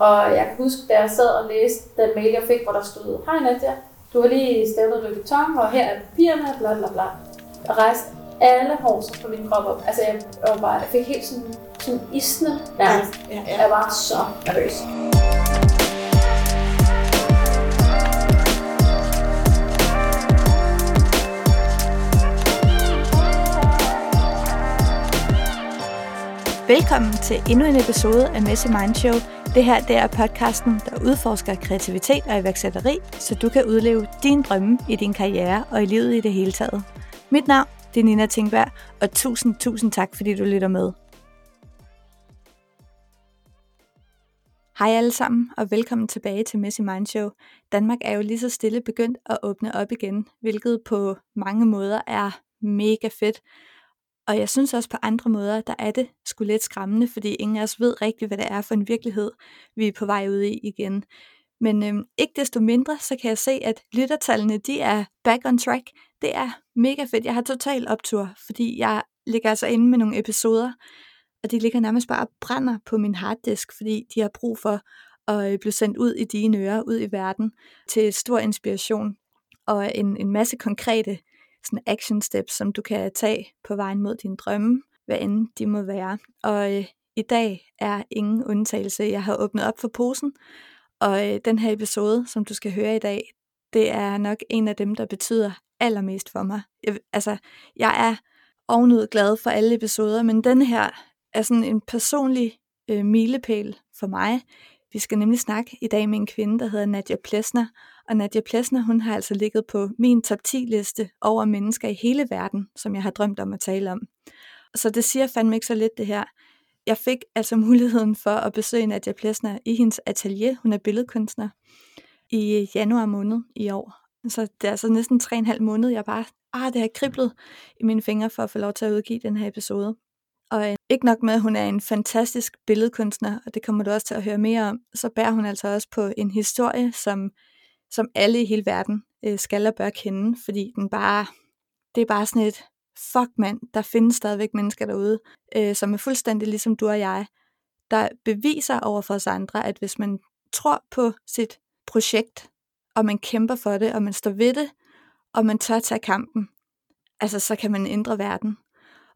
Og jeg kan huske, da jeg sad og læste den mail, jeg fik, hvor der stod, Hej Nadia, du har lige stævnet Louis Vuitton, og her er papirerne, bla bla bla. Og rejste alle hårser på min krop op. Altså, jeg, jeg, var bare, jeg fik helt sådan, sådan isne nærmest. Ja, ja. Jeg var så nervøs. Velkommen til endnu en episode af Messy Mind Show. Det her det er podcasten, der udforsker kreativitet og iværksætteri, så du kan udleve dine drømme i din karriere og i livet i det hele taget. Mit navn det er Nina Tingberg, og tusind, tusind tak, fordi du lytter med. Hej alle sammen, og velkommen tilbage til Messy Mind Show. Danmark er jo lige så stille begyndt at åbne op igen, hvilket på mange måder er mega fedt. Og jeg synes også på andre måder, der er det sgu lidt skræmmende, fordi ingen af os ved rigtigt, hvad det er for en virkelighed, vi er på vej ud i igen. Men øhm, ikke desto mindre, så kan jeg se, at lyttertallene, de er back on track. Det er mega fedt. Jeg har total optur, fordi jeg ligger altså inde med nogle episoder, og de ligger nærmest bare og brænder på min harddisk, fordi de har brug for at øh, blive sendt ud i dine ører, ud i verden, til stor inspiration og en, en masse konkrete sådan action steps, som du kan tage på vejen mod dine drømme, hvad end de må være. Og øh, i dag er ingen undtagelse. Jeg har åbnet op for posen, og øh, den her episode, som du skal høre i dag, det er nok en af dem, der betyder allermest for mig. Jeg, altså, jeg er ovenud glad for alle episoder, men den her er sådan en personlig øh, milepæl for mig. Vi skal nemlig snakke i dag med en kvinde, der hedder Nadia Plesner. Og Nadia Plesner, hun har altså ligget på min top 10 liste over mennesker i hele verden, som jeg har drømt om at tale om. Så det siger fandme ikke så lidt det her. Jeg fik altså muligheden for at besøge Nadia Plesner i hendes atelier. Hun er billedkunstner i januar måned i år. Så det er altså næsten tre og en halv måned, jeg bare, ah, det har kriblet i mine fingre for at få lov til at udgive den her episode. Og øh, ikke nok med, at hun er en fantastisk billedkunstner, og det kommer du også til at høre mere om, så bærer hun altså også på en historie, som, som alle i hele verden øh, skal og bør kende, fordi den bare, det er bare sådan et, fuck mand, der findes stadigvæk mennesker derude, øh, som er fuldstændig ligesom du og jeg, der beviser over for os andre, at hvis man tror på sit projekt, og man kæmper for det, og man står ved det, og man tør tage kampen, altså så kan man ændre verden.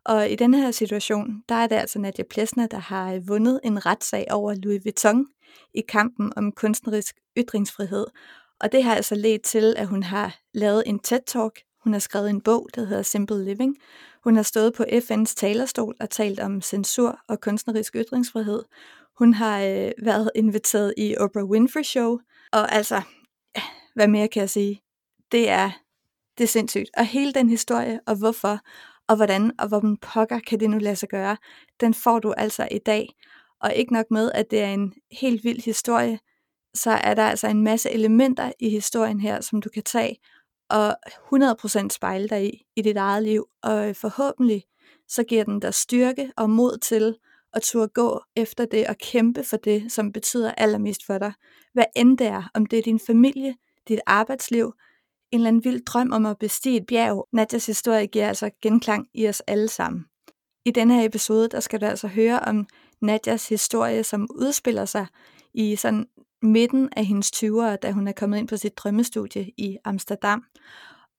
Og i denne her situation, der er det altså Nadia Plesner, der har øh, vundet en retssag over Louis Vuitton i kampen om kunstnerisk ytringsfrihed. Og det har altså ledt til, at hun har lavet en TED-talk. Hun har skrevet en bog, der hedder Simple Living. Hun har stået på FN's talerstol og talt om censur og kunstnerisk ytringsfrihed. Hun har øh, været inviteret i Oprah Winfrey Show. Og altså, hvad mere kan jeg sige? Det er, det er sindssygt. Og hele den historie, og hvorfor, og hvordan, og hvor pokker kan det nu lade sig gøre, den får du altså i dag. Og ikke nok med, at det er en helt vild historie, så er der altså en masse elementer i historien her, som du kan tage og 100% spejle dig i, i dit eget liv. Og øh, forhåbentlig, så giver den dig styrke og mod til at turde gå efter det og kæmpe for det, som betyder allermest for dig. Hvad end det er, om det er din familie, dit arbejdsliv, en eller anden vild drøm om at bestige et bjerg. Nadjas historie giver altså genklang i os alle sammen. I denne her episode, der skal du altså høre om Nadjas historie, som udspiller sig i sådan midten af hendes 20'ere, da hun er kommet ind på sit drømmestudie i Amsterdam.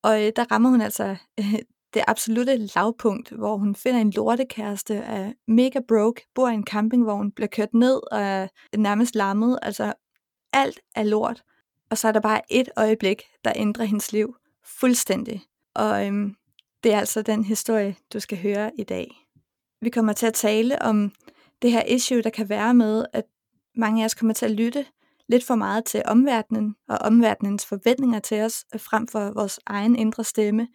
Og øh, der rammer hun altså øh, det absolute lavpunkt, hvor hun finder en lortekæreste, er mega broke, bor i en campingvogn, bliver kørt ned og er nærmest lammet. Altså alt er lort. Og så er der bare et øjeblik, der ændrer hendes liv fuldstændig. Og øhm, det er altså den historie, du skal høre i dag. Vi kommer til at tale om det her issue, der kan være med, at mange af os kommer til at lytte lidt for meget til omverdenen og omverdenens forventninger til os, øh, frem for vores egen indre stemme,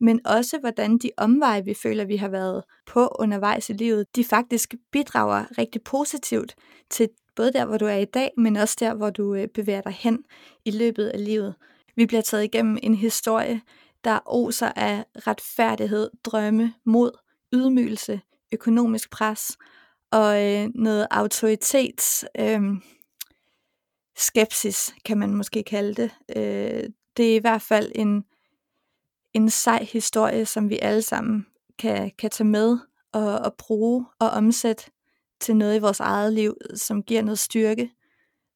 men også hvordan de omveje, vi føler, vi har været på undervejs i livet, de faktisk bidrager rigtig positivt til både der, hvor du er i dag, men også der, hvor du øh, bevæger dig hen i løbet af livet. Vi bliver taget igennem en historie, der oser af retfærdighed, drømme, mod, ydmygelse, økonomisk pres og øh, noget autoritets øh, skepsis, kan man måske kalde det. Øh, det er i hvert fald en, en sej historie, som vi alle sammen kan, kan tage med og, og bruge og omsætte til noget i vores eget liv, som giver noget styrke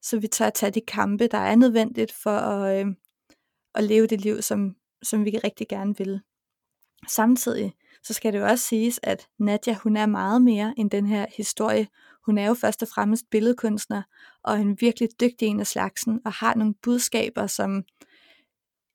så vi tør at tage de kampe, der er nødvendigt for at, øh, at leve det liv, som, som vi rigtig gerne vil. Samtidig så skal det jo også siges, at Nadia hun er meget mere end den her historie. Hun er jo først og fremmest billedkunstner, og en virkelig dygtig en af slagsen, og har nogle budskaber, som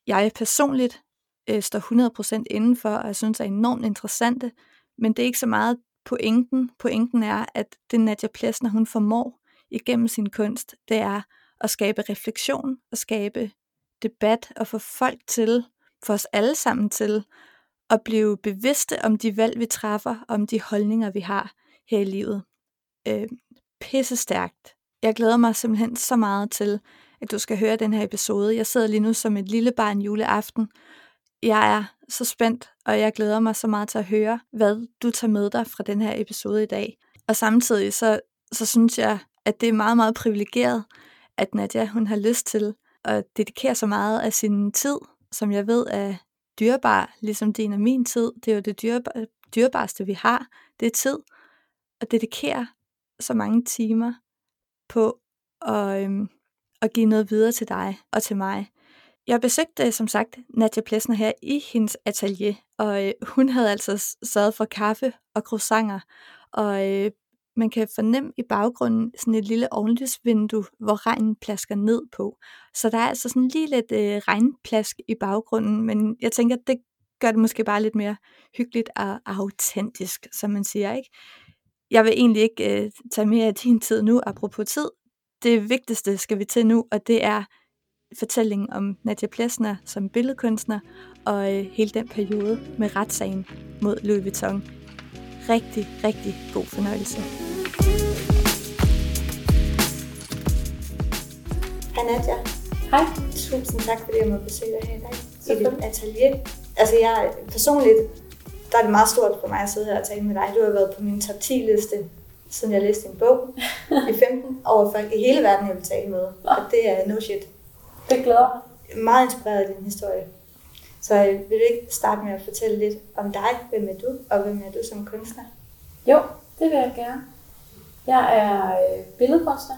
jeg personligt øh, står 100% indenfor, og jeg synes er enormt interessante, men det er ikke så meget pointen. Pointen er, at det Nadia Plessner, hun formår igennem sin kunst, det er at skabe refleksion, og skabe debat, og få folk til, for os alle sammen til, at blive bevidste om de valg, vi træffer, om de holdninger, vi har her i livet. Øh, pisse stærkt. Jeg glæder mig simpelthen så meget til, at du skal høre den her episode. Jeg sidder lige nu som et lille barn juleaften. Jeg er så spændt, og jeg glæder mig så meget til at høre, hvad du tager med dig fra den her episode i dag. Og samtidig så, så synes jeg, at det er meget, meget privilegeret, at Nadia hun har lyst til at dedikere så meget af sin tid, som jeg ved er dyrbar, ligesom din og min tid. Det er jo det dyrbar, dyrbarste, vi har. Det er tid at dedikere så mange timer på at, øhm, at give noget videre til dig og til mig. Jeg besøgte øh, som sagt Nadia Plesner her i hendes atelier, og øh, hun havde altså sørget for kaffe og croissanter, og øh, man kan fornemme i baggrunden sådan et lille ovenlysvindue, hvor regnen plasker ned på. Så der er altså sådan lige lidt øh, regnplask i baggrunden, men jeg tænker, at det gør det måske bare lidt mere hyggeligt og autentisk, som man siger, ikke? Jeg vil egentlig ikke øh, tage mere af din tid nu, apropos tid. Det vigtigste skal vi til nu, og det er fortællingen om Nadia Plesner som billedkunstner og øh, hele den periode med retssagen mod Louis Vuitton. Rigtig, rigtig god fornøjelse. Hej Nadia. Hej. Tusind tak, fordi jeg må besøge dig her i dag i dit atelier. Altså jeg personligt, der er det meget stort for mig at sidde her og tale med dig. Du har været på min top 10 liste, siden jeg læste din bog i 15, over folk i hele verden, jeg vil tale med. Og det er no shit. Det glæder mig. Meget inspireret af din historie. Så øh, vil du ikke starte med at fortælle lidt om dig? Hvem er du, og hvem er du som kunstner? Jo, det vil jeg gerne. Jeg er øh, billedkunstner.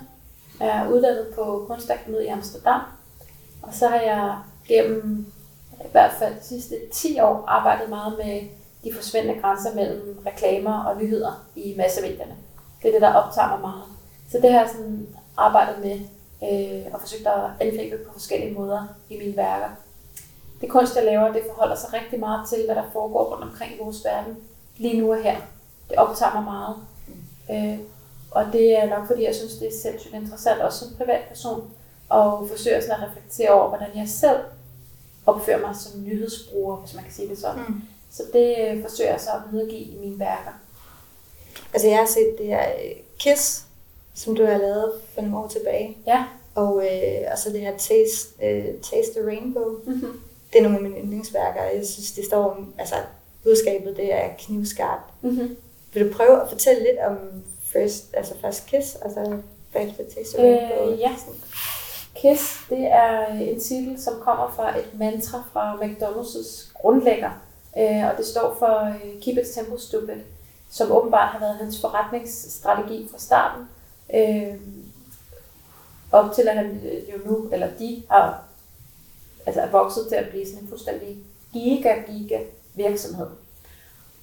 Jeg er uddannet på Kunstakademiet i Amsterdam. Og så har jeg gennem i hvert fald de sidste 10 år arbejdet meget med de forsvindende grænser mellem reklamer og nyheder i massemedierne. Det er det, der optager mig meget. Så det har jeg sådan arbejdet med øh, og forsøgt at angribe på forskellige måder i mine værker. Det kunst, jeg laver, det forholder sig rigtig meget til, hvad der foregår rundt omkring i vores verden, lige nu og her. Det optager mig meget. Øh, og det er nok, fordi jeg synes, det er sindssygt interessant, også som privatperson, og forsøge sådan at reflektere over, hvordan jeg selv opfører mig som nyhedsbruger, hvis man kan sige det sådan. Mm. Så det øh, forsøger jeg så at videregive i mine værker. Altså jeg har set det her øh, Kiss, som du har lavet for nogle år tilbage. Ja. Og, øh, og så det her Taste, øh, Taste the Rainbow. Mm-hmm. Det er nogle af mine yndlingsværker. Jeg synes, det står altså budskabet, det er knivskarpt. Mm-hmm. Vil du prøve at fortælle lidt om First, altså First Kiss, og så bagefter Taste the Rainbow? Øh, ja. Kiss, det er en titel, som kommer fra et mantra fra McDonald's grundlægger. Øh, og det står for øh, Keep it simple, stupid, som åbenbart har været hans forretningsstrategi fra starten. Øh, op til at han øh, jo nu, eller de har altså er vokset til at blive sådan en fuldstændig giga, giga virksomhed.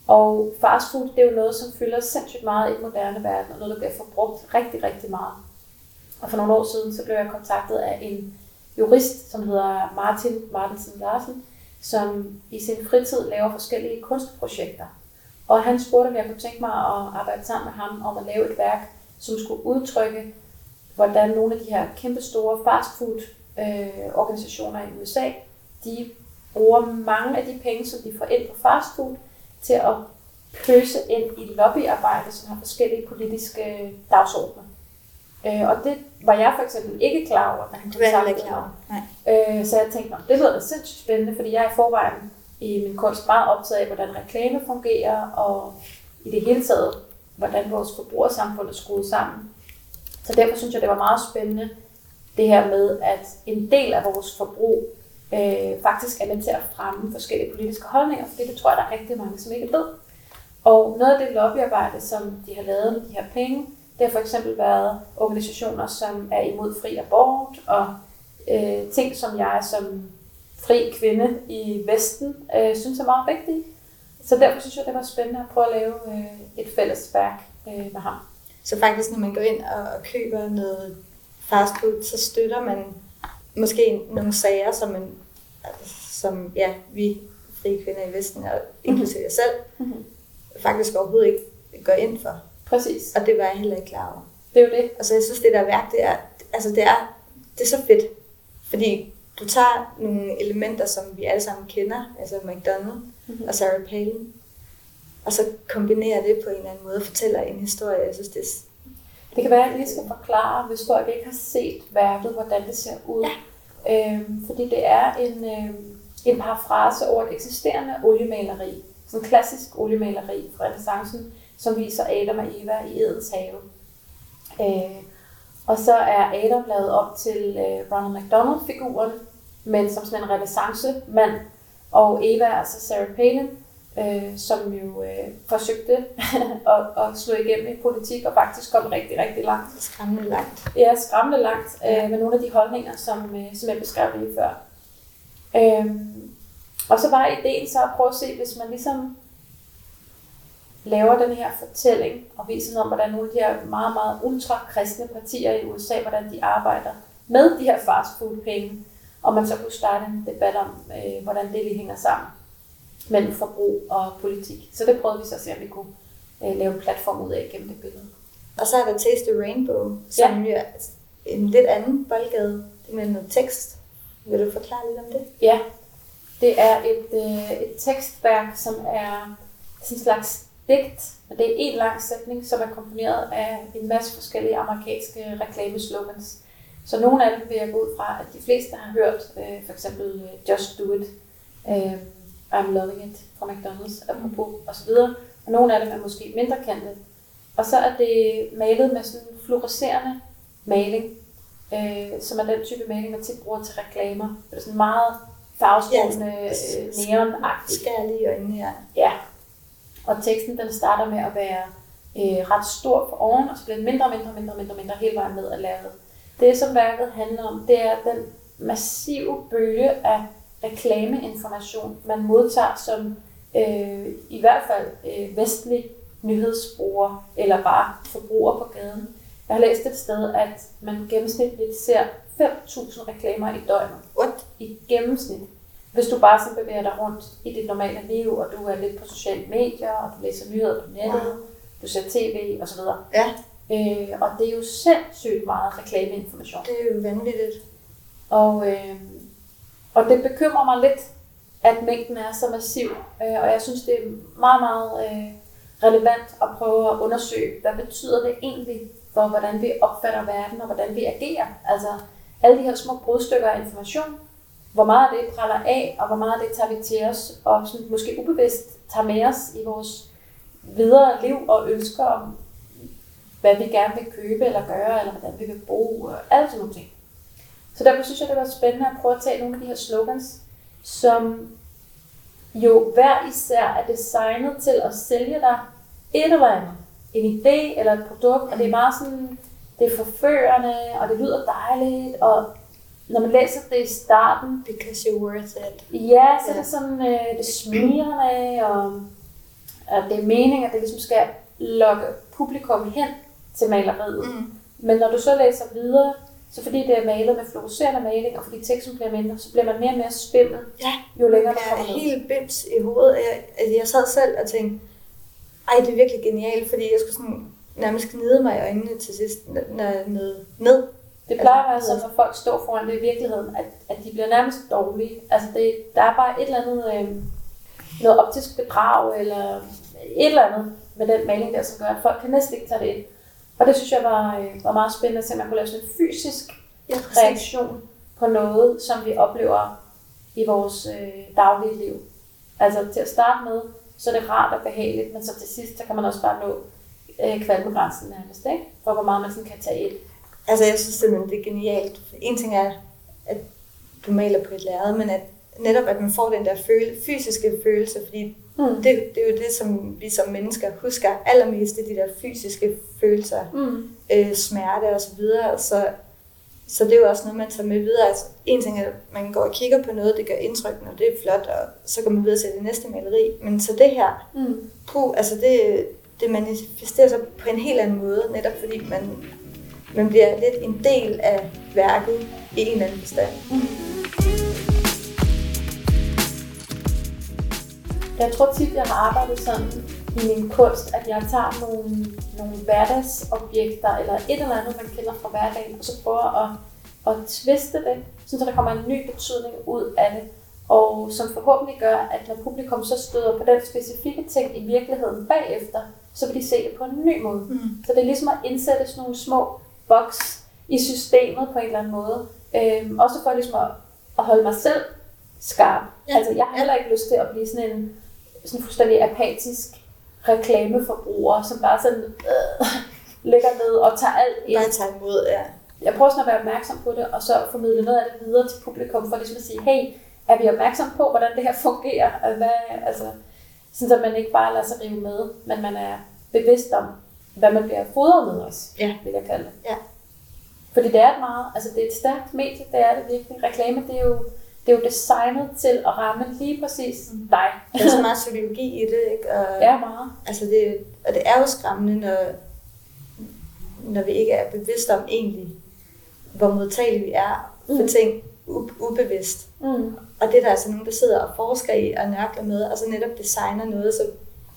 Og fast food, det er jo noget, som fylder sindssygt meget i den moderne verden, og noget, der bliver forbrugt rigtig, rigtig meget. Og for nogle år siden, så blev jeg kontaktet af en jurist, som hedder Martin Martensen Larsen, som i sin fritid laver forskellige kunstprojekter. Og han spurgte, om jeg kunne tænke mig at arbejde sammen med ham om at lave et værk, som skulle udtrykke, hvordan nogle af de her kæmpe store fastfood øh, organisationer i USA, de bruger mange af de penge, som de får ind på fastfood, til at pøse ind i lobbyarbejde, som har forskellige politiske dagsordner. Øh, og det var jeg for eksempel ikke klar over, da han kontaktede klar mig. Øh, så jeg tænkte, det lyder da sindssygt spændende, fordi jeg er i forvejen i min kunst meget optaget af, hvordan reklame fungerer, og i det hele taget, hvordan vores forbrugersamfund er skruet sammen. Så derfor synes jeg, det var meget spændende, det her med, at en del af vores forbrug øh, faktisk er med til at fremme forskellige politiske holdninger, for det tror jeg, der er rigtig mange, som ikke ved. Og noget af det lobbyarbejde, som de har lavet med de her penge, Det har for eksempel været organisationer, som er imod fri abort, og øh, ting, som jeg som fri kvinde i Vesten øh, synes er meget vigtige. Så derfor synes jeg, det var spændende at prøve at lave øh, et fælles værk øh, med ham. Så faktisk, når man går ind og, køber noget fast food, så støtter man måske nogle sager, som, man, som ja, vi frie kvinder i Vesten, og inklusive jeg selv, mm-hmm. faktisk overhovedet ikke går ind for. Præcis. Og det var jeg heller ikke klar over. Det er jo det. Og så jeg synes, det der værk, det er, altså det er, det er så fedt. Fordi du tager nogle elementer, som vi alle sammen kender, altså McDonald's mm-hmm. og Sarah Palin, og så kombinerer det på en eller anden måde og fortæller en historie. Jeg synes, det er det kan være, at jeg lige skal forklare, hvis folk ikke har set værket, hvordan det ser ud. Ja. Øhm, fordi det er en, øhm, en parafrase over et eksisterende oliemaleri. Sådan en klassisk oliemaleri fra renaissancen, som viser Adam og Eva i Edens have. Øh, og så er Adam lavet op til øh, Ronald McDonald-figuren, men som sådan en renaissance-mand. Og Eva er altså Sarah Palin, øh, som jo øh, forsøgte at, at slå igennem i politik og faktisk kom rigtig, rigtig langt. Skræmmende langt. Ja, skræmmende langt øh, med nogle af de holdninger, som, øh, som jeg beskrev lige før. Øh, og så var ideen så at prøve at se, hvis man ligesom laver den her fortælling og viser noget om, hvordan nogle af de her meget, meget ultra-kristne partier i USA, hvordan de arbejder med de her fastfood-penge, og man så kunne starte en debat om, øh, hvordan det lige hænger sammen mellem forbrug og politik. Så det prøvede vi så at se, om vi kunne øh, lave en platform ud af gennem det billede. Og så er der Taste Rainbow, som ja. er en lidt anden boldgade med noget tekst. Vil du forklare lidt om det? Ja, det er et, øh, et tekstværk, som er sådan en slags digt, og det er en lang sætning, som er komponeret af en masse forskellige amerikanske reklameslogans. Så nogle af dem vil jeg gå ud fra, at de fleste har hørt, øh, for eksempel øh, Just Do It, øh, I'm Loving It fra McDonald's, apropos osv. Og nogle af dem er måske mindre kendte. Og så er det malet med sådan en fluorescerende maling, øh, som er den type maling, man tit bruger til reklamer. Det er sådan meget farvestrålende, ja, øh, neonagtigt. Skærlig i øjnene, ja. Ja. Og teksten den starter med at være øh, ret stor på oven, og så bliver den mindre, mindre, mindre, mindre, mindre hele vejen ned ad lærredet. Det, som værket handler om, det er den massive bølge af reklameinformation, man modtager som øh, i hvert fald øh, vestlig nyhedsbruger eller bare forbruger på gaden. Jeg har læst et sted, at man gennemsnitligt ser 5.000 reklamer i døgnet. What? I gennemsnit. Hvis du bare så bevæger dig rundt i dit normale liv, og du er lidt på sociale medier, og du læser nyheder på nettet, wow. du ser tv osv. Ja. Øh, og det er jo sindssygt meget reklameinformation. Det er jo vanvittigt. Og, øh, og det bekymrer mig lidt, at mængden er så massiv. Øh, og jeg synes, det er meget, meget øh, relevant at prøve at undersøge, hvad betyder det egentlig for, hvordan vi opfatter verden og hvordan vi agerer. Altså alle de her små brudstykker af information, hvor meget af det praller af, og hvor meget af det tager vi til os, og sådan, måske ubevidst tager med os i vores videre liv og ønsker om, hvad vi gerne vil købe eller gøre, eller hvordan vi vil bruge, og alt sådan nogle ting. Så derfor synes jeg, det var spændende at prøve at tage nogle af de her slogans, som jo hver især er designet til at sælge dig et eller andet. En idé eller et produkt, og det er bare sådan, det er forførende, og det lyder dejligt, og når man læser det i starten... Because you're worth it. Ja, så yeah. det er sådan, øh, det smirrende, og at det er meningen, at det ligesom skal lokke publikum hen til maleriet. Mm. Men når du så læser videre, så fordi det er malet med fluorescerende maling, og fordi teksten bliver mindre, så bliver man mere og mere spillet, ja, jo længere der kommer ned. helt bims i hovedet. Jeg, altså jeg sad selv og tænkte, ej, det er virkelig genialt, fordi jeg skulle sådan nærmest gnide mig i øjnene til sidst, når jeg nåede ned. Det plejer at være sådan, når folk står foran det i virkeligheden, at, at de bliver nærmest dårlige. Altså det, der er bare et eller andet, øh, noget optisk bedrag, eller et eller andet med den maling der, som gør, at folk kan næsten ikke tage det ind. Og det synes jeg var, øh, var meget spændende at se, at man kunne lave sådan en fysisk ja, reaktion på noget, som vi oplever i vores øh, daglige liv. Altså til at starte med, så er det rart og behageligt, men så til sidst, så kan man også bare nå øh, kvalmegrænsen nærmest, ikke? for hvor meget man sådan kan tage ind. Altså jeg synes simpelthen, det er genialt. En ting er, at du maler på et lærred, men at netop at man får den der føle, fysiske følelse, fordi Mm. Det, det er jo det, som vi som mennesker husker allermest, det er de der fysiske følelser, mm. øh, smerte og så videre. Så, så det er jo også noget, man tager med videre. Altså, en ting er, at man går og kigger på noget, det gør indtryk, når det er flot, og så går man videre til det næste maleri. Men så det her, mm. puh, altså det, det manifesterer sig på en helt anden måde, netop fordi man, man bliver lidt en del af værket i en eller anden forstand. Jeg tror tit, jeg har arbejdet sådan i min kunst, at jeg tager nogle, nogle hverdagsobjekter, eller et eller andet, man kender fra hverdagen, og så prøver at, at tviste det, så der kommer en ny betydning ud af det. Og som forhåbentlig gør, at når publikum så støder på den specifikke ting i virkeligheden bagefter, så vil de se det på en ny måde. Mm. Så det er ligesom at indsætte sådan nogle små boks i systemet på en eller anden måde. Øhm, også for ligesom at, at holde mig selv skarp. Ja. Altså, jeg har heller ikke lyst til at blive sådan en sådan fuldstændig apatisk reklameforbruger, som bare sådan øh, ligger ned og tager alt ind. Bare tager imod, ja. Jeg prøver sådan at være opmærksom på det, og så formidle noget af det videre til publikum, for ligesom at sige, hey, er vi opmærksom på, hvordan det her fungerer? Hvad, altså, sådan at man ikke bare lader sig rive med, men man er bevidst om, hvad man bliver fodret med os, ja. vil jeg kalde det. Ja. Fordi det er et meget, altså det er et stærkt medie, det er det virkelig. Reklame, det er jo det er jo designet til at ramme lige præcis dig. Der er så meget psykologi i det, ikke? Og, ja, meget. Altså det, og det er jo skræmmende, når, når vi ikke er bevidste om egentlig, hvor modtagelige vi er for mm. ting ubevidst. Mm. Og det er der altså nogen, der sidder og forsker i og nørkler med, og så netop designer noget, så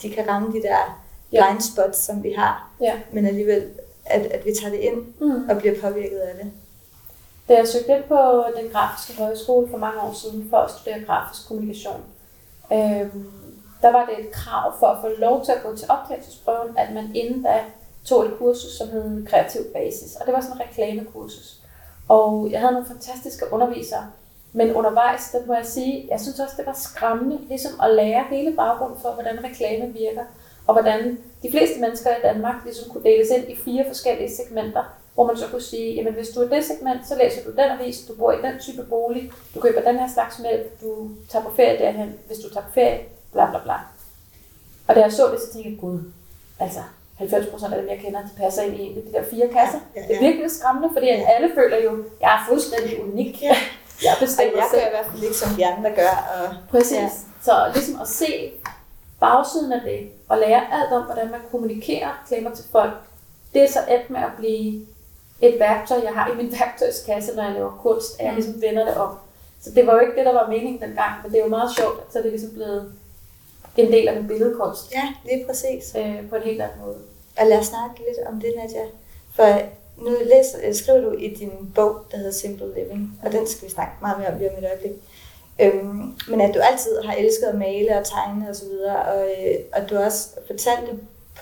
de kan ramme de der blind spots, som vi har. Ja. Men alligevel, at, at vi tager det ind mm. og bliver påvirket af det. Da jeg søgte ind på den grafiske højskole for mange år siden for at studere grafisk kommunikation, øh, der var det et krav for at få lov til at gå til optagelsesprøven, at man inden da tog et kursus, som hed Kreativ Basis. Og det var sådan en reklamekursus. Og jeg havde nogle fantastiske undervisere, men undervejs, der må jeg sige, jeg synes også, det var skræmmende ligesom at lære hele baggrunden for, hvordan reklame virker, og hvordan de fleste mennesker i Danmark ligesom kunne deles ind i fire forskellige segmenter, hvor man så kunne sige, jamen hvis du er det segment, så læser du den avis, du bor i den type bolig, du køber den her slags mælk, du tager på ferie derhen, hvis du tager på ferie, bla bla bla. Og da jeg så det, så tænkte jeg, gud, altså 90 procent af dem, jeg kender, de passer ind i en af de der fire kasser. Ja, ja, ja. Det er virkelig skræmmende, fordi ja. alle føler jo, at jeg er fuldstændig unik. Ja. Jeg bestemmer jeg gør i hvert fald ikke, som de andre gør. Og... Præcis. Ja. Så ligesom at se bagsiden af det, og lære alt om, hvordan man kommunikerer klemmer til folk, det er så et med at blive et værktøj, jeg har i min værktøjskasse, når jeg laver kunst, at jeg mm. ligesom vender det om. Så det var jo ikke det, der var meningen dengang, men det er jo meget sjovt, så er det ligesom blevet en del af min billedkunst. Ja, lige præcis. Øh, på en helt anden måde. Og lad os snakke lidt om det, Nadia. For nu læser, øh, skriver du i din bog, der hedder Simple Living, og den skal vi snakke meget mere om lige om et øjeblik. Øhm, men at du altid har elsket at male og tegne og så videre, og, øh, og du også fortalte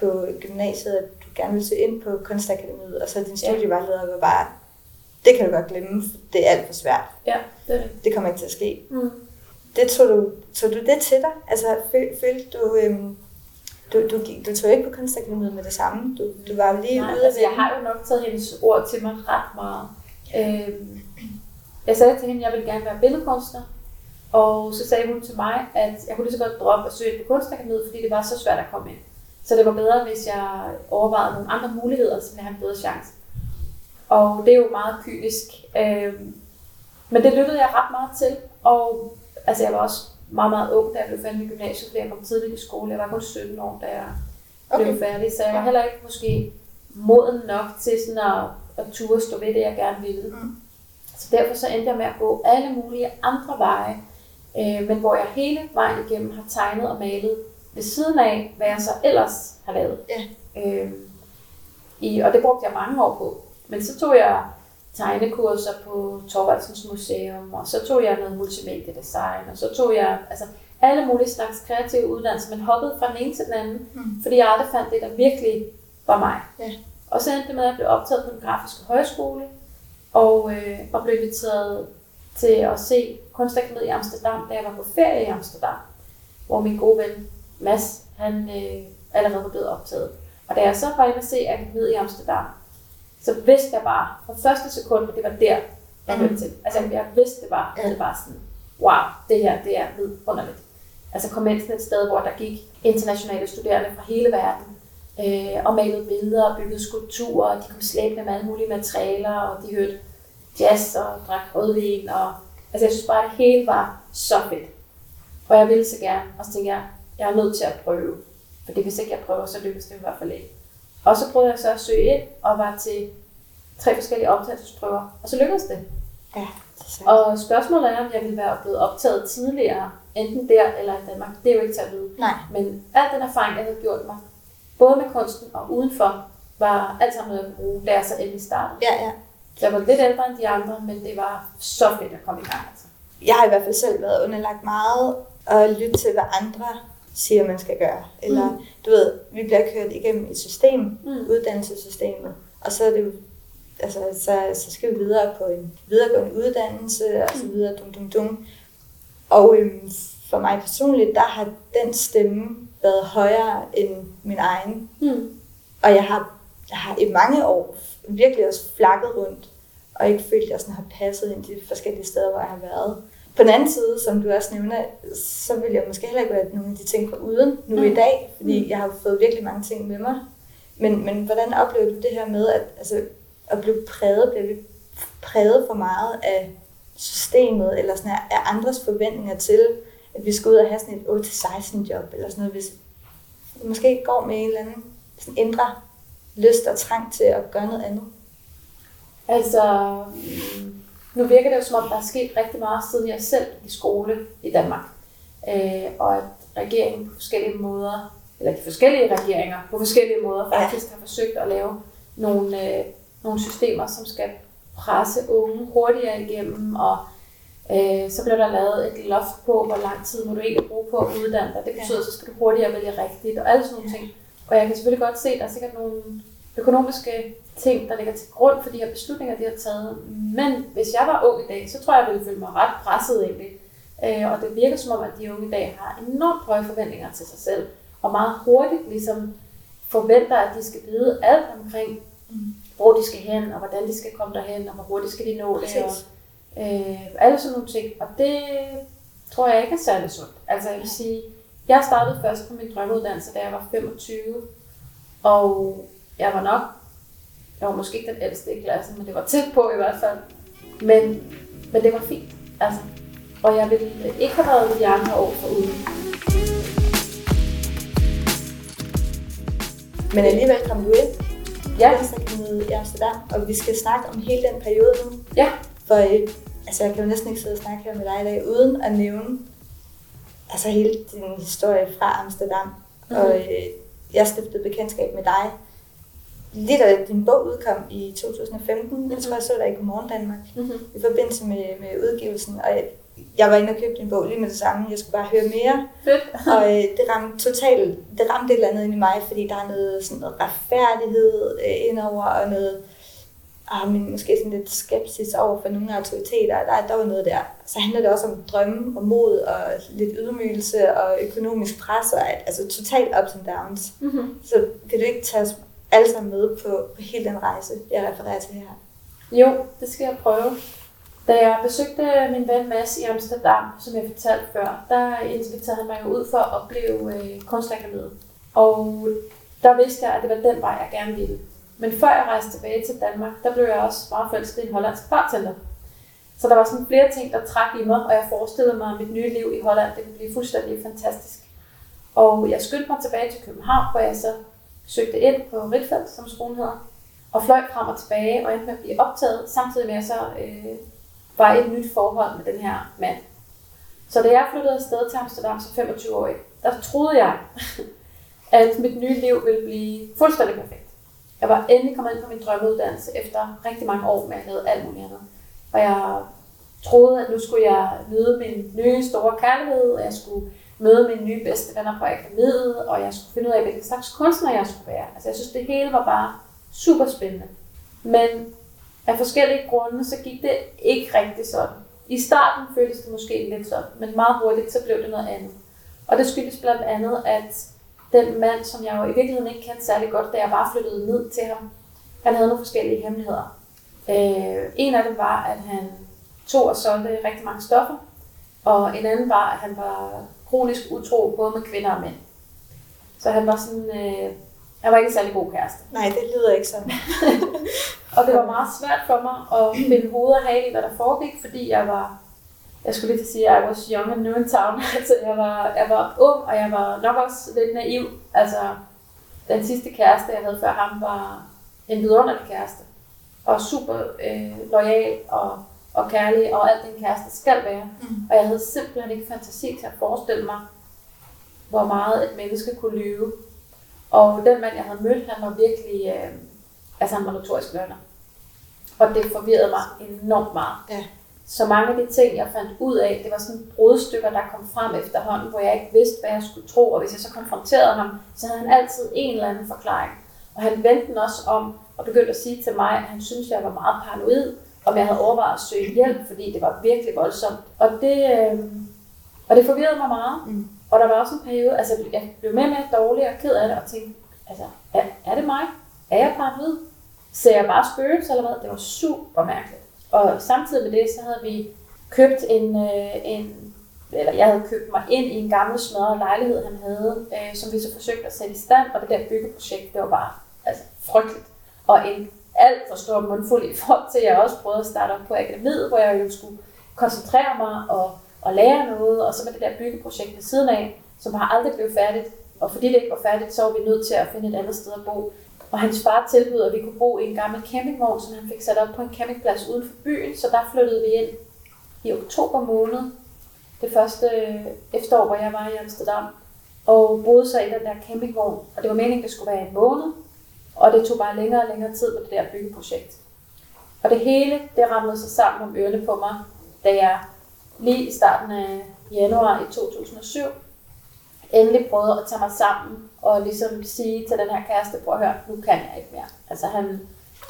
på gymnasiet, at gerne ville søge ind på Kunstakademiet, og så din studievejleder var bare, det kan du godt glemme, det er alt for svært. Ja, det er det. Det kommer ikke til at ske. Mm. Det tog du, tog du det til dig? Altså, følte du, øhm, du, du, du tog ikke på Kunstakademiet med det samme? Du, du var lige Nej, ude altså, jeg har jo nok taget hendes ord til mig ret meget. Øhm, jeg sagde til hende, at jeg ville gerne være billedkunstner, og så sagde hun til mig, at jeg kunne lige så godt droppe at søge på Kunstakademiet, fordi det var så svært at komme ind. Så det var bedre, hvis jeg overvejede nogle andre muligheder, så jeg have en bedre chance. Og det er jo meget kynisk. Øh, men det lyttede jeg ret meget til. Og altså, jeg var også meget, meget ung, da jeg blev færdig i gymnasiet, fordi jeg kom tidligt i skole. Jeg var kun 17 år, da jeg okay. blev færdig. Så jeg var heller ikke måske moden nok til sådan at, at ture stå ved det, jeg gerne ville. Mm. Så derfor så endte jeg med at gå alle mulige andre veje, øh, men hvor jeg hele vejen igennem har tegnet og malet ved siden af, hvad jeg så ellers har lavet. Ja. Øhm, i, og det brugte jeg mange år på. Men så tog jeg tegnekurser på Torvaldsens Museum, og så tog jeg noget multimediedesign, og så tog jeg altså, alle mulige slags kreative uddannelser, men hoppede fra den ene til den anden, mm. fordi jeg aldrig fandt det, der virkelig var mig. Ja. Og så endte det med, at jeg blev optaget på den grafiske højskole, og, øh, og blev inviteret til at se kunstakademiet i Amsterdam, da jeg var på ferie i Amsterdam, hvor min gode ven Mads, han øh, allerede var blevet optaget. Og da jeg så var inde og se akademiet i Amsterdam, så vidste jeg bare fra første sekund, at det var der, jeg hørte til. Altså jeg vidste det bare, at det var sådan, wow, det her, det er vidunderligt. altså Kommensen et sted, hvor der gik internationale studerende fra hele verden, øh, og malede billeder og byggede skulpturer, og de kom slæbende med alle mulige materialer, og de hørte jazz og drak rødvin, og altså jeg synes bare, at det hele var så fedt. Og jeg ville så gerne, og så tænkte jeg, jeg er nødt til at prøve. Fordi hvis ikke jeg prøver, så lykkes det i hvert fald ikke. Og så prøvede jeg så at søge ind, og var til tre forskellige optagelsesprøver, og så lykkedes det. Ja, og spørgsmålet er, om jeg ville være blevet optaget tidligere, enten der eller i Danmark. Det er jo ikke til at vide. Nej. Men al den erfaring, jeg havde gjort mig, både med kunsten og udenfor, var alt sammen noget, jeg kunne bruge, da jeg så endelig startede. Ja, ja. Jeg var lidt ældre end de andre, men det var så fedt at komme i gang. Altså. Jeg har i hvert fald selv været underlagt meget at lytte til, hvad andre siger, man skal gøre. Eller, mm. du ved, vi bliver kørt igennem et system, mm. uddannelsessystemet, og så er det jo altså, så, så skal vi videre på en videregående uddannelse, og så videre, dum, dum, dum. Og øhm, for mig personligt, der har den stemme været højere end min egen. Mm. Og jeg har, jeg har i mange år virkelig også flakket rundt, og ikke følt, at jeg sådan har passet ind de forskellige steder, hvor jeg har været. På den anden side, som du også nævner, så vil jeg måske heller ikke være nogle af de ting for uden nu mm. i dag, fordi mm. jeg har fået virkelig mange ting med mig. Men, men hvordan oplever du det her med, at altså, at blive præget, bliver vi præget for meget af systemet, eller sådan her, af andres forventninger til, at vi skal ud og have sådan et 8-16 job, eller sådan noget, hvis vi måske går med en eller anden sådan indre lyst og trang til at gøre noget andet. Altså, nu virker det jo som om, der er sket rigtig meget, siden jeg selv i skole i Danmark. Øh, og at regeringen på forskellige måder, eller de forskellige regeringer på forskellige måder faktisk ja. har forsøgt at lave nogle, øh, nogle systemer, som skal presse unge hurtigere igennem, og øh, så bliver der lavet et loft på, hvor lang tid må du ikke bruge på at uddanne dig. Det betyder, at så skal du hurtigere vælge rigtigt, og alle sådan nogle ting. Og jeg kan selvfølgelig godt se, at der er sikkert nogle økonomiske ting, der ligger til grund for de her beslutninger, de har taget. Men hvis jeg var ung i dag, så tror jeg, jeg ville føle mig ret presset egentlig. Øh, og det virker som om, at de unge i dag har enormt høje forventninger til sig selv, og meget hurtigt ligesom forventer, at de skal vide alt omkring mm hvor de skal hen, og hvordan de skal komme derhen, og hvor hurtigt skal de nå det, og øh, alle sådan nogle ting. Og det tror jeg ikke er særlig sundt. Altså jeg vil sige, jeg startede først på min drømmeuddannelse, da jeg var 25, og jeg var nok, jeg var måske ikke den ældste i klassen, men det var tæt på i hvert fald. Men, men det var fint. Altså, og jeg ville ikke have været de andre år foruden. Men alligevel kom du ind ja. Kunstakademiet i Amsterdam, og vi skal snakke om hele den periode nu. Ja. For øh, altså, jeg kan jo næsten ikke sidde og snakke her med dig i dag, uden at nævne altså, hele din historie fra Amsterdam. Mm-hmm. Og øh, jeg stiftede bekendtskab med dig lige da din bog udkom i 2015, mm-hmm. jeg tror, jeg så dig i Godmorgen Danmark, mm-hmm. i forbindelse med, med udgivelsen, og jeg var inde og købte din bog lige med det samme. Jeg skulle bare høre mere. Og øh, det ramte totalt, det ramte et eller andet ind i mig, fordi der er noget, sådan noget retfærdighed øh, indover, og noget, ah, men måske sådan lidt skepsis over for nogle autoriteter. Der, der var noget der. Så handler det også om drømme og mod og lidt ydmygelse og økonomisk pres og altså totalt ups and downs. Mm-hmm. Så kan du ikke tage os alle sammen med på, på hele den rejse, jeg refererer til her? Jo, det skal jeg prøve. Da jeg besøgte min ven Mads i Amsterdam, som jeg fortalte før, der inviterede han mig ud for at opleve øh, kunstakademiet. Og der vidste jeg, at det var den vej, jeg gerne ville. Men før jeg rejste tilbage til Danmark, der blev jeg også meget forelsket i en hollandsk bartender. Så der var sådan flere ting, der trak i mig, og jeg forestillede mig, at mit nye liv i Holland det kunne blive fuldstændig fantastisk. Og jeg skyndte mig tilbage til København, hvor jeg så søgte ind på Ritfeldt, som skolen hedder, og fløj frem og tilbage og endte med at blive optaget, samtidig med at jeg så øh, var et nyt forhold med den her mand. Så da jeg flyttede afsted til Amsterdam som 25-årig, der troede jeg, at mit nye liv ville blive fuldstændig perfekt. Jeg var endelig kommet ind på min drømmeuddannelse efter rigtig mange år med at have alt muligt andet. Og jeg troede, at nu skulle jeg nyde min nye store kærlighed, og jeg skulle møde mine nye bedste venner på akademiet, og jeg skulle finde ud af, hvilken slags kunstner jeg skulle være. Altså jeg synes, det hele var bare super spændende. Men af forskellige grunde, så gik det ikke rigtig sådan. I starten føltes det måske lidt sådan, men meget hurtigt, så blev det noget andet. Og det skyldes blandt andet, at den mand, som jeg jo i virkeligheden ikke kendte særlig godt, da jeg bare flyttede ned til ham, han havde nogle forskellige hemmeligheder. Øh, en af dem var, at han tog og solgte rigtig mange stoffer, og en anden var, at han var kronisk utro, både med kvinder og mænd. Så han var sådan, øh, han var ikke en særlig god kæreste. Nej, det lyder ikke sådan. Og det var meget svært for mig at finde hoved og hale i, hvad der foregik, fordi jeg var, jeg skulle lige til at sige, at jeg was young and new in town. Altså, jeg var, jeg var ung, og jeg var nok også lidt naiv. Altså, den sidste kæreste, jeg havde før ham, var en vidunderlig kæreste. Og super øh, lojal og, og kærlig, og alt en kæreste skal være. Mm. Og jeg havde simpelthen ikke fantasi til at forestille mig, hvor meget et menneske kunne lyve. Og den mand, jeg havde mødt, han var virkelig, øh, altså han var notorisk løgner. Og det forvirrede mig enormt meget. Ja. Så mange af de ting, jeg fandt ud af, det var sådan brudstykker, der kom frem efterhånden, hvor jeg ikke vidste, hvad jeg skulle tro. Og hvis jeg så konfronterede ham, så havde han altid en eller anden forklaring. Og han vendte den også om og begyndte at sige til mig, at han syntes, jeg var meget paranoid, om jeg havde overvejet at søge hjælp, fordi det var virkelig voldsomt. Og det, øh, og det forvirrede mig meget. Mm. Og der var også en periode, altså jeg blev mere og mere dårlig og ked af det, og tænkte, altså, er, er det mig? Er jeg paranoid? Ser jeg bare spøgelser eller hvad? Det var super mærkeligt. Og samtidig med det, så havde vi købt en, øh, en eller jeg havde købt mig ind i en gammel smadret lejlighed, han havde, øh, som vi så forsøgte at sætte i stand, og det der byggeprojekt, det var bare altså, frygteligt. Og en alt for stor mundfuld i forhold til, at jeg også prøvede at starte op på akademiet, hvor jeg jo skulle koncentrere mig og, og lære noget, og så med det der byggeprojekt ved siden af, som har aldrig blev færdigt. Og fordi det ikke var færdigt, så var vi nødt til at finde et andet sted at bo. Og hans far tilbød, at vi kunne bo i en gammel campingvogn, som han fik sat op på en campingplads uden for byen, så der flyttede vi ind i oktober måned, det første øh, efterår, hvor jeg var i Amsterdam, og boede så i den der campingvogn. Og det var meningen, at det skulle være en måned, og det tog bare længere og længere tid med det der byggeprojekt. Og det hele, det ramlede sig sammen om ørerne på mig, da jeg lige i starten af januar i 2007 endelig prøvede at tage mig sammen og ligesom sige til den her kæreste, prøv at høre, nu kan jeg ikke mere. Altså han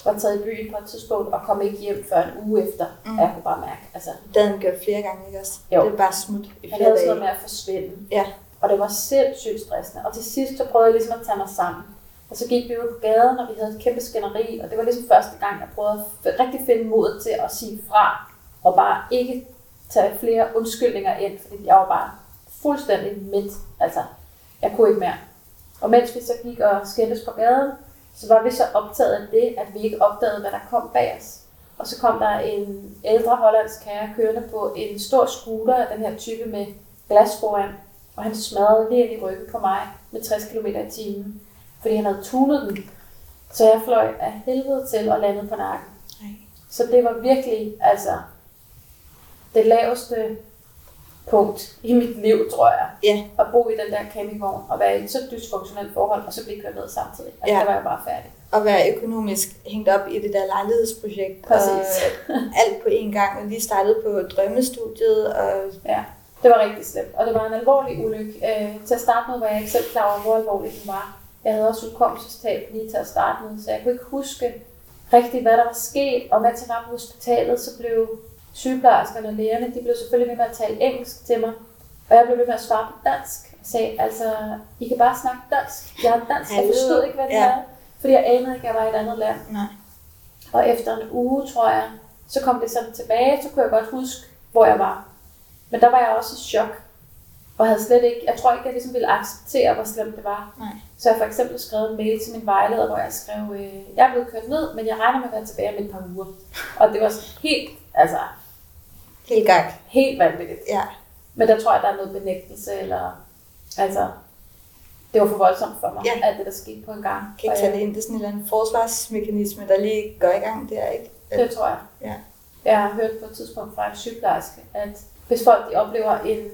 var taget i byen på et tidspunkt og kom ikke hjem før en uge efter, Mm. jeg kunne bare mærke. Altså, Det havde han gjort flere gange, ikke også? Jo. Det er bare smut i han flere havde sådan noget med at forsvinde. Ja. Og det var sindssygt stressende. Og til sidst så prøvede jeg ligesom at tage mig sammen. Og så gik vi ud på gaden, og vi havde et kæmpe skænderi, og det var ligesom første gang, jeg prøvede at rigtig finde mod til at sige fra, og bare ikke tage flere undskyldninger ind, fordi jeg var bare fuldstændig midt. Altså, jeg kunne ikke mere. Og mens vi så gik og skændtes på gaden, så var vi så optaget af det, at vi ikke opdagede, hvad der kom bag os. Og så kom der en ældre hollandsk herre kørende på en stor scooter af den her type med glas foran, og han smadrede lige ind i ryggen på mig med 60 km i timen, fordi han havde tunet den. Så jeg fløj af helvede til og landede på nakken. Nej. Så det var virkelig, altså, det laveste punkt i mit liv, tror jeg. Ja. At bo i den der campingvogn og være i et så dysfunktionelt forhold, og så blive kørt ned samtidig. Altså, Ja. der var jeg bare færdig. At være økonomisk hængt op i det der lejlighedsprojekt. Præcis. Og alt på én gang. Og lige startet på drømmestudiet. Og Ja, det var rigtig slemt. Og det var en alvorlig ulykke. Øh, til at starte med var jeg ikke selv klar over, hvor alvorlig den var. Jeg havde også udkommelsestab lige til at starte med, så jeg kunne ikke huske rigtigt, hvad der var sket. Og mens jeg var på hospitalet, så blev sygeplejerskerne og lægerne, de blev selvfølgelig ved med at tale engelsk til mig. Og jeg blev ved med at svare på dansk. Og sagde, altså, I kan bare snakke dansk. Jeg er dansk, jeg forstod ikke, hvad det Ja. er. Fordi jeg anede ikke, at jeg var i et andet land. nej. Og efter en uge, tror jeg, så kom det sådan tilbage, så kunne jeg godt huske, hvor jeg var. Men der var jeg også i chok. Og havde slet ikke, jeg tror ikke, jeg ligesom ville acceptere, hvor slemt det var. Nej. Så jeg for eksempel skrevet en mail til min vejleder, hvor jeg skrev, øh, jeg er blevet kørt ned, men jeg regner med at være tilbage om et par uger. Og det var helt, altså, Helt gang. helt vanvittigt. Ja. Men der tror jeg, der er noget benægtelse, eller, altså, det var for voldsomt for mig, Ja. alt det, der skete på en gang. Kan ikke tage det ind. Det er sådan en eller anden forsvarsmekanisme, der lige går i gang der, ikke? Det tror jeg. Ja. Jeg har hørt på et tidspunkt fra en sygeplejerske, at hvis folk de oplever en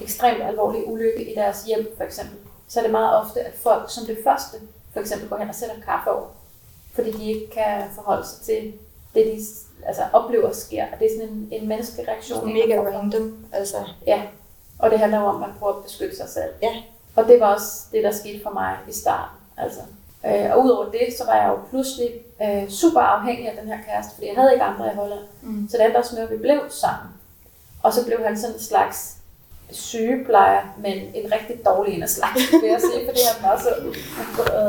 ekstremt alvorlig ulykke i deres hjem, for eksempel, så er det meget ofte, at folk som det første, for eksempel går hen og sætter kaffe over, fordi de ikke kan forholde sig til det, de altså, oplever sker. Og det er sådan en, en menneskelig reaktion. Mega random. Altså, Ja, og det handler jo om, at man prøver at beskytte sig selv. Ja. Og det var også det, der skete for mig i starten. Altså. Øh, og udover det, så var jeg jo pludselig øh, super afhængig af den her kæreste, fordi jeg havde ikke andre i Holland. mm. Så det endte også med, at vi blev sammen. Og så blev han sådan en slags sygeplejer, men en rigtig dårlig en af slags, vil jeg sige, fordi han var så øh,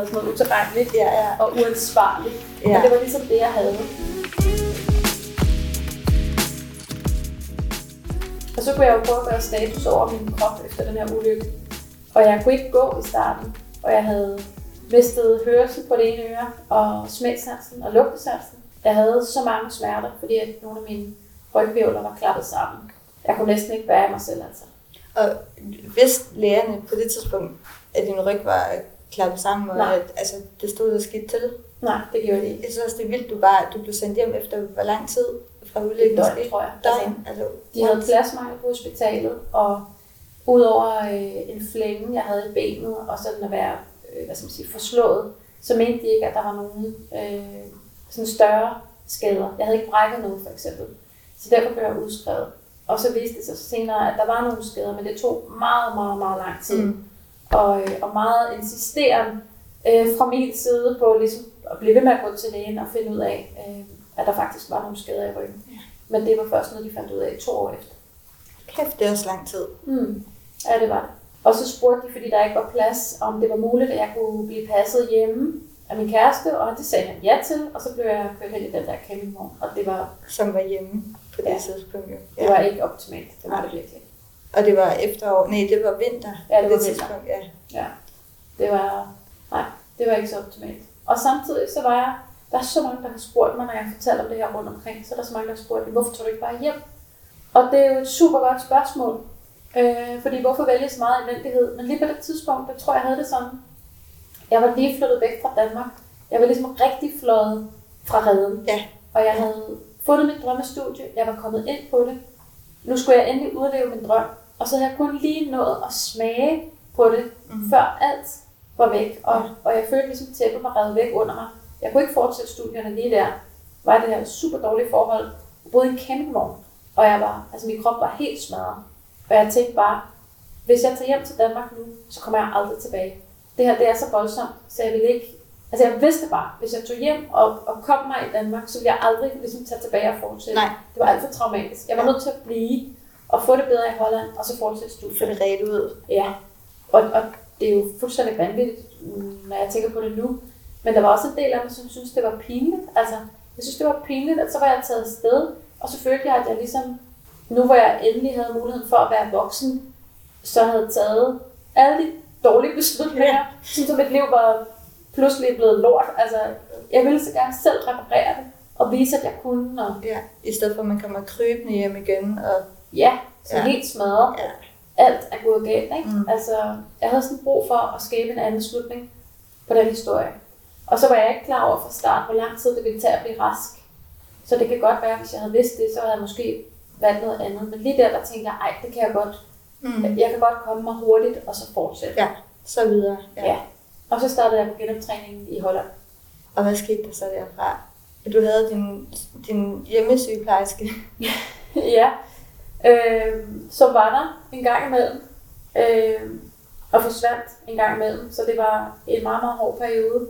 sådan noget utilregnelig Ja, ja. og uansvarlig. Ja. Ja. Men det var ligesom det, jeg havde. Og så kunne jeg jo prøve at gøre status over min krop efter den her ulykke. Og jeg kunne ikke gå i starten, og jeg havde mistet hørelse på det ene øre, og smagssansen og lugtesansen. Jeg havde så mange smerter, fordi at nogle af mine rygvævler var klappet sammen. Jeg kunne næsten ikke bære mig selv, altså. Og vidste lægerne på det tidspunkt, at din ryg var klappet sammen, og Nej. at altså, det stod der skidt til? Nej, det gjorde det ikke. Jeg synes også, det er vildt, du bare du blev sendt hjem efter hvor lang tid ulykken? Et døgn, tror jeg. Altså, Døgn? Altså, De havde pladsmangel på hospitalet, og udover øh, en flænge, jeg havde i benet, og sådan at være øh, hvad skal man sige, forslået, så mente de ikke, at der var nogen øh, sådan større skader. Jeg havde ikke brækket noget, for eksempel. Så derfor blev jeg udskrevet. Og så viste det sig senere, at der var nogle skader, men det tog meget, meget, meget lang tid. Mm. Og, øh, og meget insisteren øh, fra min side på ligesom at blive ved med at gå til lægen og finde ud af, øh, at der faktisk var nogle skader i ryggen. Ja. Men det var først noget, de fandt ud af to år efter. Kæft, det er også lang tid. Mm. Ja, det var det. Og så spurgte de, fordi der ikke var plads, om det var muligt, at jeg kunne blive passet hjemme af min kæreste, og det sagde han ja til, og så blev jeg kørt hen i den der campingvogn, og det var, Som var hjemme på det Ja. tidspunkt. Jo. det var ikke optimalt. Det var det virkelig. Og det var efterår. Nej, det var vinter. Ja, det var vinter. tidspunkt. Ja. Ja, det var, nej, det var ikke så optimalt. Og samtidig så var jeg, der er så mange, der har spurgt mig, når jeg fortæller om det her rundt omkring, så er der så mange, der har spurgt, hvorfor tog du ikke bare hjem? Og det er jo et super godt spørgsmål, øh, fordi hvorfor vælge så meget elendighed? Men lige på det tidspunkt, der tror jeg, jeg havde det sådan, jeg var lige flyttet væk fra Danmark. Jeg var ligesom rigtig fløjet fra redden. Ja. Og jeg havde fundet mit drømmestudie, jeg var kommet ind på det. Nu skulle jeg endelig udleve min drøm. Og så havde jeg kun lige nået at smage på det, Mhm. før alt var væk. Og, og jeg følte ligesom, tæppet var revet væk under mig. Jeg kunne ikke fortsætte studierne lige der. Var det her super dårlige forhold. Jeg boede i en campingvogn. Og jeg var, altså min krop var helt smadret. Og jeg tænkte bare, hvis jeg tager hjem til Danmark nu, så kommer jeg aldrig tilbage. Det her, det er så voldsomt, så jeg ville ikke... Altså jeg vidste bare, hvis jeg tog hjem og, og kom mig i Danmark, så ville jeg aldrig ligesom tage tilbage og fortsætte. Nej. Det var alt for traumatisk. Jeg var nødt til at blive og få det bedre i Holland, og så fortsætte Få studiet. det ret ud. Ja, og, og det er jo fuldstændig vanvittigt, når jeg tænker på det nu. Men der var også en del af mig, som synes, det var pinligt. Altså, jeg synes, det var pinligt, at så var jeg taget afsted, og så følte jeg, at jeg ligesom, nu hvor jeg endelig havde muligheden for at være voksen, så havde taget alle de dårlige beslutninger, Ja. ja. som mit liv var pludselig blevet lort. Altså, jeg ville så gerne selv reparere det, og vise, at jeg kunne, og Ja. I stedet for, at man kommer krybende hjem igen. Og, ja, så Ja. helt smadret. ja. alt er gået galt. Ikke? Mm. Altså, jeg havde sådan brug for at skabe en anden slutning på den historie. Og så var jeg ikke klar over fra start, hvor lang tid det ville tage at blive rask. Så det kan godt være, hvis jeg havde vidst det, så havde jeg måske valgt noget andet. Men lige der, der tænkte jeg, ej, det kan jeg godt. Mm. Jeg kan godt komme mig hurtigt, og så fortsætte. Ja. Så videre. Ja. Ja. Og så startede jeg på genoptræningen i Holland. Og hvad skete der så derfra? Du havde din, din hjemmesygeplejerske. ja, øh, så var der en gang imellem, øh, og forsvandt en gang imellem, så det var en meget, meget hård periode.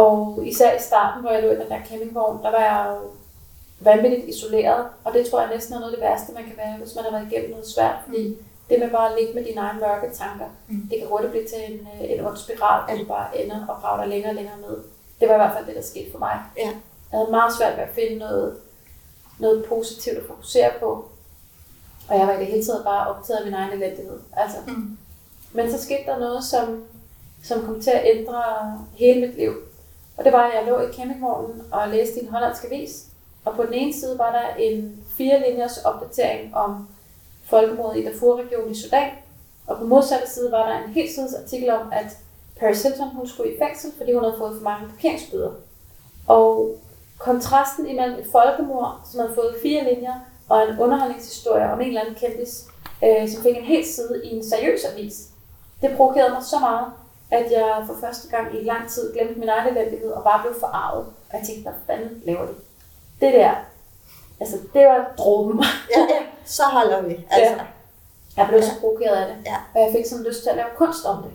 Og især i starten, hvor jeg lå i den der campingvogn, der var jeg jo vanvittigt isoleret, og det tror jeg næsten er noget af det værste, man kan være, hvis man har været igennem noget svært, fordi det med bare at ligge med dine egne mørke tanker, Mm. det kan hurtigt blive til en, øh, en ond spiral, hvor du bare ender og graver dig længere og længere ned. Det var i hvert fald det, der skete for mig. Ja. Jeg havde meget svært ved at finde noget, noget positivt at fokusere på. Og jeg var i det hele taget bare optaget af min egen elendighed. Altså. Mm. Men så skete der noget, som, som kom til at ændre hele mit liv. Og det var, at jeg lå i campingvognen og læste i en hollandsk avis. Og på den ene side var der en fire linjers opdatering om folkemordet i Darfur-regionen i Sudan. Og på modsatte side var der en helt sides artikel om, at Paris Hilton hun skulle i fængsel, fordi hun havde fået for mange parkeringsbøder. Og kontrasten imellem et folkemord, som havde fået fire linjer, og en underholdningshistorie om en eller anden kendis, øh, som fik en hel side i en seriøs avis, det provokerede mig så meget, at jeg for første gang i lang tid glemte min egen elendighed og bare blev forarvet. Og jeg tænkte, hvad fanden laver de? Det der, altså det var dråben. Ja, ja. Så holder vi. Altså. Ja. Jeg blev så provokeret af det. Ja. Og jeg fik sådan lyst til at lave kunst om det.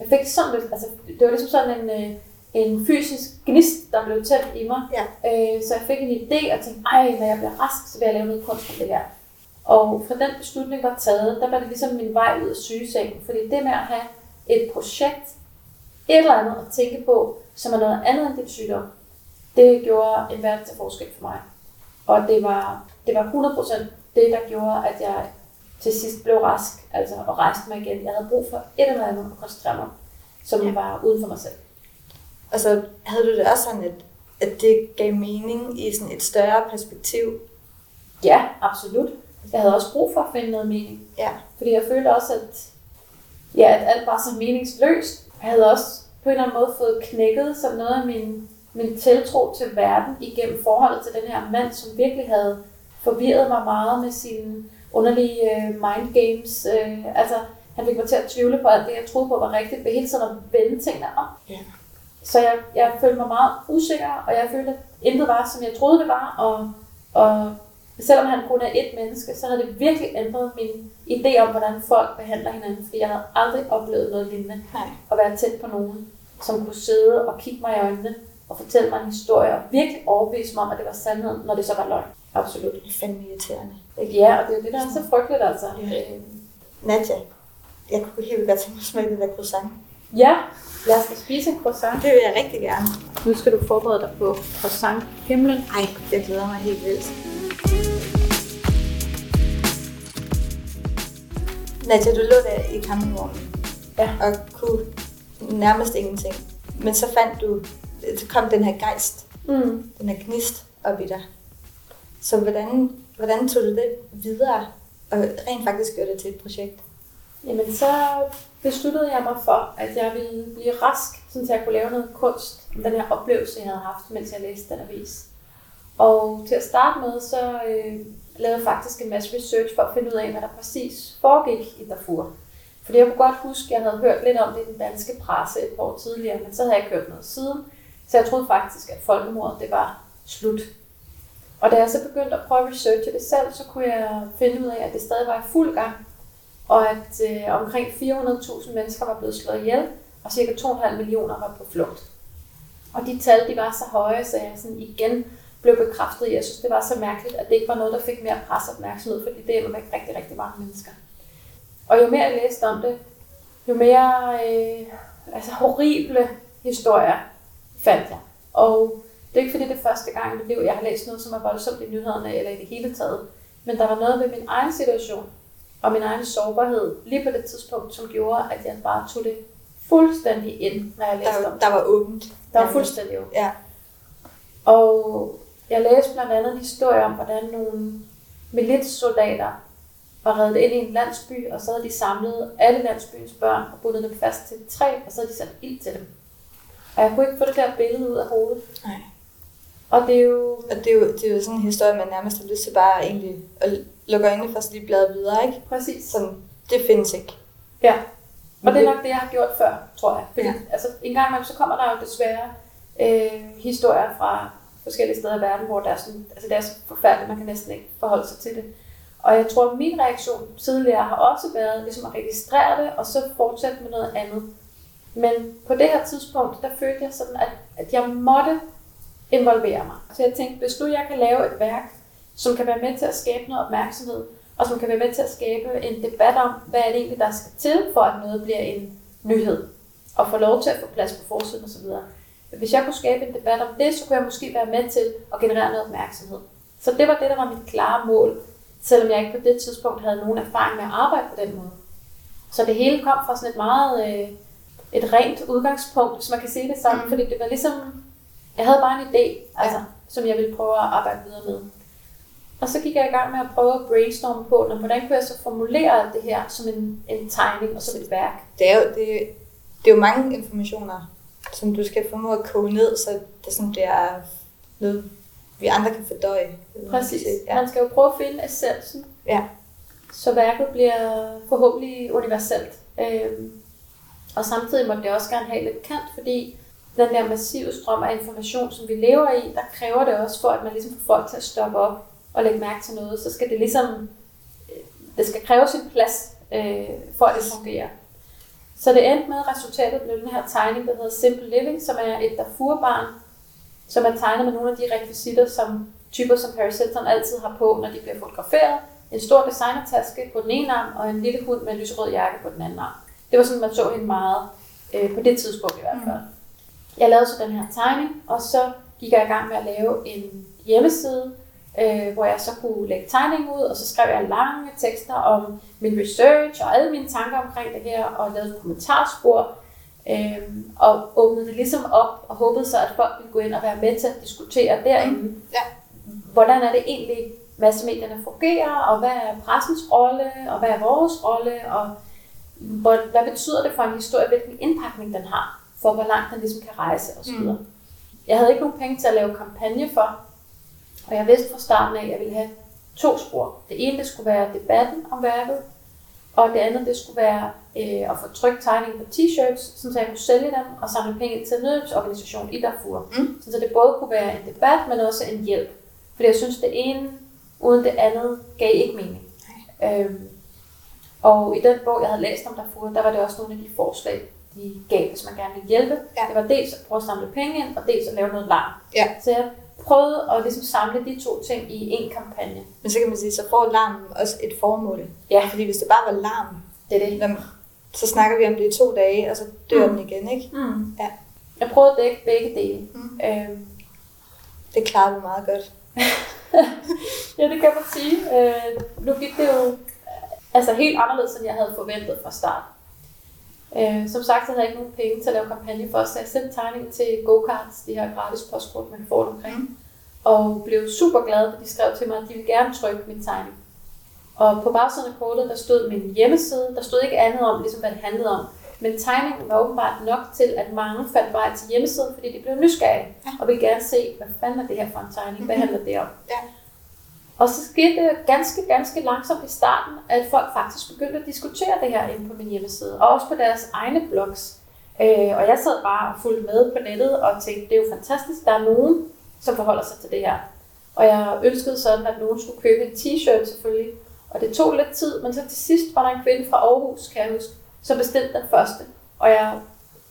Jeg fik sådan lyst, altså det var ligesom sådan en, øh, en fysisk gnist, der blev tændt i mig. Ja. Øh, så jeg fik en idé og tænkte, ej, når jeg bliver rask, så vil jeg lave noget kunst om det her. Og fra den beslutning var taget, der var det ligesom min vej ud af sygesengen. Fordi det med at have et projekt, et eller andet at tænke på, som er noget andet end din sygdom, det gjorde en verden til forskel for mig. Og det var, det var 100% det, der gjorde, at jeg til sidst blev rask, altså og rejste mig igen. Jeg havde brug for et eller andet at koncentrere mig, som ja. var uden for mig selv. Og så havde du det også sådan, at, at det gav mening i sådan et større perspektiv? Ja, absolut. Jeg havde også brug for at finde noget mening. Ja. Fordi jeg følte også, at, ja, at alt var så meningsløst. Jeg havde også på en eller anden måde fået knækket som noget af min, min tiltro til verden igennem forholdet til den her mand, som virkelig havde forvirret mig meget med sine underlige uh, mind games. Uh, altså, han fik mig til at tvivle på alt det, jeg troede på var rigtigt, ved hele tiden at vende tingene om. Ja. Så jeg, jeg følte mig meget usikker, og jeg følte, at intet var, som jeg troede, det var. Og, og selvom han kun er et menneske, så havde det virkelig ændret min idé om, hvordan folk behandler hinanden. Fordi jeg havde aldrig oplevet noget lignende. Nej. At være tæt på nogen, som kunne sidde og kigge mig i øjnene og fortælle mig en historie, og virkelig overbevise mig om, at det var sandhed, når det så var løgn. Absolut. Det er fandme irriterende. Ikke? Ja, og det er jo det, der er så frygteligt, altså. Ja. Øh, Nadja, jeg kunne helt godt tænke mig at smage den der croissant. Ja, lad os da spise en croissant. Det vil jeg rigtig gerne. Nu skal du forberede dig på croissant himlen. Ej, jeg glæder mig helt vildt. Nadja, du lå der i campingvognen Ja. og kunne nærmest ingenting. Men så fandt du, så kom den her gejst, Mm. den her gnist op i dig. Så hvordan, hvordan tog du det videre og rent faktisk gjorde det til et projekt? Jamen, så besluttede jeg mig for, at jeg ville blive rask, så jeg kunne lave noget kunst om den her oplevelse, jeg havde haft, mens jeg læste den avis. Og til at starte med, så øh, lavede faktisk en masse research for at finde ud af, hvad der præcis foregik i Darfur. Fordi jeg kunne godt huske, at jeg havde hørt lidt om det i den danske presse et par år tidligere, men så havde jeg ikke hørt noget siden. Så jeg troede faktisk, at folkemordet det var slut. Og da jeg så begyndte at prøve at researche det selv, så kunne jeg finde ud af, at det stadig var i fuld gang. Og at øh, omkring 400.000 mennesker var blevet slået ihjel, og cirka 2,5 millioner var på flugt. Og de tal de var så høje, så jeg sådan igen blev bekræftet i, jeg synes, det var så mærkeligt, at det ikke var noget, der fik mere presseopmærksomhed, fordi det er væk rigtig, rigtig mange mennesker. Og jo mere jeg læste om det, jo mere øh, altså horrible historier fandt jeg. Og det er ikke fordi, det er første gang i mit liv, jeg har læst noget, som er voldsomt i nyhederne eller i det hele taget. Men der var noget ved min egen situation og min egen sårbarhed lige på det tidspunkt, som gjorde, at jeg bare tog det fuldstændig ind, når jeg læste Der, om det. der var åbent. Der var fuldstændig jo. Ja. Og jeg læste blandt andet en historie om, hvordan nogle militssoldater var reddet ind i en landsby, og så havde de samlet alle landsbyens børn og bundet dem fast til et træ, og så havde de sat ild til dem. Og jeg kunne ikke få det der billede ud af hovedet. Nej. Og det er jo... Og det er, jo, det er jo sådan en historie, man nærmest har lyst til bare egentlig at lukke øjnene for, så de bladrer videre, ikke? Præcis. Sådan, det findes ikke. Ja. Og det er nok det, jeg har gjort før, tror jeg. Fordi Ja. altså, en gang imellem, så kommer der jo desværre øh, historier fra forskellige steder i verden, hvor der er sådan, altså det er så forfærdeligt, man kan næsten ikke forholde sig til det. Og jeg tror, at min reaktion tidligere har også været ligesom at registrere det, og så fortsætte med noget andet. Men på det her tidspunkt, der følte jeg sådan, at, at jeg måtte involvere mig. Så jeg tænkte, hvis nu jeg kan lave et værk, som kan være med til at skabe noget opmærksomhed, og som kan være med til at skabe en debat om, hvad er det egentlig, der skal til, for at noget bliver en nyhed, og få lov til at få plads på forsiden osv. Hvis jeg kunne skabe en debat om det, så kunne jeg måske være med til at generere noget opmærksomhed. Så det var det, der var mit klare mål, selvom jeg ikke på det tidspunkt havde nogen erfaring med at arbejde på den måde. Så det hele kom fra sådan et meget øh, et rent udgangspunkt, hvis man kan sige det sådan, Mm. fordi det var ligesom, jeg havde bare en idé, altså, Ja. som jeg ville prøve at arbejde videre med. Og så gik jeg i gang med at prøve at brainstorme på, når, hvordan kunne jeg så formulere alt det her som en, en tegning og som et værk. Det er jo, det, det er jo mange informationer, som du skal formå at koge ned, så det, sådan, det er noget, vi andre kan fordøje. Præcis. Ja. Man skal jo prøve at finde essensen, Ja. så værket bliver forhåbentlig universelt. Øhm, og samtidig må det også gerne have lidt kant, fordi den der massive strøm af information, som vi lever i, der kræver det også for, at man ligesom får folk til at stoppe op og lægge mærke til noget. Så skal det ligesom, øh, det skal kræve sin plads, øh, for at det fungerer. Så det endte med, at resultatet blev den her tegning, der hedder Simple Living, som er et Darfur-barn, som er tegnet med nogle af de rekvisitter, som typer som Paris Hilton altid har på, når de bliver fotograferet. En stor designertaske på den ene arm, og en lille hund med en lyserød jakke på den anden arm. Det var sådan, man så hende meget, øh, på det tidspunkt i hvert fald. Jeg lavede så den her tegning, og så gik jeg i gang med at lave en hjemmeside, øh, hvor jeg så kunne lægge tegningen ud, og så skrev jeg lange tekster om min research og alle mine tanker omkring det her, og lavede kommentarspor, øh, og åbnede det ligesom op, og håbede så, at folk ville gå ind og være med til at diskutere derinde. Mm. Ja. Hvordan er det egentlig, massemedierne fungerer, og hvad er pressens rolle, og hvad er vores rolle, og hvad, hvad betyder det for en historie, hvilken indpakning den har, for hvor langt den ligesom kan rejse osv. Mm. Jeg havde ikke nogen penge til at lave kampagne for, og jeg vidste fra starten af, at jeg ville have to spor. Det ene det skulle være debatten om værket, og det andet det skulle være øh, at få trykt tegninger på t-shirts, så jeg kunne sælge dem og samle penge til en nødhjælpsorganisation i Darfur. Mm. Så det både kunne være en debat, men også en hjælp. Fordi jeg synes, det ene uden det andet gav ikke mening. Øhm, og i den bog, jeg havde læst om Darfur, der var det også nogle af de forslag, de gav, hvis man gerne ville hjælpe. Ja. Det var dels at prøve at samle penge ind, og dels at lave noget larm. Ja. Så jeg prøvede at ligesom samle de to ting i en kampagne. Men så kan man sige, så får larmen også et formål. Ja. Fordi hvis det bare var larm, det er det. Jamen, så snakker vi om det i to dage, og så dør mm. den igen, ikke? Mm. Ja. Jeg prøvede at dække begge dele. Mm. Øhm, det klarede du meget godt. ja, det kan man sige. Øh, nu gik det jo altså helt anderledes, end jeg havde forventet fra start. Øh, som sagt, så havde jeg ikke nogen penge til at lave kampagne for, så jeg sendte tegning til GoCards, de her gratis postkort, man får omkring. Mm. Og blev super glad, da de skrev til mig, at de ville gerne trykke min tegning. Og på bagsiden af kortet, der stod min hjemmeside. Der stod ikke andet om, ligesom hvad det handlede om. Men tegningen var åbenbart nok til, at mange fandt vej til hjemmesiden, fordi de blev nysgerrige. Ja. Og ville gerne se, hvad fanden er det her for en tegning? Hvad handler det om? Ja. Og så skete det ganske, ganske langsomt i starten, at folk faktisk begyndte at diskutere det her inde på min hjemmeside, og også på deres egne blogs. Øh, og jeg sad bare og fulgte med på nettet og tænkte, det er jo fantastisk, der er nogen, som forholder sig til det her. Og jeg ønskede sådan, at nogen skulle købe en t-shirt selvfølgelig. Og det tog lidt tid, men så til sidst var der en kvinde fra Aarhus, kan jeg huske, som bestilte den første. Og jeg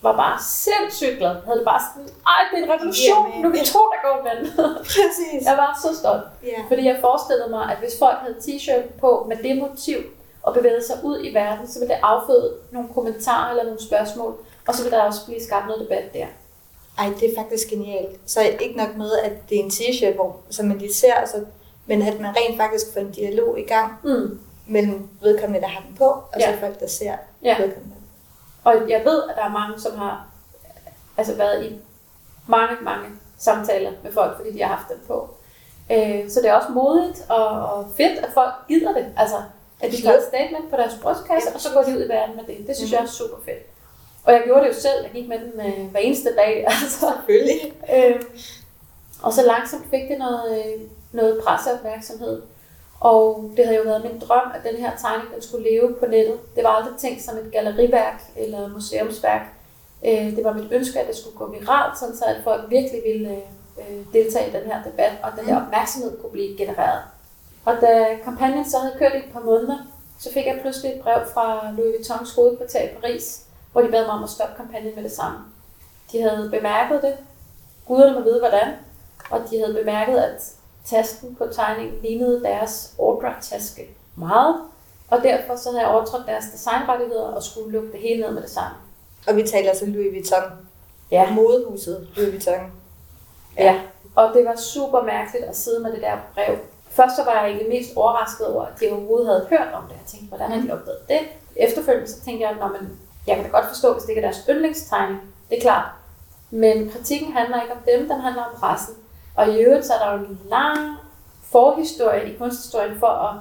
var bare sindssygt glad. Jeg havde det bare sådan, ej, det er en revolution, yeah, nu er vi to, der går med Præcis. Jeg var så stolt. Yeah. Fordi jeg forestillede mig, at hvis folk havde t-shirt på med det motiv, og bevægede sig ud i verden, så ville det afføde nogle kommentarer eller nogle spørgsmål, og så ville der også blive skabt noget debat der. Ej, det er faktisk genialt. Så ikke nok med, at det er en t-shirt, hvor, som man lige ser, altså, men at man rent faktisk får en dialog i gang mm. mellem vedkommende, der har den på, og ja. så folk, der ser ja. vedkommende. Og jeg ved, at der er mange, som har altså været i mange, mange samtaler med folk, fordi de har haft den på. Øh, så det er også modigt og, og fedt, at folk gider det. Altså, at de gør et statement på deres brystkasse, og så går de ud i verden med det. Det synes mm. jeg er super fedt. Og jeg gjorde det jo selv. Jeg gik med den øh, hver eneste dag. Altså. Selvfølgelig. Øh, og så langsomt fik det noget, øh, noget presseopmærksomhed. Og det havde jo været min drøm, at den her tegning den skulle leve på nettet. Det var aldrig tænkt som et galleriværk eller museumsværk. Øh, det var mit ønske, at det skulle gå viralt, sådan så at folk virkelig ville øh, deltage i den her debat, og den her opmærksomhed kunne blive genereret. Og da kampagnen så havde kørt i et par måneder, så fik jeg pludselig et brev fra Louis Vuittons hovedkvarter i Paris, hvor de bad mig om at stoppe kampagnen med det samme. De havde bemærket det. Guderne må vide, hvordan. Og de havde bemærket, at tasken på tegningen lignede deres ordre-taske meget, og derfor så havde jeg overtrådt deres designrettigheder og skulle lukke det hele ned med det samme. Og vi taler altså Louis Vuitton. Ja. Modehuset Louis Vuitton. Ja. ja. Og det var super mærkeligt at sidde med det der brev. Først så var jeg egentlig mest overrasket over, at de overhovedet havde hørt om det. Jeg tænkte, hvordan har de opdaget det? Efterfølgende så tænkte jeg, at jeg kan da godt forstå, hvis det ikke er deres yndlingstegning. Det er klart. Men kritikken handler ikke om dem, den handler om pressen. Og i øvrigt så er der jo en lang forhistorie i kunsthistorien for at,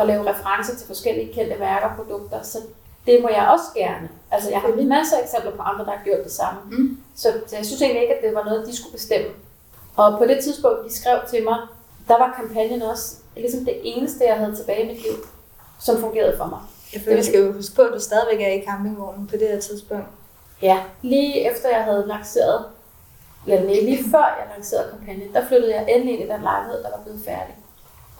at lave referencer til forskellige kendte værker og produkter. Så det må jeg også gerne. Altså jeg har masser af eksempler på andre, der har gjort det samme. Mm. Så, så jeg synes egentlig ikke, at det var noget, de skulle bestemme. Og på det tidspunkt, de skrev til mig, der var kampagnen også ligesom det eneste, jeg havde tilbage i mit liv, som fungerede for mig. Jeg føler, vi skal jo huske på, at du stadigvæk er i campingvognen på det her tidspunkt. Ja, lige efter jeg havde lanceret eller nej, lige før jeg lancerede kampagnen, der flyttede jeg endelig ind i den lejlighed, der var blevet færdig.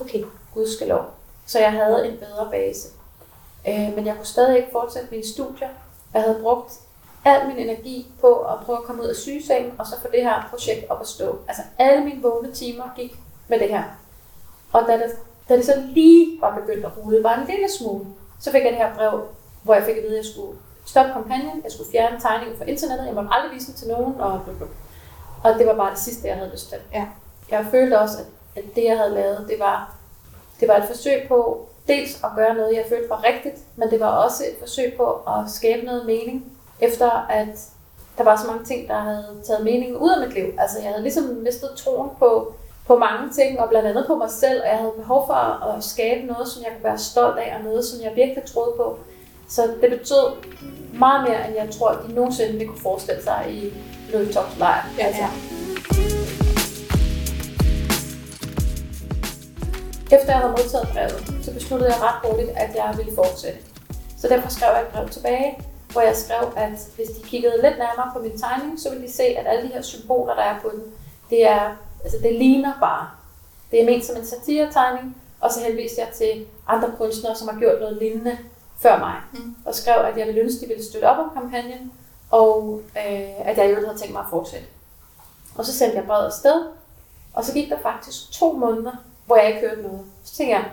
Okay. Gudskelov. Så jeg havde en bedre base. Øh, men jeg kunne stadig ikke fortsætte mine studier. Jeg havde brugt al min energi på at prøve at komme ud af sygesengen, og så få det her projekt op at stå. Altså alle mine vågne timer gik med det her. Og da det, da det så lige var begyndt at rulle, bare en lille smule, så fik jeg det her brev, hvor jeg fik at vide, at jeg skulle stoppe kampagnen, jeg skulle fjerne tegningen fra internettet, jeg måtte aldrig vise den til nogen, og blablabla. Og det var bare det sidste, jeg havde lyst til. Ja. Jeg følte også, at at det, jeg havde lavet, det var, det var et forsøg på dels at gøre noget, jeg følte var rigtigt, men det var også et forsøg på at skabe noget mening, efter at der var så mange ting, der havde taget meningen ud af mit liv. Altså jeg havde ligesom mistet troen på, på mange ting, og blandt andet på mig selv, og jeg havde behov for at skabe noget, som jeg kunne være stolt af, og noget, som jeg virkelig troede på. Så det betød meget mere, end jeg tror, at de nogensinde ville kunne forestille sig i Louis Tops lejr. Ja, altså, ja. Efter jeg havde modtaget brevet, så besluttede jeg ret hurtigt, at jeg ville fortsætte. Så derfor skrev jeg et brev tilbage, hvor jeg skrev, at hvis de kiggede lidt nærmere på min tegning, så ville de se, at alle de her symboler, der er på den, det, er, altså det ligner bare. Det er ment som en satiretegning, og så henviste jeg til andre kunstnere, som har gjort noget lignende før mig, Mm. og skrev, at jeg ville ønske, de ville støtte op om kampagnen, og øh, at jeg øvrigt havde tænkt mig at fortsætte. Og så sendte jeg brevet afsted, og så gik der faktisk to måneder, hvor jeg ikke hørte noget. Så tænkte jeg,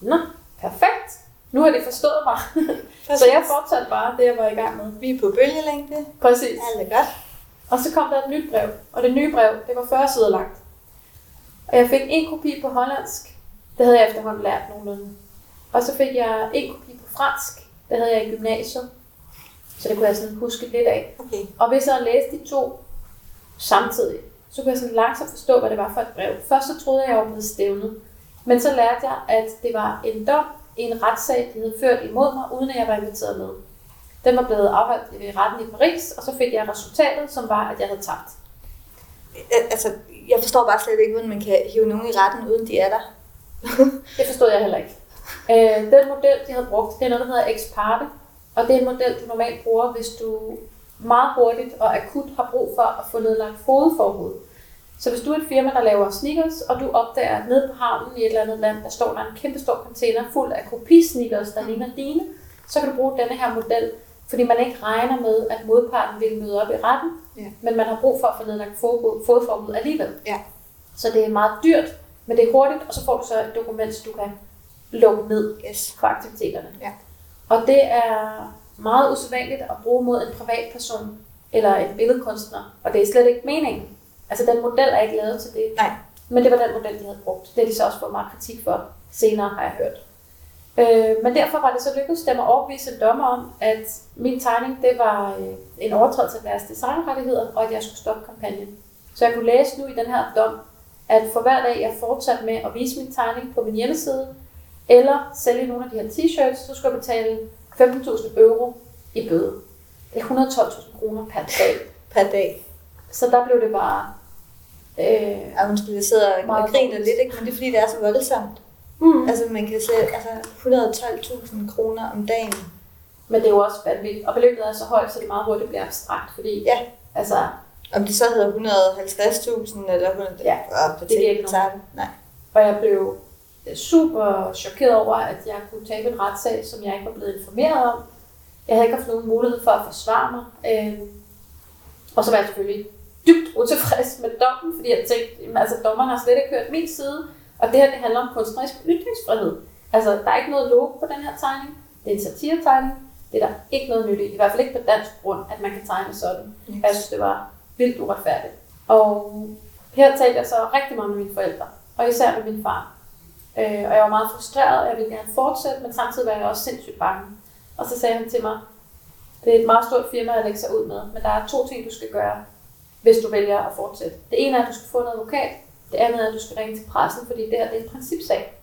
nå, perfekt, nu har de forstået mig. så jeg fortsatte bare det, jeg var i gang med. Vi er på bølgelængde. Præcis. Alt er godt. Og så kom der et nyt brev, og det nye brev, det var 40 sider langt. Og jeg fik en kopi på hollandsk, det havde jeg efterhånden lært nogenlunde. Og så fik jeg en kopi på fransk, det havde jeg i gymnasiet. Så det kunne jeg sådan huske lidt af. Okay. Og hvis jeg læste de to samtidig, så kunne jeg sådan langsomt forstå, hvad det var for et brev. Først så troede jeg, at jeg var blevet stævnet. Men så lærte jeg, at det var en dom i en retssag, de havde ført imod mig, uden at jeg var inviteret med. Den var blevet afholdt ved retten i Paris, og så fik jeg resultatet, som var, at jeg havde tabt. Al- Altså, jeg forstår bare slet ikke, hvordan man kan hive nogen i retten, uden de er der. Det forstod jeg heller ikke. Øh, den model, de havde brugt, det er noget, der hedder ex parte, og det er en model, du normalt bruger, hvis du meget hurtigt og akut har brug for at få nedlagt fodforhud. Så hvis du er et firma, der laver sneakers, og du opdager, at nede på havnen i et eller andet land, der står der en kæmpe stor container fuld af kopisneakers, der ligner dine, så kan du bruge denne her model, fordi man ikke regner med, at modparten vil møde op i retten, Ja. men man har brug for at få nedlagt fod- fodforbud alligevel. Ja. Så det er meget dyrt, men det er hurtigt, og så får du så et dokument, så du kan lukke ned Yes. for aktiviteterne. Ja. Og det er meget usædvanligt at bruge mod en privatperson eller en billedkunstner, og det er slet ikke meningen. Altså den model er ikke lavet til det. Nej. Men det var den model, de havde brugt. Det har de så også fået meget kritik for senere, har jeg hørt. Øh, men derfor var det så lykkedes dem at overbevise en dommer om, at min tegning det var øh, en overtrædelse af deres designrettigheder, og at jeg skulle stoppe kampagnen. Så jeg kunne læse nu i den her dom, at for hver dag jeg fortsatte med at vise min tegning på min hjemmeside, eller sælge nogle af de her t-shirts, så skulle jeg betale 15.000 euro i bøde. Det er 112.000 kroner per dag. Per dag. Så der blev det bare... Øh, Ja, undskyld, jeg sidder og griner lidt, ikke? men det er fordi, det er så voldsomt. mm. Altså, man kan se altså, 112.000 kroner om dagen. Men det er jo også vanvittigt. Og beløbet er så højt, så det meget hurtigt bliver abstrakt, fordi Ja. altså, Om det så hedder 150.000 eller 100, Ja, det giver ikke det. Nej. og jeg blev super chokeret over, at jeg kunne tabe en retssag, som jeg ikke var blevet informeret om. Jeg havde ikke haft nogen mulighed for at forsvare mig. Øh, og så var jeg selvfølgelig dybt utilfreds med dommen, fordi jeg tænkte, jamen, altså dommeren har slet ikke hørt min side, og det her det handler om kunstnerisk ytringsfrihed. Altså, der er ikke noget logo på den her tegning. Det er en satiretegning. Det er der ikke noget nyt i. I hvert fald ikke på dansk grund, at man kan tegne sådan. Og jeg synes, det var vildt uretfærdigt. Og her talte jeg så rigtig meget med mine forældre, og især med min far. Øh, og jeg var meget frustreret, og jeg ville gerne fortsætte, men samtidig var jeg også sindssygt bange. Og så sagde han til mig, det er et meget stort firma at lægge sig ud med, men der er to ting, du skal gøre, hvis du vælger at fortsætte. Det ene er, at du skal få en advokat. Det andet er, at du skal ringe til pressen, fordi det her det er en principsag.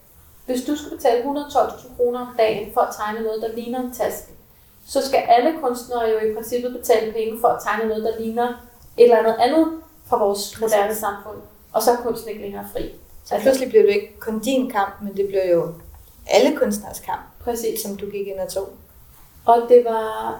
Hvis du skal betale 112.000 kroner om dagen for at tegne noget, der ligner en taske, så skal alle kunstnere jo i princippet betale penge for at tegne noget, der ligner et eller andet andet fra vores moderne samfund. Og så er kunsten ikke længere fri. Så pludselig blev det ikke kun din kamp, men det blev jo alle kunstners kamp, Præcis. som du gik ind og tog. Og det var,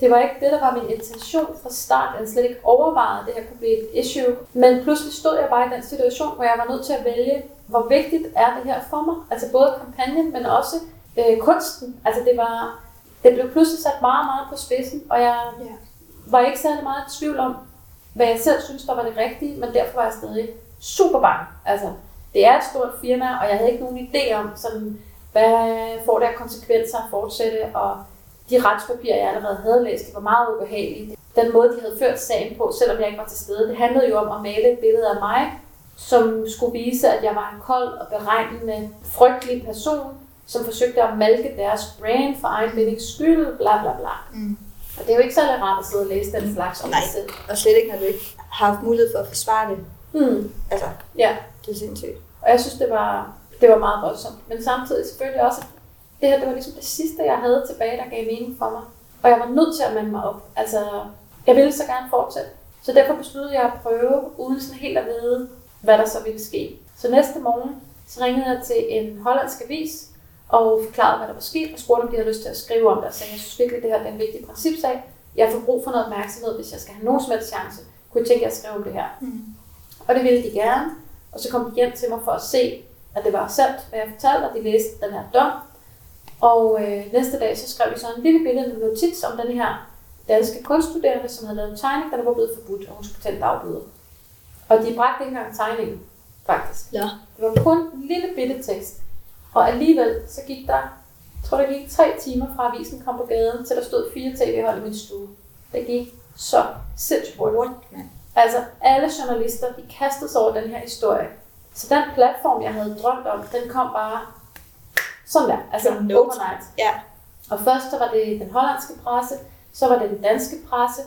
det var ikke det, der var min intention fra start. Jeg slet ikke overvejet, at det her kunne blive et issue. Men pludselig stod jeg bare i den situation, hvor jeg var nødt til at vælge, hvor vigtigt er det her for mig. Altså både kampagnen, men også øh, kunsten. Altså det var, det blev pludselig sat meget, meget på spidsen, og jeg Ja. var ikke særlig meget i tvivl om, hvad jeg selv synes, der var det rigtige, men derfor var jeg stadig super bange. Altså, det er et stort firma, og jeg havde ikke nogen idé om, sådan, hvad får det af konsekvenser at fortsætte, og de retspapirer, jeg allerede havde læst, de var meget ubehagelige. Den måde, de havde ført sagen på, selvom jeg ikke var til stede, det handlede jo om at male et billede af mig som skulle vise, at jeg var en kold og beregnende, frygtelig person, som forsøgte at malke deres brand for egen vindings skyld, bla bla bla. Mm. Og det er jo ikke særlig rart at sidde og læse den slags om Nej. sig selv. Og slet ikke, når du ikke har haft mulighed for at forsvare det. Mm. Altså, Ja, det er sindssygt. og jeg synes, det var, det var meget voldsomt. Men samtidig selvfølgelig også, at det her det var ligesom det sidste, jeg havde tilbage, der gav mening for mig. Og jeg var nødt til at mande mig op. Altså, jeg ville så gerne fortsætte. Så derfor besluttede jeg at prøve, uden sådan helt at vide, hvad der så ville ske. Så næste morgen, så ringede jeg til en hollandsk avis, og forklarede, hvad der var sket, og spurgte, om de havde lyst til at skrive om det, og sagde, jeg synes virkelig, det her det er en vigtig principsag. Jeg får brug for noget opmærksomhed, hvis jeg skal have nogen som helst chance. Kunne I tænke at skrive om det her? Mm. Og det ville de gerne. Og så kom de hjem til mig for at se, at det var sandt, hvad jeg fortalte, og de læste den her dom. Og øh, næste dag, så skrev de så en lille billede notits om den her danske kunststuderende, som havde lavet en tegning, der var blevet forbudt, og hun skulle tage en dagbøde. Og de bragte ikke engang tegningen, faktisk. Ja. Det var kun en lille bitte tekst. Og alligevel, så gik der, jeg tror der gik tre timer fra avisen kom på gaden, til der stod fire tv-hold i min stue. Det gik så sindssygt hurtigt. Mand? Altså, alle journalister, de kastede sig over den her historie. Så den platform, jeg havde drømt om, den kom bare sådan der, altså overnight. Ja. Og først så var det den hollandske presse, så var det den danske presse,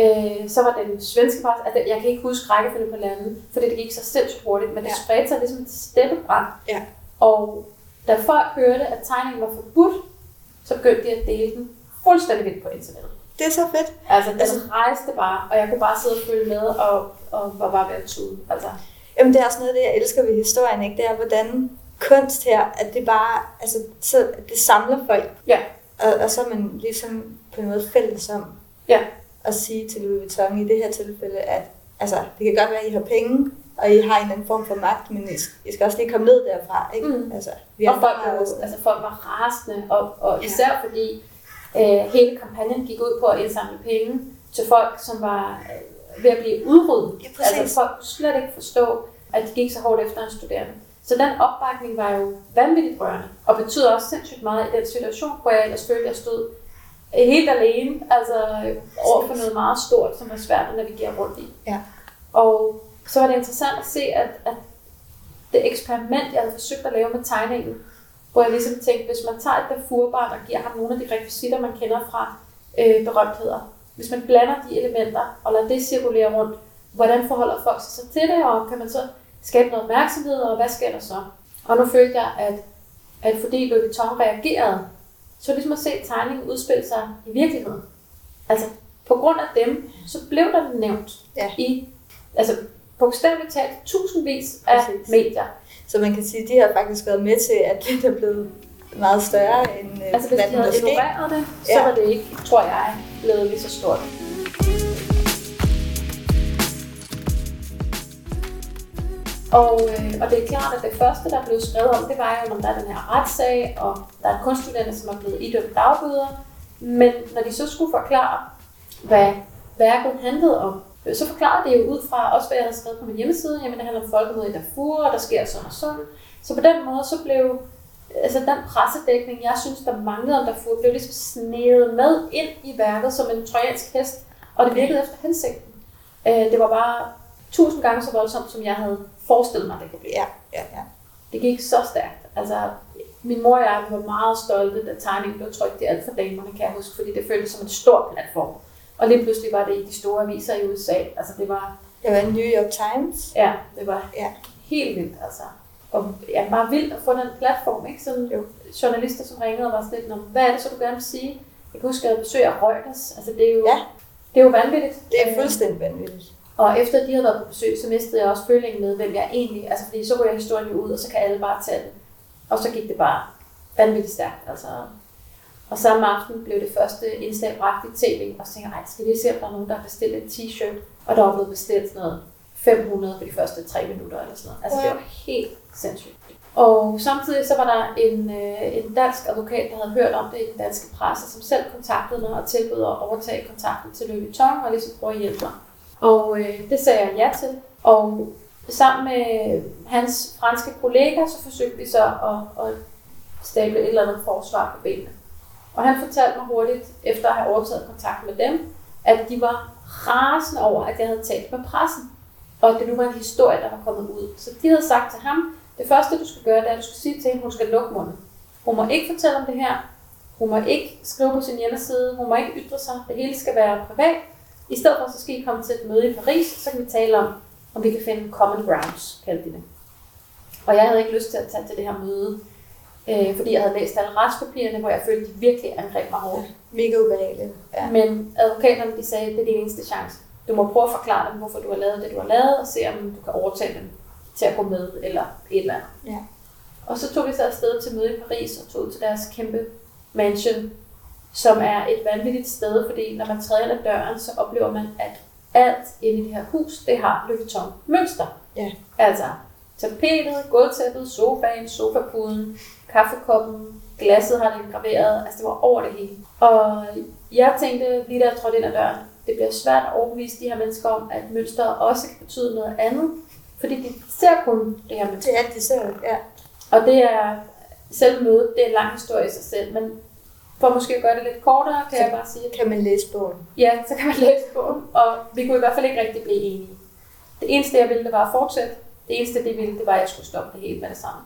øh, så var det den svenske presse. Altså, jeg kan ikke huske rækkefølge på landet, fordi det gik så sindssygt hurtigt, men det Ja. spredte sig ligesom et steppebrand. Ja. Og da folk hørte, at tegningen var forbudt, så begyndte de at dele den fuldstændig vildt på internettet. Det er så fedt. Altså, den Altså- rejste bare, og jeg kunne bare sidde og følge med, og, og var bare ved at tude. Altså, Jamen, det er også noget af det, jeg elsker ved historien, ikke? Det er, hvordan kunst her, at det bare, altså, så det samler folk. Ja. Og, og så er man ligesom på en måde fælles om Ja. at sige til Louis Vuitton i det her tilfælde, at altså, det kan godt være, at I har penge, og I har en eller anden form for magt, men I, I skal også lige komme ned derfra, ikke? Mm. Altså, vi og folk, var, altså, folk var rasende, og, og Ja. især fordi øh, hele kampagnen gik ud på at indsamle penge til folk, som var øh, ved at blive udryddet. Ja, præcis. altså, folk kunne slet ikke forstå, at de gik så hårdt efter en studerende. Så den opbakning var jo vanvittigt rørende, og betød også sindssygt meget i den situation, hvor jeg ellers følte, at jeg stod helt alene, altså øh, over for noget meget stort, som var svært at navigere rundt i. Ja. Og så var det interessant at se, at, at det eksperiment, jeg havde forsøgt at lave med tegningen, hvor jeg ligesom tænkte, hvis man tager et Darfurbarn og giver ham nogle af de rekvisitter, man kender fra øh, berømtheder, hvis man blander de elementer og lader det cirkulere rundt, hvordan forholder folk sig så til det, og kan man så skabe noget opmærksomhed, og hvad sker der så? Og nu følte jeg, at, at fordi Louis Vuitton reagerede, så ligesom at se tegningen udspille sig i virkeligheden. Altså, på grund af dem, så blev der nævnt Ja. i, altså bogstaveligt talt, tusindvis af Præcis. medier. Så man kan sige, at de har faktisk været med til, at det er blevet meget større end øh, Altså, hvis de havde måske. ignoreret det, så Ja. var det ikke, tror jeg, blevet lige så stort. Og, øh, og det er klart, at det første, der blev skrevet om, det var jo, om der er den her retssag, og der er kunststuderende, som er blevet idømt dagbøder. Men når de så skulle forklare, hvad værket handlede om, så forklarede det jo ud fra, også hvad jeg havde skrevet på min hjemmeside, jamen det handler om folkemøde i Darfur, og der sker sådan og sådan. Så på den måde, så blev altså den pressedækning, jeg synes, der manglede om Darfur, blev ligesom snedet med ind i værket som en trojansk hest, og det virkede efter hensigten. Øh, Det var bare tusind gange så voldsomt, som jeg havde forestillet mig, det kunne blive. Ja, ja, ja. Det gik så stærkt. Altså, min mor og jeg var meget stolte, da tegningen blev trykt i alt for damerne, kan jeg huske, fordi det føltes som en stor platform. Og lige pludselig var det i de store aviser i USA. Altså, det var, Det var New York Times. ja, det var Ja. helt vildt, altså. Og ja, bare vildt at få den platform, ikke? Sådan Jo. journalister, som ringede og var sådan lidt, "Nå, hvad er det så, du gerne vil sige? Jeg kan huske, at jeg besøg af Reuters. Altså, det er jo, Ja. det er jo vanvittigt. Det er fuldstændig vanvittigt. Og efter at de havde været på besøg, så mistede jeg også følingen med, hvem jeg egentlig... Altså, fordi så ryger historien jo ud, og så kan alle bare tage det. Og så gik det bare vanvittigt stærkt. Altså. Og samme aften blev det første indslag bragt i tv, og så tænkte jeg, "Ej, skal lige se, om der er nogen, der har bestilt en t-shirt? Og der var blevet bestilt sådan noget 500 på de første tre minutter eller sådan noget. Altså, det Ja. var helt sindssygt. Og samtidig så var der en, øh, en dansk advokat, der havde hørt om det i den danske presse, som selv kontaktede mig og tilbød at overtage kontakten til Louis Vuitton og ligesom prøve at hjælpe mig. Og øh, det sagde jeg ja til. Og sammen med hans franske kollega, så forsøgte vi så at, at stable et eller andet forsvar på benene. Og han fortalte mig hurtigt, efter at have overtaget kontakt med dem, at de var rasende over, at jeg havde talt med pressen. og det nu var en historie, der var kommet ud. Så de havde sagt til ham, det første du skal gøre, det er, at du skal sige til hende, hun skal lukke munden. Hun må ikke fortælle om det her. Hun må ikke skrive på sin hjemmeside. Hun må ikke ytre sig. Det hele skal være privat. I stedet for, så skal I komme til et møde i Paris, så kan vi tale om, om vi kan finde common grounds, kaldte de det. Og jeg havde ikke lyst til at tage til det her møde, øh, fordi jeg havde læst alle retspapirerne, hvor jeg følte, at de virkelig angreb mig hårdt. Mega ubehageligt. Ja. Men advokaterne de sagde, det er din eneste chance. Du må prøve at forklare dem, hvorfor du har lavet det, du har lavet, og se om du kan overtale dem til at gå med, eller et eller andet. Ja. Og så tog vi så afsted til møde i Paris og tog til deres kæmpe mansion, som er et vanvittigt sted, fordi når man træder ind ad døren, så oplever man, at alt inde i det her hus, det har Louis Vuitton mønster. Ja. Altså tapetet, gulvtæppet, sofaen, sofapuden, kaffekoppen, glasset har det graveret, altså det var over det hele. Og jeg tænkte, lige da jeg trådte ind ad døren, det bliver svært at overbevise de her mennesker om, at mønster også kan betyde noget andet, fordi de ser kun det her mønster. Det er det ser ja. Og det er selv mødet, det er en lang historie i sig selv, men for måske at gøre det lidt kortere, kan Så jeg bare sige, Kan man læse bogen? ja, så kan man læse bogen, og vi kunne i hvert fald ikke rigtig blive enige. Det eneste, jeg ville, det var at fortsætte. Det eneste, det ville, det var, at jeg skulle stoppe det hele med det samme.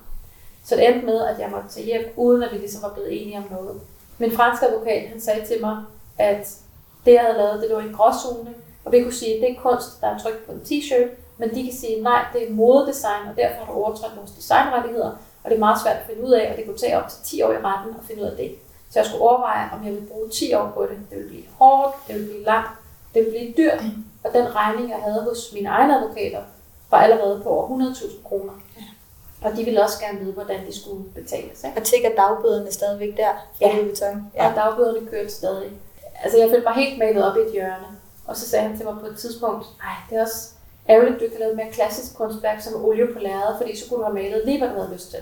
Så det endte med, at jeg måtte tage hjem, uden at vi ligesom var blevet enige om noget. Min franske advokat, han sagde til mig, at det, jeg havde lavet, det lå i en gråzone, og vi kunne sige, at det er kunst, der er trykt på en t-shirt, men de kan sige, nej, det er modedesign, og derfor har du overtrådt vores designrettigheder, og det er meget svært at finde ud af, og det kunne tage op til 10 år i retten at finde ud af det. Så jeg skulle overveje, om jeg ville bruge 10 år på det. Det ville blive hårdt, det ville blive langt, det ville blive dyrt, og den regning, jeg havde hos mine egne advokater, var allerede på over 100.000 kroner. Og de ville også gerne vide, hvordan de skulle betales. Ikke? Og tigger dagbøderne stadigvæk der? Ja. Ja. Og dagbøderne kørte stadig. Altså, jeg følte mig helt malet op i et hjørne. Og så sagde han til mig på et tidspunkt, nej, det er også ærgerligt, at du ikke har lavet et mere klassisk kunstværk som olie på lærredet, fordi så kunne du have malet lige, hvad du havde lyst til.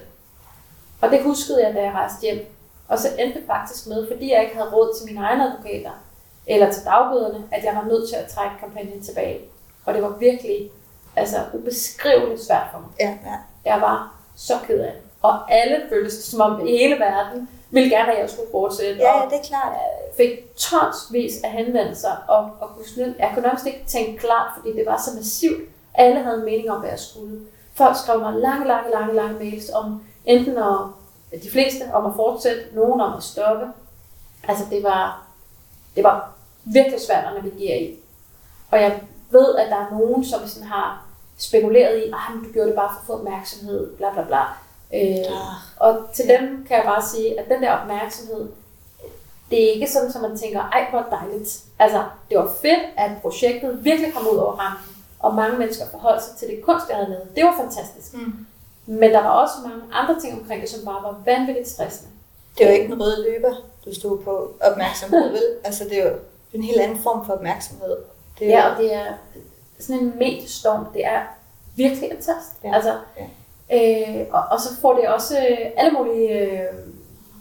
Og det huskede jeg, da jeg rejste hjem. Og så endte det faktisk med, fordi jeg ikke havde råd til mine egne advokater, eller til dagbøderne, at jeg var nødt til at trække kampagnen tilbage. Og det var virkelig altså, ubeskriveligt svært for mig. Ja, ja. Jeg var så ked af det. Og alle føltes som om i hele verden ville gerne, at jeg skulle fortsætte. Ja, og ja, det er klart. jeg fik tonsvis af henvendelser, og, og kunne sådan, jeg kunne nærmest ikke tænke klart, fordi det var så massivt. Alle havde en mening om, hvad jeg skulle. Folk skrev mig lange, lange, lange, lange mails om enten at, de fleste om at fortsætte, nogen om at stoppe. Altså det var, det var virkelig svært at navigere i. Og jeg ved, at der er nogen, som sådan har spekuleret i, at du gjorde det bare for at få opmærksomhed, bla bla bla. Øh, og til dem kan jeg bare sige, at den der opmærksomhed, det er ikke sådan, at man tænker, ej hvor dejligt. Altså, det var fedt, at projektet virkelig kom ud over rampen, og mange mennesker forholdt sig til det kunst, jeg havde lavet. Det var fantastisk. Mm. Men der var også mange andre ting omkring det, som bare var vanvittigt stressende. Det er jo ikke en rød løber, du stod på opmærksomhed, vel? Altså, det er jo en helt anden form for opmærksomhed. Det er Ja, og det er sådan en mediestorm. Det er virkelig intenst. Ja. Altså, øh, og, og så får det også øh, alle mulige, øh,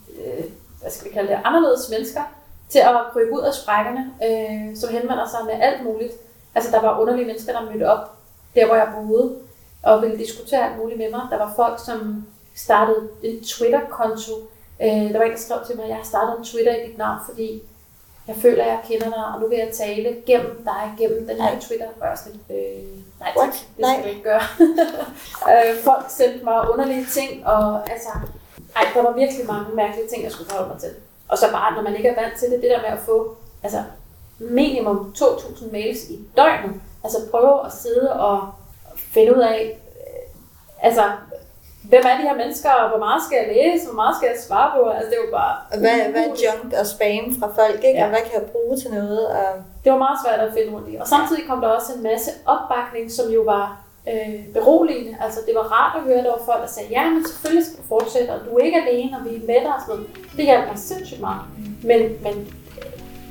øh, hvad skal vi kalde det, anderledes mennesker til at krybe ud af sprækkerne, øh, som henvender sig med alt muligt. Altså, der var underlige mennesker, der mødte op der, hvor jeg boede, og ville diskutere alt muligt med mig. Der var folk, som startede en Twitter-konto. Øh, der var en, der skrev til mig, at jeg har startet en Twitter i dit navn, fordi jeg føler, jeg kender dig, og nu vil jeg tale gennem dig, gennem den her Nej. Twitter. Og jeg sådan, øh, nej What? tak, det Nej. skal du ikke gøre. øh, folk sendte mig underlige ting, og altså, ej, der var virkelig mange mærkelige ting, jeg skulle forholde mig til. Og så bare, når man ikke er vant til det, det der med at få altså, minimum 2.000 mails i døgnet, altså prøve at sidde og finde ud af, øh, altså, hvem er de her mennesker, og hvor meget skal jeg læse, hvor meget skal jeg svare på, altså det var bare og hvad, hvad er junk og spam fra folk, ikke? Ja. Og hvad kan jeg bruge til noget? Og, det var meget svært at finde rundt i. Og samtidig kom der også en masse opbakning, som jo var øh, beroligende. Altså det var rart at høre, at der var folk, der sagde, ja, men selvfølgelig skal du fortsætte, og du er ikke alene, og vi er med dig og sådan noget. Det hjalp mig sindssygt meget. Men, men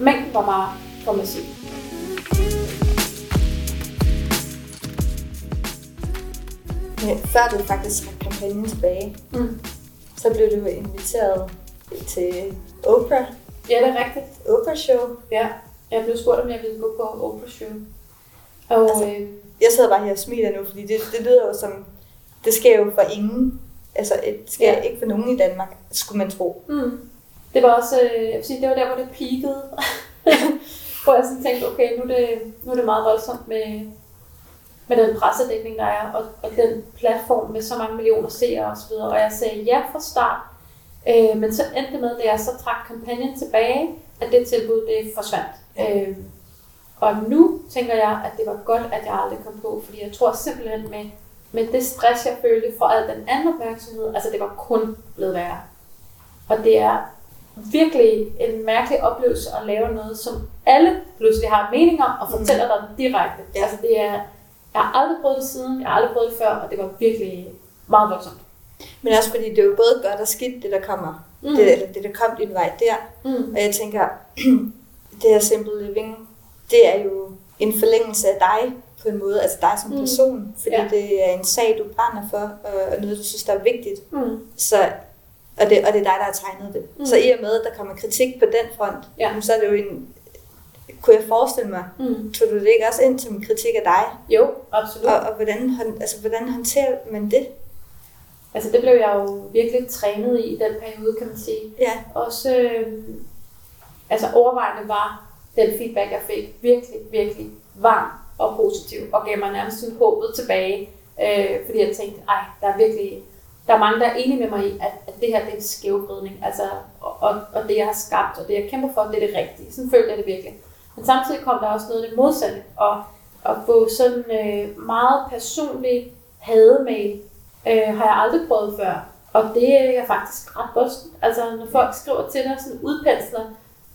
mængden var meget for massiv. Før du faktisk trak kampagnen tilbage, Mm. så blev du inviteret til Oprah, Ja, det er rigtigt. Oprah Show. Ja, jeg blev spurgt, om jeg ville gå på Oprah Show. Og Altså, øh, Jeg sidder bare her og smiler nu, fordi det, det lyder jo som, det sker jo for ingen. Altså, det sker Ja. ikke for nogen i Danmark, skulle man tro. Mm. Det var også, øh, jeg vil sige, det var der, hvor det peakede. hvor jeg sådan tænkte, okay, nu er det, nu er det meget voldsomt med, med den pressedækning, der er, og, og den platform med så mange millioner seere osv. Og jeg sagde ja fra start, øh, men så endte det med, da jeg så trak kampagnen tilbage, at det tilbud det forsvandt. Øh, og nu tænker jeg, at det var godt, at jeg aldrig kom på, fordi jeg tror simpelthen med, med det stress, jeg følte for al den anden opmærksomhed, altså det var kun blevet værre. Og det er virkelig en mærkelig oplevelse at lave noget, som alle pludselig har mening om, og fortæller dig direkte. Ja. Altså det er, jeg har aldrig prøvet det siden, jeg har aldrig prøvet det før, og det var virkelig meget voldsomt. Men også fordi det er jo både godt og skidt, det der kommer. Mm. Det, eller det, der kom din vej der. Mm. Og jeg tænker, det her Simple Living, det er jo en forlængelse af dig på en måde, altså dig som mm. person, fordi ja. det er en sag, du brænder for, og noget, du synes, der er vigtigt. Mm. Så, og, det, og det er dig, der har tegnet det. Mm. Så i og med, at der kommer kritik på den front, ja. så er det jo en, kunne jeg forestille mig, mm. tog du det ikke også ind som en kritik af dig? Jo, absolut. Og, og hvordan, altså, hvordan håndterer man det? Altså det blev jeg jo virkelig trænet i i den periode, kan man sige. Ja. Også, øh, altså overvejende var den feedback, jeg fik, virkelig, virkelig varm og positiv, og gav mig nærmest sådan håbet tilbage, øh, fordi jeg tænkte, ej, der er virkelig, der er mange, der er enige med mig i, at, at det her det er en skævvridning, altså, og, og, og det, jeg har skabt, og det, jeg kæmper for, det er det rigtige. Sådan følte jeg det virkelig. Men samtidig kom der også noget af det modsatte, og at få sådan øh, meget personlig hademail, øh, har jeg aldrig prøvet før. Og det er faktisk ret godt. Altså, når folk skriver til dig, sådan udpensler,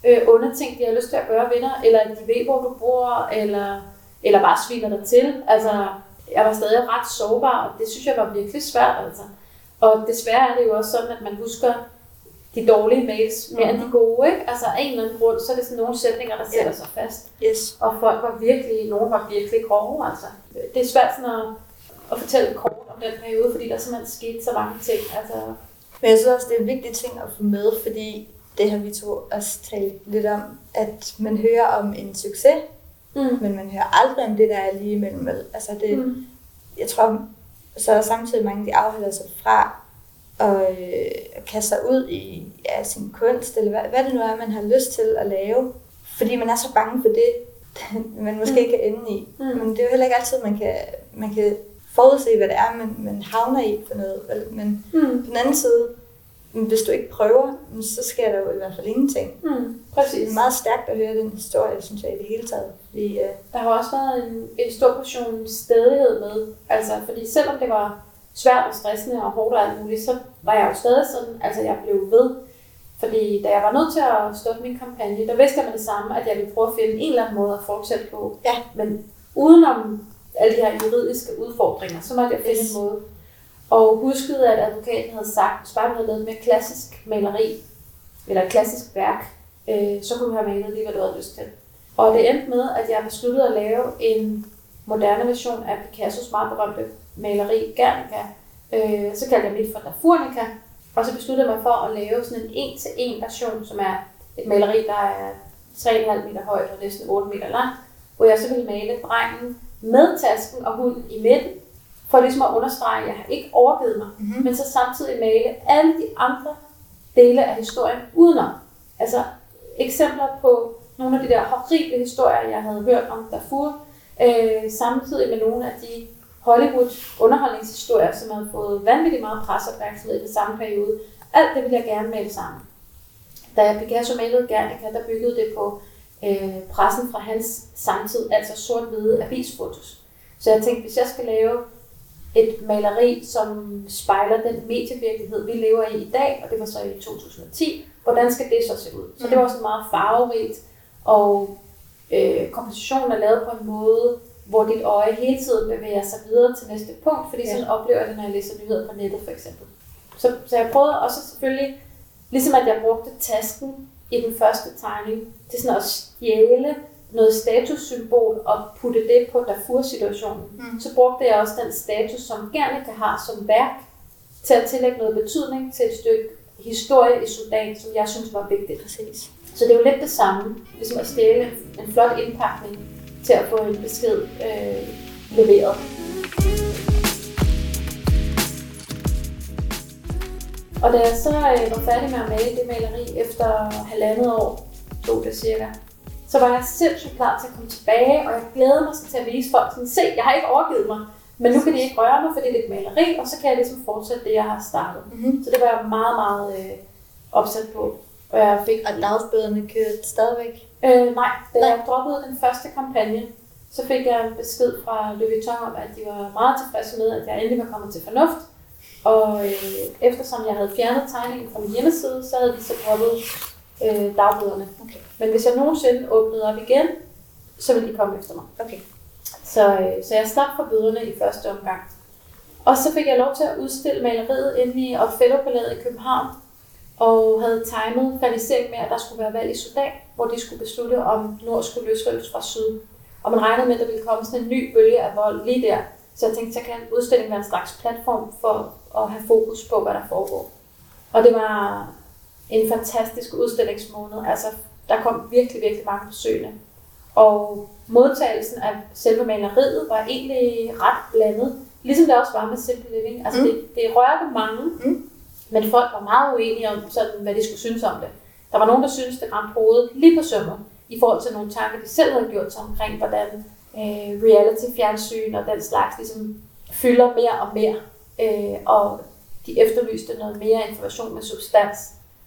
øh, underting, ting, de har lyst til at gøre venner, eller de ved, hvor du bor, eller, eller bare sviner dig til. Altså, jeg var stadig ret sårbar, og det synes jeg var virkelig svært. Altså. Og desværre er det jo også sådan, at man husker de dårlige mails mere mm-hmm. end de mhm. gode. Ikke? Altså af en eller anden grund, så er det sådan nogle sætninger, der sætter yeah. sig fast. Yes. Og folk var virkelig, nogle var virkelig grove. Altså. Det er svært sådan at, at fortælle kort om den periode, fordi der simpelthen skete så mange ting. Altså. Men jeg synes også, det er en vigtig ting at få med, fordi det har vi to også talt lidt om, at man hører om en succes, mm. men man hører aldrig om det, der er lige imellem. Altså det, mm. Jeg tror, så er der samtidig mange, de afholder sig fra at øh, kaste sig ud i ja, sin kunst, eller hvad, hvad det nu er, man har lyst til at lave. Fordi man er så bange for det, man måske mm. kan ende i. Mm. Men det er jo heller ikke altid, man kan, man kan forudse, hvad det er, man, man havner i for noget. Men mm. på den anden side, hvis du ikke prøver, så sker der jo i hvert fald ingenting. Mm, præcis. Det er meget stærkt at høre den historie, synes jeg, i det hele taget. Fordi, uh... Der har også været en, en stor portion stedighed med. Altså, fordi selvom det var svært og stressende og hårdt og alt muligt, så var jeg jo stadig sådan, altså jeg blev ved. Fordi da jeg var nødt til at stoppe min kampagne, der vidste jeg med det samme, at jeg ville prøve at finde en eller anden måde at fortsætte på. Ja. Men udenom alle de her juridiske udfordringer, så måtte jeg finde yes. en måde. Og huskede, at advokaten havde sagt, at bare du havde lavet med klassisk maleri, eller klassisk værk, øh, så kunne du have malet lige, hvad du havde lyst til. Og det endte med, at jeg besluttede at lave en moderne version af Picassos meget berømte maleri Guernica. Øh, så kaldte jeg mit for La Furnica. Og så besluttede jeg mig for at lave sådan en en-til-en version, som er et maleri, der er 3,5 meter højt og næsten 8 meter langt, hvor jeg så ville male drengen med tasken og hunden i midten, for ligesom at understrege, at jeg har ikke overgivet mig, mm-hmm. men så samtidig male alle de andre dele af historien udenom. Altså eksempler på nogle af de der horrible historier, jeg havde hørt om Darfur, øh, samtidig med nogle af de Hollywood underholdningshistorier, som havde fået vanvittigt meget presseopmærksomhed i den samme periode. Alt det ville jeg gerne male sammen. Da jeg Picasso malede Guernica, der byggede det på øh, pressen fra hans samtid, altså sort-hvide avisfotos. Så jeg tænkte, hvis jeg skal lave et maleri, som spejler den medievirkelighed, vi lever i i dag, og det var så i 2010. Hvordan skal det så se ud? Så det var også meget farverigt, og øh, kompositionen er lavet på en måde, hvor dit øje hele tiden bevæger sig videre til næste punkt, fordi ja. sådan oplever jeg det, når jeg læser nyheder på nettet for eksempel. Så, så jeg prøvede også selvfølgelig, ligesom at jeg brugte tasken i den første tegning, til sådan at stjæle noget statussymbol og putte det på Darfur-situationen, mm. så brugte jeg også den status, som Gernika har som værk, til at tillægge noget betydning til et stykke historie i Sudan, som jeg synes var vigtigt. Præcis. Så det er jo lidt det samme, ligesom at stjæle en flot indpakning til at få en besked øh, leveret. Og da jeg så øh, var færdig med at male det maleri efter halvandet år, tog det cirka, så var jeg sindssygt klar til at komme tilbage, og jeg glæder mig til at vise folk, sådan, se, jeg har ikke overgivet mig, men nu kan de ikke røre mig, fordi det er et maleri, og så kan jeg ligesom fortsætte det, jeg har startet. Mm-hmm. Så det var jeg meget, meget øh, opsat på. Og jeg fik... Og dagsbøderne kørte stadigvæk? Øh, nej, da Nej. jeg droppede den første kampagne, så fik jeg besked fra Louis Vuitton om, at de var meget tilfredse med, at jeg endelig var kommet til fornuft. Og øh, eftersom jeg havde fjernet tegningen fra min hjemmeside, så havde de så droppet øh, dagbøderne. Okay. Men hvis jeg nogensinde åbnede op igen, så ville de komme efter mig. Okay. Så, øh, så jeg slap for bøderne i første omgang. Og så fik jeg lov til at udstille maleriet inde i Otfellow-palæet i København, og havde timet fanisering med, at der skulle være valg i Sudan, hvor de skulle beslutte, om nord skulle løsrives fra syd. Og man regnede med, at der ville komme sådan en ny bølge af vold lige der. Så jeg tænkte, så kan en udstilling være en slags platform for at have fokus på, hvad der foregår. Og det var en fantastisk udstillingsmåned. Altså, der kom virkelig, virkelig mange besøgende. Og modtagelsen af selve maleriet var egentlig ret blandet. Ligesom det også var med Simple Living. Altså, Mm. det, det rørte mange, Mm. Men folk var meget uenige om, sådan, hvad de skulle synes om det. Der var nogen, der syntes, det ramte hovedet lige på sømmet, i forhold til nogle tanker, de selv havde gjort sig omkring, hvordan øh, reality-fjernsyn og den slags ligesom fylder mere og mere. Øh, og de efterlyste noget mere information med substans.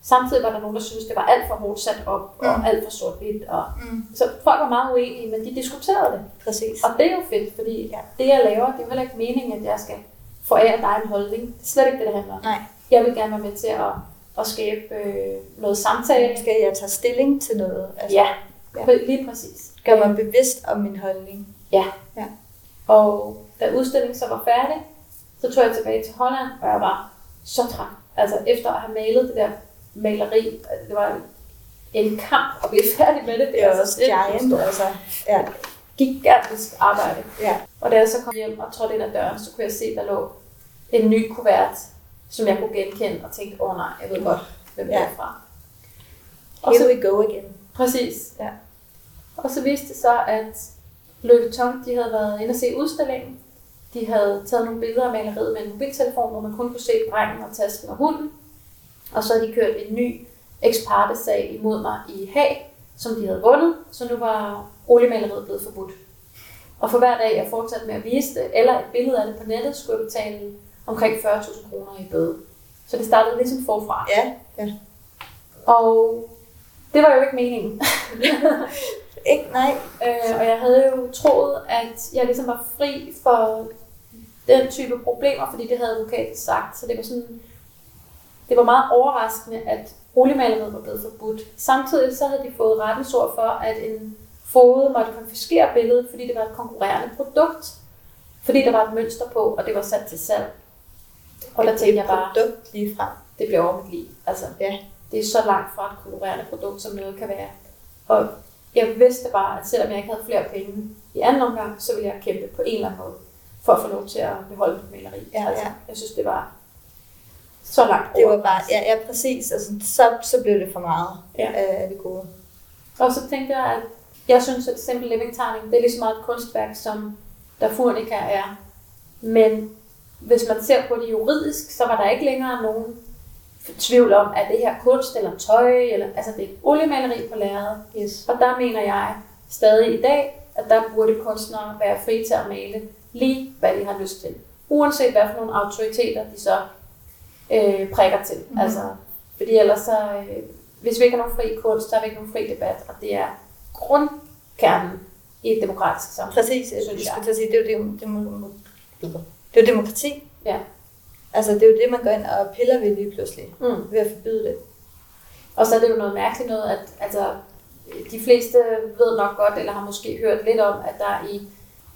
Samtidig var der nogen, der syntes, det var alt for hårdt sat op, og Mm. alt for sort-hvidt. Og... Mm. Så folk var meget uenige, men de diskuterede det. Præcis. Og det er jo fedt, fordi ja. det, jeg laver, det er jo heller ikke meningen, at jeg skal forære dig en holdning. Det er slet ikke det, det handler om. Nej. Jeg vil gerne være med til at, at skabe øh, noget samtale. Skal jeg tage stilling til noget? Altså, Ja, Ja. ja. lige præcis. Gør mig bevidst om min holdning? Og da udstillingen så var færdig, så tog jeg tilbage til Holland, og jeg var så træt. Altså efter at have malet det der maleri, det var en kamp at blive færdig med det. Det er også giant, altså. Ja. gigantisk arbejde. Ja. Og da jeg så kom hjem og trådte ind ad døren, så kunne jeg se, der lå en ny kuvert, som jeg kunne genkende, og tænkte, åh oh, nej, jeg ved godt, hvem det Ja. er fra. Og Here så, we go again. præcis. Ja. Og så viste det så, at Louis Vuitton, de havde været inde og se udstillingen. De havde taget nogle billeder af maleriet med en mobiltelefon, hvor man kun kunne se drengen og tasken og hunden. Og så havde de kørt en ny ekspertesag imod mig i Haag, som de havde vundet, så nu var oliemaleriet blevet forbudt. Og for hver dag, jeg fortsatte med at vise det, eller et billede af det på nettet, skulle jeg betale omkring 40.000 kroner i bøde. Så det startede ligesom forfra. Ja. ja. Og det var jo ikke meningen. Ikke, nej. Øh, og jeg havde jo troet, at jeg ligesom var fri for den type problemer, fordi det havde advokaten sagt. Så det var sådan, det var meget overraskende, at boligmaleriet var blevet forbudt. Samtidig så havde de fået rettens ord for, at en fode måtte konfiskere billedet, fordi det var et konkurrerende produkt. Fordi der var et mønster på, og det var sat til salg. Og der tænkte jeg bare, produkt lige frem. det bliver over mit liv. Altså, Ja. det er så langt fra et konkurrerende produkt, som noget kan være. Og jeg vidste bare, at selvom jeg ikke havde flere penge i anden omgang, så ville jeg kæmpe på en eller anden måde, for at få lov til at beholde mit maleri. Ja, altså, ja. Jeg synes, det var så langt Det over. var bare, ja, ja præcis. Altså, så, så blev det for meget Ja. af det gode. Og så tænkte jeg, at jeg synes, at Simple Living Tegning, det er lige så meget et kunstværk, som der Furnica er. Men hvis man ser på det juridisk, så var der ikke længere nogen tvivl om, at det her kunst eller tøj, eller, altså det er oliemaleri på lærredet. Yes. Og der mener jeg stadig i dag, at der burde kunstnere være fri til at male lige, hvad de har lyst til. Uanset hvad for nogle autoriteter de så øh, prikker til. Mhm. Mm-hmm. Altså, fordi ellers så, øh, hvis vi ikke har nogen fri kunst, så har vi ikke nogen fri debat, og det er grundkernen i et demokratisk samfund. Præcis. Jeg Synes jeg. sige, det er jo det, det, det er jo demokrati. Ja. Altså, det er jo det, man går ind og piller ved lige pludselig, Mm. ved at forbyde det. Og så er det jo noget mærkeligt noget, at altså, de fleste ved nok godt, eller har måske hørt lidt om, at der i,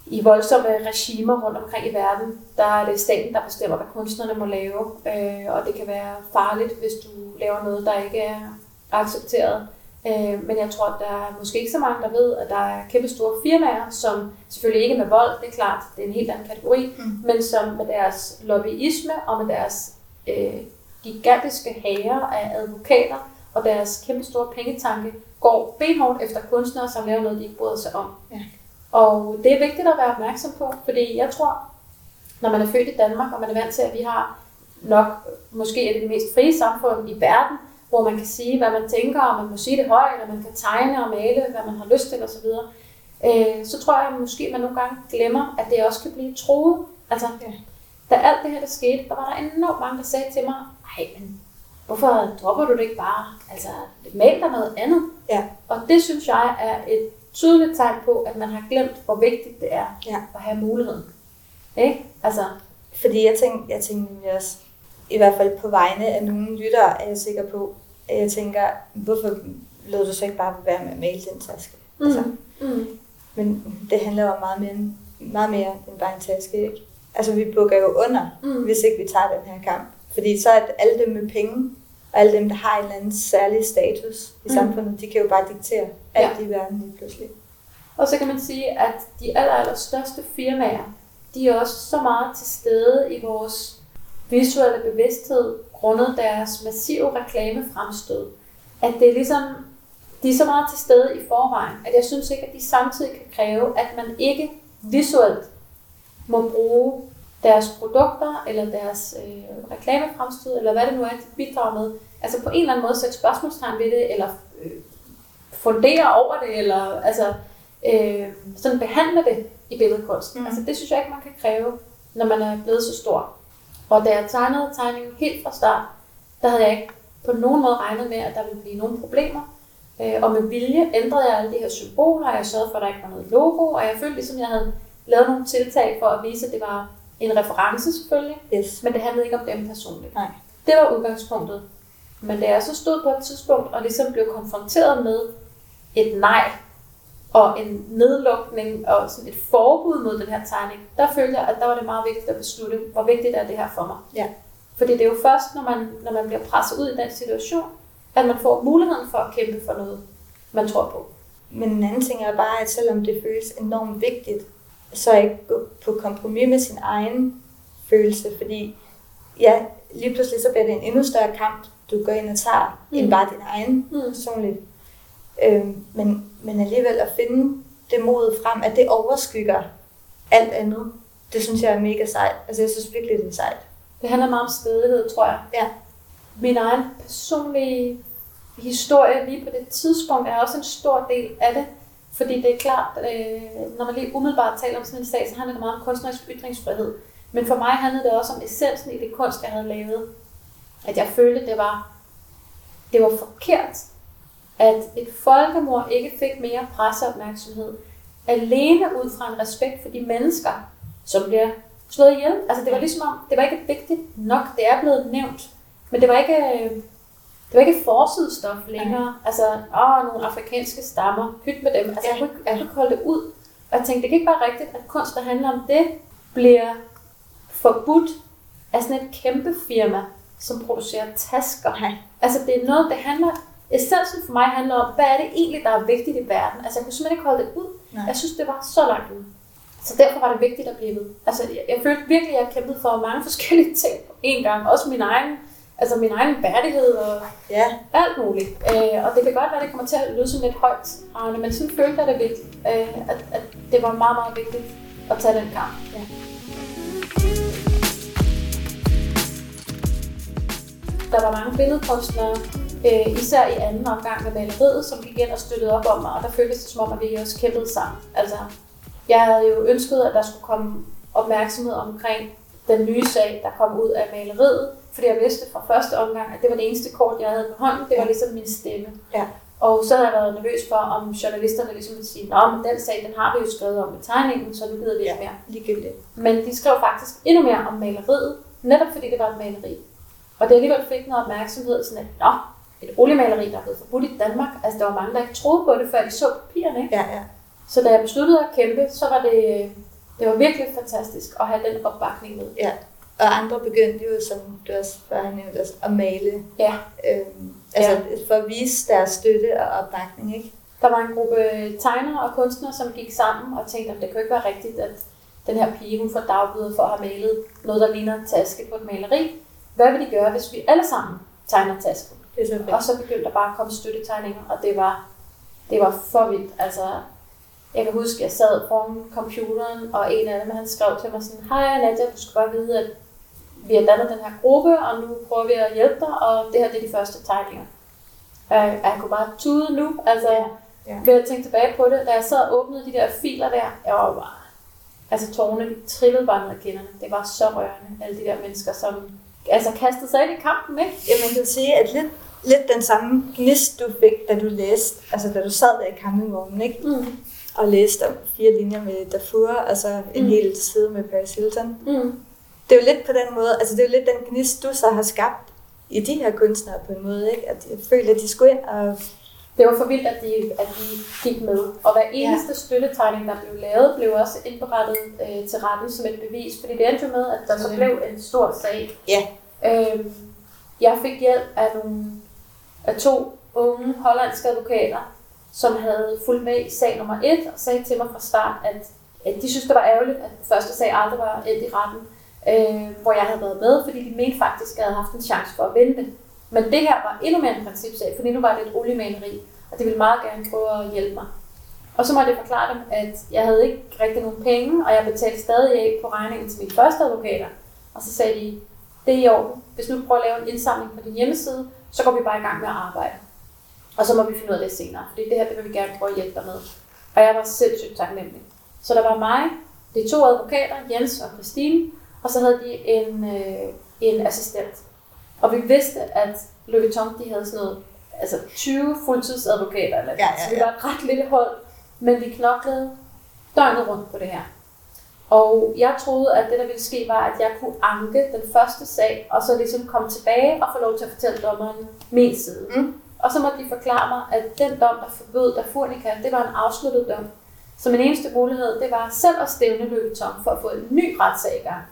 i voldsomme regimer rundt omkring i verden, der er det staten, der bestemmer, hvad kunstnerne må lave. Øh, og det kan være farligt, hvis du laver noget, der ikke er accepteret. Øh, men jeg tror, at der er måske ikke så mange, der ved, at der er kæmpe store firmaer, som selvfølgelig ikke med vold, det er klart, det er en helt anden kategori, Mm. men som med deres lobbyisme og med deres øh, gigantiske hager af advokater og deres kæmpe store pengetanke går benhårdt efter kunstnere, som laver noget, de ikke bryder sig om. Ja. Og det er vigtigt at være opmærksom på, fordi jeg tror, når man er født i Danmark, og man er vant til, at vi har nok måske et af de mest frie samfund i verden, hvor man kan sige, hvad man tænker, og man må sige det højt, og man kan tegne og male, hvad man har lyst til osv., øh, så tror jeg at måske, at man nogle gange glemmer, at det også kan blive troet. Altså, Ja. da alt det her der skete, der var der enormt mange, der sagde til mig, nej, men hvorfor dropper du det ikke bare? Altså, mal dig noget andet. Ja. Og det synes jeg er et tydeligt tegn på, at man har glemt, hvor vigtigt det er Ja. at have muligheden. Ikke? Altså, Fordi jeg tænker, jeg tænker nemlig også, i hvert fald på vegne af nogle lyttere, er jeg sikker på, at jeg tænker, hvorfor lod du så ikke bare være med at male den taske? mm, Altså, mm, men det handler jo om meget mere, end- meget mere end bare en taske, ikke? Altså, vi bukker jo under, mm. hvis ikke vi tager den her kamp. Fordi så er alle dem med penge, og alle dem, der har en eller anden særlig status i mm. samfundet, de kan jo bare diktere alt Ja. i verden lige pludselig. Og så kan man sige, at de aller, aller største firmaer, de er også så meget til stede i vores visuelle bevidsthed, grundet deres massive reklamefremstød, at det er ligesom, de er så meget til stede i forvejen, at jeg synes ikke, at de samtidig kan kræve, at man ikke visuelt må bruge deres produkter, eller deres øh, reklamefremstød, eller hvad det nu er, de bidrager med. Altså på en eller anden måde sætte spørgsmålstegn ved det, eller øh, fundere over det, eller altså, øh, sådan behandle det i billedkunsten. Mm. Altså det synes jeg ikke, man kan kræve, når man er blevet så stor. Og da jeg tegnede tegningen helt fra start, der havde jeg ikke på nogen måde regnet med, at der ville blive nogle problemer. Øh, og med vilje ændrede jeg alle de her symboler, og jeg sørgede for, at der ikke var noget logo, og jeg følte ligesom, jeg havde lavet nogle tiltag for at vise, at det var en reference selvfølgelig, Yes. men det handlede ikke om dem personligt. Nej. Det var udgangspunktet. Men da jeg så stod på et tidspunkt og ligesom blev konfronteret med et nej og en nedlukning og sådan et forbud mod den her tegning, der følte jeg, at der var det meget vigtigt at beslutte, hvor vigtigt er det her for mig. Ja. Fordi det er jo først, når man, når man bliver presset ud i den situation, at man får muligheden for at kæmpe for noget, man tror på. Men en anden ting er bare, at selvom det føles enormt vigtigt, så ikke gå på kompromis med sin egen følelse, fordi ja, lige pludselig så bliver det en endnu større kamp, du går ind og tager, mm. End bare din egen Mm. personligt. Øhm, men, men alligevel at finde det mod frem, at det overskygger alt andet, det synes jeg er mega sejt. Altså jeg synes virkelig, det er sejt. Det handler meget om stedighed, tror jeg. Ja. Min egen personlige historie lige på det tidspunkt er også en stor del af det. Fordi det er klart, øh, når man lige umiddelbart taler om sådan en sag, så handler det meget om kunstnerisk ytringsfrihed. Men for mig handlede det også om essensen i det kunst, jeg havde lavet. At jeg følte, det var, det var forkert, at et folkemord ikke fik mere presseopmærksomhed. Alene ud fra en respekt for de mennesker, som bliver slået ihjel. Altså det var ligesom om, det var ikke vigtigt nok, det er blevet nævnt. Men det var ikke, øh, det var ikke forsidestof længere. Altså, åh, nogle afrikanske stammer, pyt med dem. Altså, jeg kunne, jeg kunne holde det ud. Og jeg tænkte, det kan ikke være rigtigt, at kunst, der handler om det, bliver forbudt af sådan et kæmpe firma, som producerer tasker. Nej. Altså, det er noget, det handler... Essensen for mig handler om, hvad er det egentlig, der er vigtigt i verden? Altså, jeg kunne simpelthen ikke holde det ud. Nej. Jeg synes, det var så langt ude. Så derfor var det vigtigt at blive ved. Altså, jeg, jeg følte virkelig, at jeg kæmpede for mange forskellige ting på én gang. Også min egen, altså min egen værdighed og Ja, alt muligt. Øh, og det kan godt være, at det kommer til at lyde sådan lidt højt, Arne, men sådan følte jeg det virkelig, øh, at, at det var meget, meget vigtigt at tage den kamp. Ja. Der var mange billedkunstnere, øh, især i anden omgang med maleriet, som gik ind og støttede op om mig, og der føltes det som om, at vi også kæmpede sammen. Altså, jeg havde jo ønsket, at der skulle komme opmærksomhed omkring den nye sag, der kom ud af maleriet, fordi jeg vidste fra første omgang, at det var det eneste kort, jeg havde på hånden. Det var ligesom min stemme. Ja. Og så havde jeg været nervøs for, om journalisterne ligesom ville sige, men den sag, den har vi jo skrevet om med tegningen, så nu gider vi ikke mere. ligegyldigt. Men de skrev faktisk endnu mere om maleriet, netop fordi det var et maleri. Og det alligevel fik noget opmærksomhed, sådan at, nå, et oliemaleri, der er blevet forbudt i Danmark. Altså, der var mange, der ikke troede på det, før de så papirerne, ikke? Ja, ja. Så da jeg besluttede at kæmpe, så var det, det var virkelig fantastisk at have den opbakning med. ja. Og andre begyndte jo, som du også før har nævnt, at male. Ja. Øhm, altså ja. for at vise deres støtte og opbakning, ikke? Der var en gruppe tegnere og kunstnere, som gik sammen og tænkte, at det kan jo ikke være rigtigt, at den her pige, hun får dagbøder for at have malet noget, der ligner en taske på et maleri. Hvad vil de gøre, hvis vi alle sammen tegner tasken? Det. Og så begyndte der bare at komme støttetegninger, og det var, det var for vildt. Altså, jeg kan huske, at jeg sad foran computeren, og en af dem, han skrev til mig sådan, Hej Nadia, du skal bare vide, at vi har dannet den her gruppe, og nu prøver vi at hjælpe dig, og det her det er de første tegninger. Jeg, jeg kunne bare tude nu, altså Ja. ja. ved at tænke tilbage på det. Da jeg sad og åbnede de der filer der, jeg var bare, altså tårerne de trillede bare ned ad kinderne. Det var så rørende, alle de der mennesker, som altså kastede sig ind i kampen, ikke? Ja, man kan sige, at lidt, lidt den samme gnist, du fik, da du læste, altså da du sad der i campingvognen, ikke? Mm. Og læste fire linjer med Darfur, altså en Mm. hel side med Paris Hilton. Mm. Det er jo lidt på den måde, altså det er jo lidt den gnist, du så har skabt i de her kunstnere på en måde, ikke? At jeg føler, at de skulle ind og... Det var for vildt, at de, at de gik med. Og hver eneste ja. støttetegning, der blev lavet, blev også indberettet øh, til retten som et bevis. Fordi det endte jo med, at der så blev en stor sag. Ja. Øhm, jeg fik hjælp af, nogle, af to unge hollandske advokater, som havde fulgt med i sag nummer et, og sagde til mig fra start, at, at de synes, det var ærgerligt, at den første sag aldrig var endt i retten, øh, hvor jeg havde været med, fordi de mente faktisk, at jeg havde haft en chance for at vinde det. Men det her var endnu mere en principsag, fordi nu var det et oliemaleri, og de ville meget gerne prøve at hjælpe mig. Og så måtte jeg forklare dem, at jeg havde ikke rigtig nogen penge, og jeg betalte stadig af på regningen til mine første advokater. Og så sagde de, det er i orden. Hvis nu prøver at lave en indsamling på din hjemmeside, så går vi bare i gang med at arbejde. Og så må vi finde ud af det senere, fordi det her, det vil vi gerne prøve at hjælpe dig med. Og jeg var sindssygt taknemmelig. Så der var mig, de to advokater, Jens og Christine, og så havde de en, øh, en assistent. Og vi vidste, at Louis Vuitton, de havde sådan noget, altså 20 fuldtidsadvokater, eller Ja, ja, så vi ja. var et ret lille hold, men vi knoklede døgnet rundt på det her. Og jeg troede, at det, der ville ske, var, at jeg kunne anke den første sag, og så ligesom komme tilbage og få lov til at fortælle dommeren min side. Mm. Og så måtte de forklare mig, at den dom, der forbød Dafurnica, det var en afsluttet dom. Så min eneste mulighed, det var selv at stævne Louis Vuitton for at få en ny retssag i gang.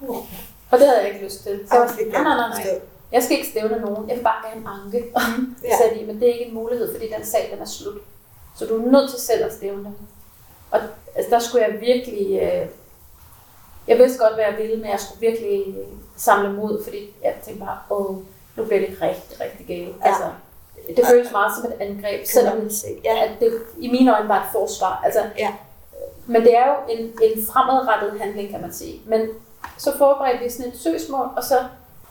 Og det havde jeg ikke lyst til. Så jeg var sådan, nej, nej, nej, nej. Jeg skal ikke stævne nogen. Jeg vil bare gerne anke. Ja. Så sagde de, men det er ikke en mulighed, fordi den sag, den er slut. Så du er nødt til selv at stævne dem. Og altså, der skulle jeg virkelig... Øh, jeg vidste godt, hvad jeg ville, men jeg skulle virkelig samle mod, fordi jeg tænkte bare, åh, nu bliver det rigtig, rigtig galt. Ja. Altså, det føles meget som et angreb, selvom Selvom se. Ja. at det i mine øjne var et forsvar. Altså, Ja. Men det er jo en, en fremadrettet handling, kan man sige. Men så forberedte vi sådan et søgsmål, og så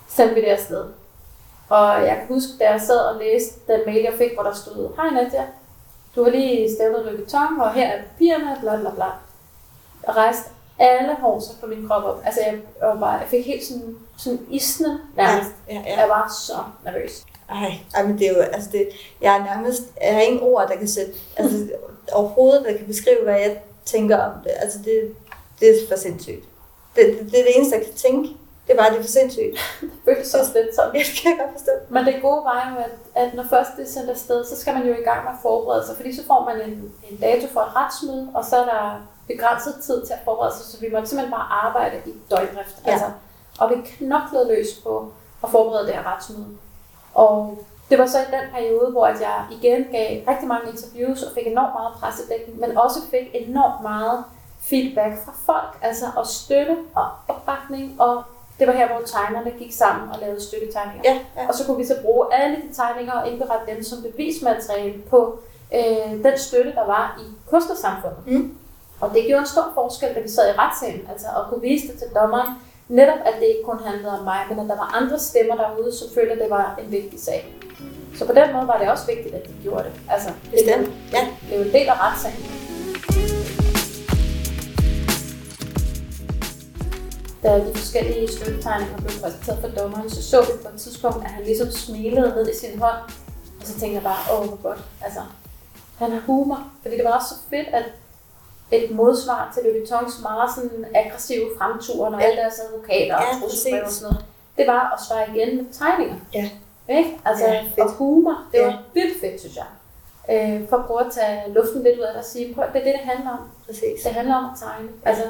sendte vi det afsted. Og jeg kan huske, da jeg sad og læste den mail, jeg fik, hvor der stod, Hej Nadia, du har lige stævnet Louis Vuitton, og her er papirerne, bla bla bla. Og rejste alle hårser på min krop op. Altså, jeg, jeg, var bare, jeg fik helt sådan, sådan isne nærmest. Ja, ja. Jeg var så nervøs. Ej, ej, men det er jo, altså det, jeg er nærmest, jeg har ingen ord, der kan sætte, altså overhovedet, der kan beskrive, hvad jeg tænker om det. Altså det, det er for sindssygt. Det, det, det er det eneste, jeg kan tænke. Det bare, det for sindssygt. Det føltes også lidt sådan. Jeg kan godt forstå. Men det gode var jo, at, at når først det er sendt afsted, så skal man jo i gang med at forberede sig, fordi så får man en, en dato for et retsmøde, og så er der begrænset tid til at forberede sig, så vi måtte simpelthen bare arbejde i døgndrift. Ja. Altså, og vi knoklede løs på at forberede det her retsmøde. Og det var så i den periode, hvor at jeg igen gav rigtig mange interviews og fik enormt meget pressedækning, men også fik enormt meget feedback fra folk, altså og støtte og opbakning, og det var her, hvor tegnerne gik sammen og lavede støttetegninger. Ja, ja. Og så kunne vi så bruge alle de tegninger og indberette dem som bevismateriale på øh, den støtte, der var i kunstnersamfundet. Mm. Og det gjorde en stor forskel, da vi sad i retssalen, altså at kunne vise det til dommeren, netop at det ikke kun handlede om mig, men at der var andre stemmer derude, som følte, at det var en vigtig sag. Så på den måde var det også vigtigt, at de gjorde det. Altså, det, Bestemt. Ja. det jo en del af retssagen. Da de forskellige støttetegninger blev præsenteret for dommeren, så så vi på et tidspunkt, at han ligesom smilede ned i sin hånd. Og så tænkte jeg bare, åh, hvor godt. Altså, han har humor. Fordi det var også så fedt, at et modsvar til Louis Vuittons meget sådan aggressive fremturer, når Ja. alle deres advokater Ja, og trusselsbrev og sådan noget, det var at svare igen med tegninger. Ja. Ikke? Altså, Ja, fedt. og humor, det var Ja. vildt fedt, synes jeg. Øh, for at prøve at tage luften lidt ud af det og sige, prøv, det er det, det handler om. Præcis. Det handler om at tegne. Altså,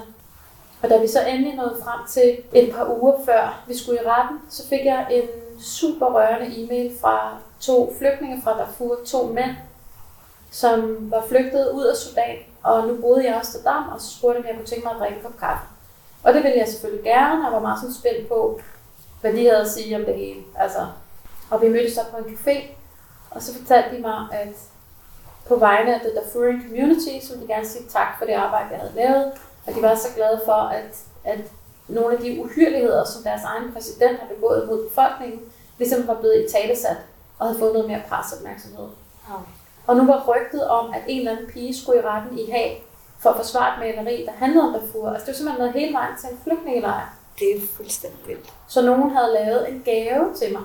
og da vi så endelig nåede frem til et par uger før vi skulle i retten, så fik jeg en super rørende e-mail fra to flygtninge fra Darfur, to mænd, som var flygtet ud af Sudan, og nu boede jeg i Amsterdam, og så spurgte de, om jeg kunne tænke mig at drikke en kop kaffe. Og det ville jeg selvfølgelig gerne, og var meget sådan spændt på, hvad de havde at sige om det hele. Altså, og vi mødtes så på en café, og så fortalte de mig, at på vegne af The Darfurian Community, som de gerne sige tak for det arbejde, jeg havde lavet, og de var så glade for, at, at nogle af de uhyrligheder, som deres egen præsident har begået mod befolkningen, ligesom var blevet i talesat og havde fået noget mere presseopmærksomhed. Ja. Og nu var rygtet om, at en eller anden pige skulle i retten i Haag for at forsvare et maleri, der handlede om Darfur. Altså det var simpelthen noget hele vejen til en flygtningelejr. Det er fuldstændig vildt. Så nogen havde lavet en gave til mig.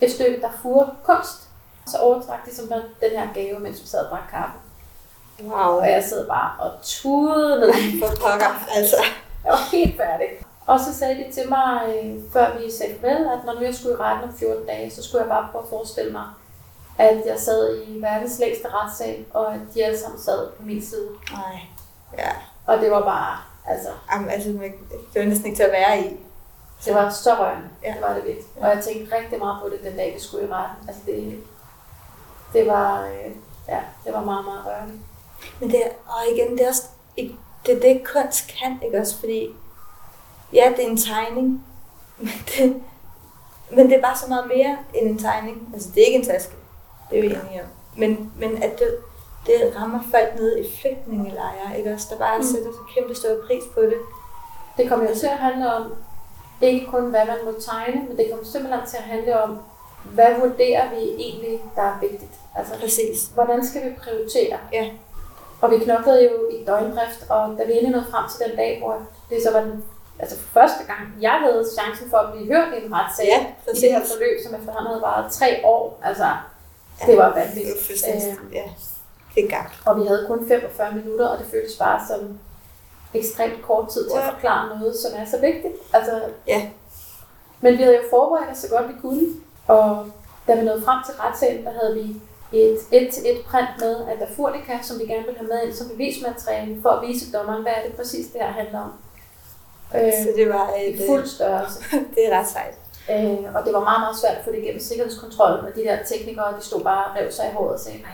Et stykke Darfur kunst. Så overtrak de simpelthen den her gave, mens vi sad og drak kaffe. Wow. Og jeg sad bare og tudede. For pokker, altså. Jeg var helt færdig. Og så sagde de til mig, øh, før vi sagde farvel, at når nu jeg skulle i retten om 14 dage, så skulle jeg bare prøve at forestille mig, at jeg sad i verdens længste retssal, og at de alle sammen sad på min side. Nej. Ja. Og det var bare, altså, Jamen, altså, det var næsten ikke til at være i. det var så rørende. Ja. Det var det virkelig. Og jeg tænkte rigtig meget på det den dag, vi skulle i retten. Altså det, det var, øh, ja, det var meget, meget rørende. Men det er, og igen, det er også ikke- det, er det kunst kan, ikke også? Fordi, ja, det er en tegning, men det, men det er bare så meget mere end en tegning. Altså, det er ikke en taske, det er vi enige om. Men, men at det, det rammer folk nede i flygtningelejre, ikke også? Der bare mm. sætter så kæmpe stor pris på det. Det kommer jo til at handle om, ikke kun hvad man må tegne, men det kommer simpelthen til at handle om, hvad vurderer vi egentlig, der er vigtigt. Altså, Præcis. hvordan skal vi prioritere? Ja. Og vi knoklede jo i døgndrift, og da vi endelig nåede frem til den dag, hvor det så var den, altså for første gang, jeg havde chancen for at blive hørt i en retssag, Ja, i det her forløb, som efterhånden havde varet tre år. Altså, det var vanvittigt. Det er fuldstændig, Øh, ja, det er gang. Og vi havde kun 45 minutter, og det føltes bare som ekstremt kort tid til at Ja. forklare noget, som er så vigtigt. Altså, Ja. Men vi havde jo forberedt os så godt vi kunne, og da vi nåede frem til retssagen, der havde vi et et-til-et print med af Dafurnica, som vi gerne ville have med ind som bevismateriale, for at vise dommeren, hvad er det præcis, det her handler om. Øh, Så det var et, I fuld størrelse. det er ret sejt. Øh, og det var meget, meget svært at få det igennem sikkerhedskontrollen, og de der teknikere, de stod bare og rev sig i håret og sagde, nej,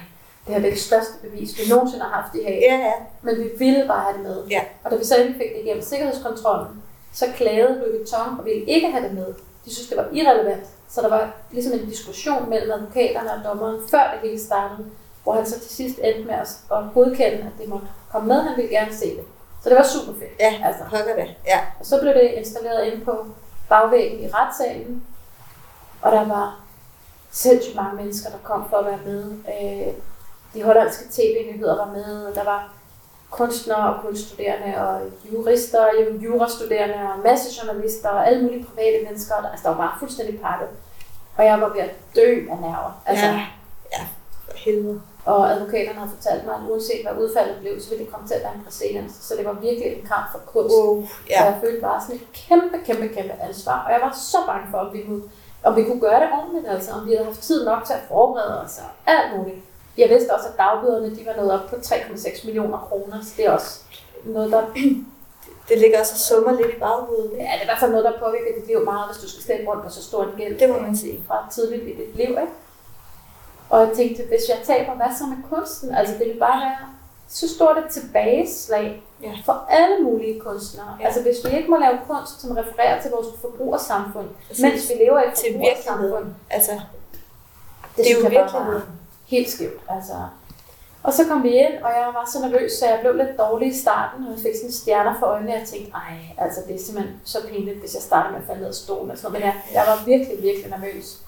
det her er det største bevis, vi nogensinde har haft i Haag. Ja, ja. Men vi ville bare have det med. Ja. Og da vi så endelig fik det igennem sikkerhedskontrollen, så klagede Louis Vuitton og ville ikke have det med. De synes, det var irrelevant. Så der var ligesom en diskussion mellem advokaterne og dommeren, før det hele startede, hvor han så til sidst endte med at at godkende, at det måtte komme med. Han ville gerne se det. Så det var super fedt. Ja, Altså. pokker det. Ja. Og så blev det installeret inde på bagvæggen i retssalen, og der var sindssygt mange mennesker, der kom for at være med. Øh, de hollandske tv-nyheder var med, og der var kunstnere og kunststuderende, og jurister, ju- jurastuderende, og en masse journalister, og alle mulige private mennesker. Der, altså, der var bare fuldstændig pakket. Og jeg var ved at dø af nerver. Altså, Ja. Ja, for helvede. Og advokaterne havde fortalt mig, at uanset hvad udfaldet blev, så ville det komme til at være en præcedens. Så det var virkelig en kamp for kunst. Wow. Ja. Ja. Så jeg følte bare sådan et kæmpe, kæmpe, kæmpe ansvar. Og jeg var så bange for, om vi kunne, om vi kunne gøre det ordentligt, altså om vi havde haft tid nok til at forberede os og alt muligt. Jeg vidste også, at dagbøderne de var nået op på 3,6 millioner kroner, så det er også noget, der, Det ligger også og summer lidt i baghovedet. ja, det er i hvert fald noget, der påvirker dit liv meget, hvis du skal slæbe rundt på så stor en gæld Det må man sige. fra tidligt i dit liv. Ikke? Og jeg tænkte, hvis jeg taber, hvad så med kunsten? Altså det vil bare være så stort et tilbageslag Ja. for alle mulige kunstnere. Ja. Altså hvis vi ikke må lave kunst, som refererer til vores forbrugersamfund, Præcis. mens vi lever i et Til forbrugersamfund, virkeligheden. Altså, det, det er jo bare virkeligheden. Helt skævt. Altså. Og så kom vi ind, og jeg var så nervøs, så jeg blev lidt dårlig i starten, og jeg fik sådan stjerner for øjnene, og jeg tænkte, ej, altså det er simpelthen så pinligt, hvis jeg starter med at falde ned af stolen og sådan noget. Men jeg, jeg var virkelig, virkelig nervøs.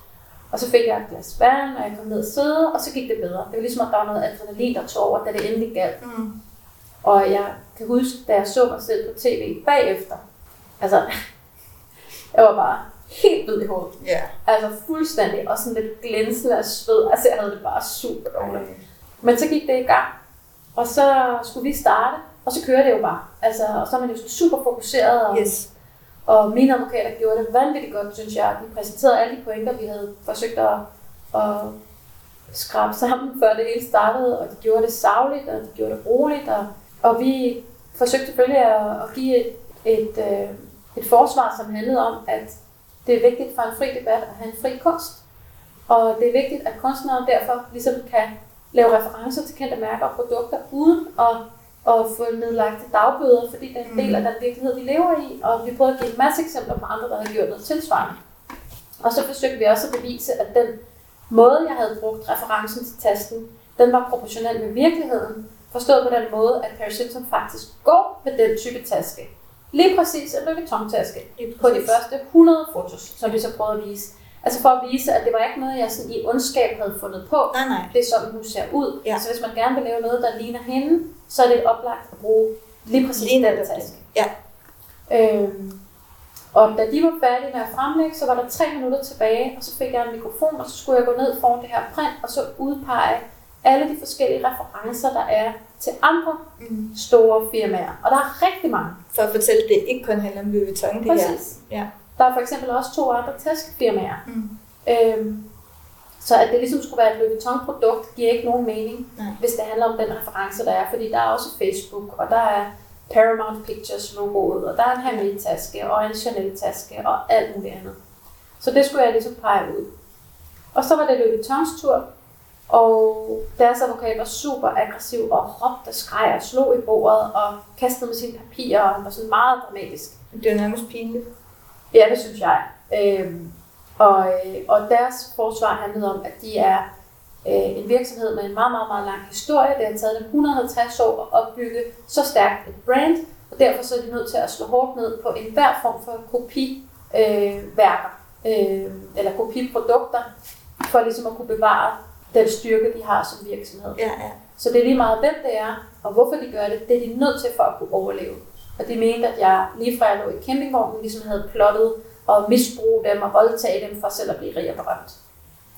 Og så fik jeg et glas vand, og jeg kom ned og sidde, og så gik det bedre. Det var ligesom, at der var noget adrenalin, der tog over, da det endelig galt. mm. Og jeg kan huske, da jeg så mig selv på tv bagefter, altså, jeg var bare helt hvid i hovedet. ja. Altså fuldstændig, og sådan lidt glænsende af sved. Altså jeg havde det bare super dårligt. Men så gik det i gang, og så skulle vi starte, og så kører det jo bare. Altså, og så er man jo super fokuseret, og, Yes. og mine advokater gjorde det vanvittigt godt, synes jeg. De præsenterede alle de pointer, vi havde forsøgt at, at skrabe sammen, før det hele startede, og de gjorde det savligt, og de gjorde det roligt, og, og vi forsøgte selvfølgelig at, at give et, et, øh, et forsvar, som handlede om, at det er vigtigt for en fri debat at have en fri kunst. Og det er vigtigt, at kunstnere derfor ligesom kan lave referencer til kendte mærker og produkter, uden at, at få nedlagt dagbøder, fordi det er en del af den virkelighed, vi lever i. Og vi prøvede at give en masse eksempler på andre, der havde gjort noget tilsvarende. Og så forsøgte vi også at bevise, at den måde, jeg havde brugt referencen til tasten, den var proportionel med virkeligheden. Forstået på den måde, at Paris Hilton faktisk går med den type taske. Lige præcis en Louis Vuitton-taske Lige på de første 100 fotos, som vi så prøvede at vise. Altså for at vise, at det var ikke noget, jeg sådan i ondskab havde fundet på. Nej, nej. Det er sådan, hun ser ud. Ja. Så hvis man gerne vil lave noget, der ligner hende, så er det oplagt at bruge lige præcis Lige den taske. Ja. Øhm, og da de var færdige med at fremlægge, så var der tre minutter tilbage, og så fik jeg en mikrofon, og så skulle jeg gå ned foran det her print, og så udpege alle de forskellige referencer, der er til andre Mm. store firmaer. Og der er rigtig mange. For at fortælle, at det ikke kun handler om Louis Vuitton, det her. Præcis. Ja. Der er for eksempel også to andre taskefirmaer. Mm. Øhm, så at det ligesom skulle være et Louis Vuitton-produkt, giver ikke nogen mening, Nej. hvis det handler om den reference, der er. Fordi der er også Facebook, og der er Paramount Pictures logoet, og der er en Hermès-taske, og en Chanel-taske, og alt muligt andet. Så det skulle jeg ligesom pege ud. Og så var det Louis Vuittons tur, og deres advokat var super aggressiv og råbte, skreg og slog i bordet og kastede med sine papirer, og var sådan meget dramatisk. Det var nærmest pinligt. Ja, det synes jeg. Øhm, og, øh, og deres forsvar handlede om, at de er øh, en virksomhed med en meget, meget, meget lang historie. Det har taget dem 150 år at opbygge så stærkt et brand, og derfor så er de nødt til at slå hårdt ned på enhver form for kopiværker øh, værker, øh, eller kopiprodukter, for ligesom at kunne bevare den styrke, de har som virksomhed. Ja, ja. Så det er lige meget, hvem det er, og hvorfor de gør det. Det er de nødt til for at kunne overleve. Og de mente, at jeg lige fra jeg lå i campingvognen, ligesom havde plottet og misbruge dem og voldtage dem for selv at blive rig og berømt.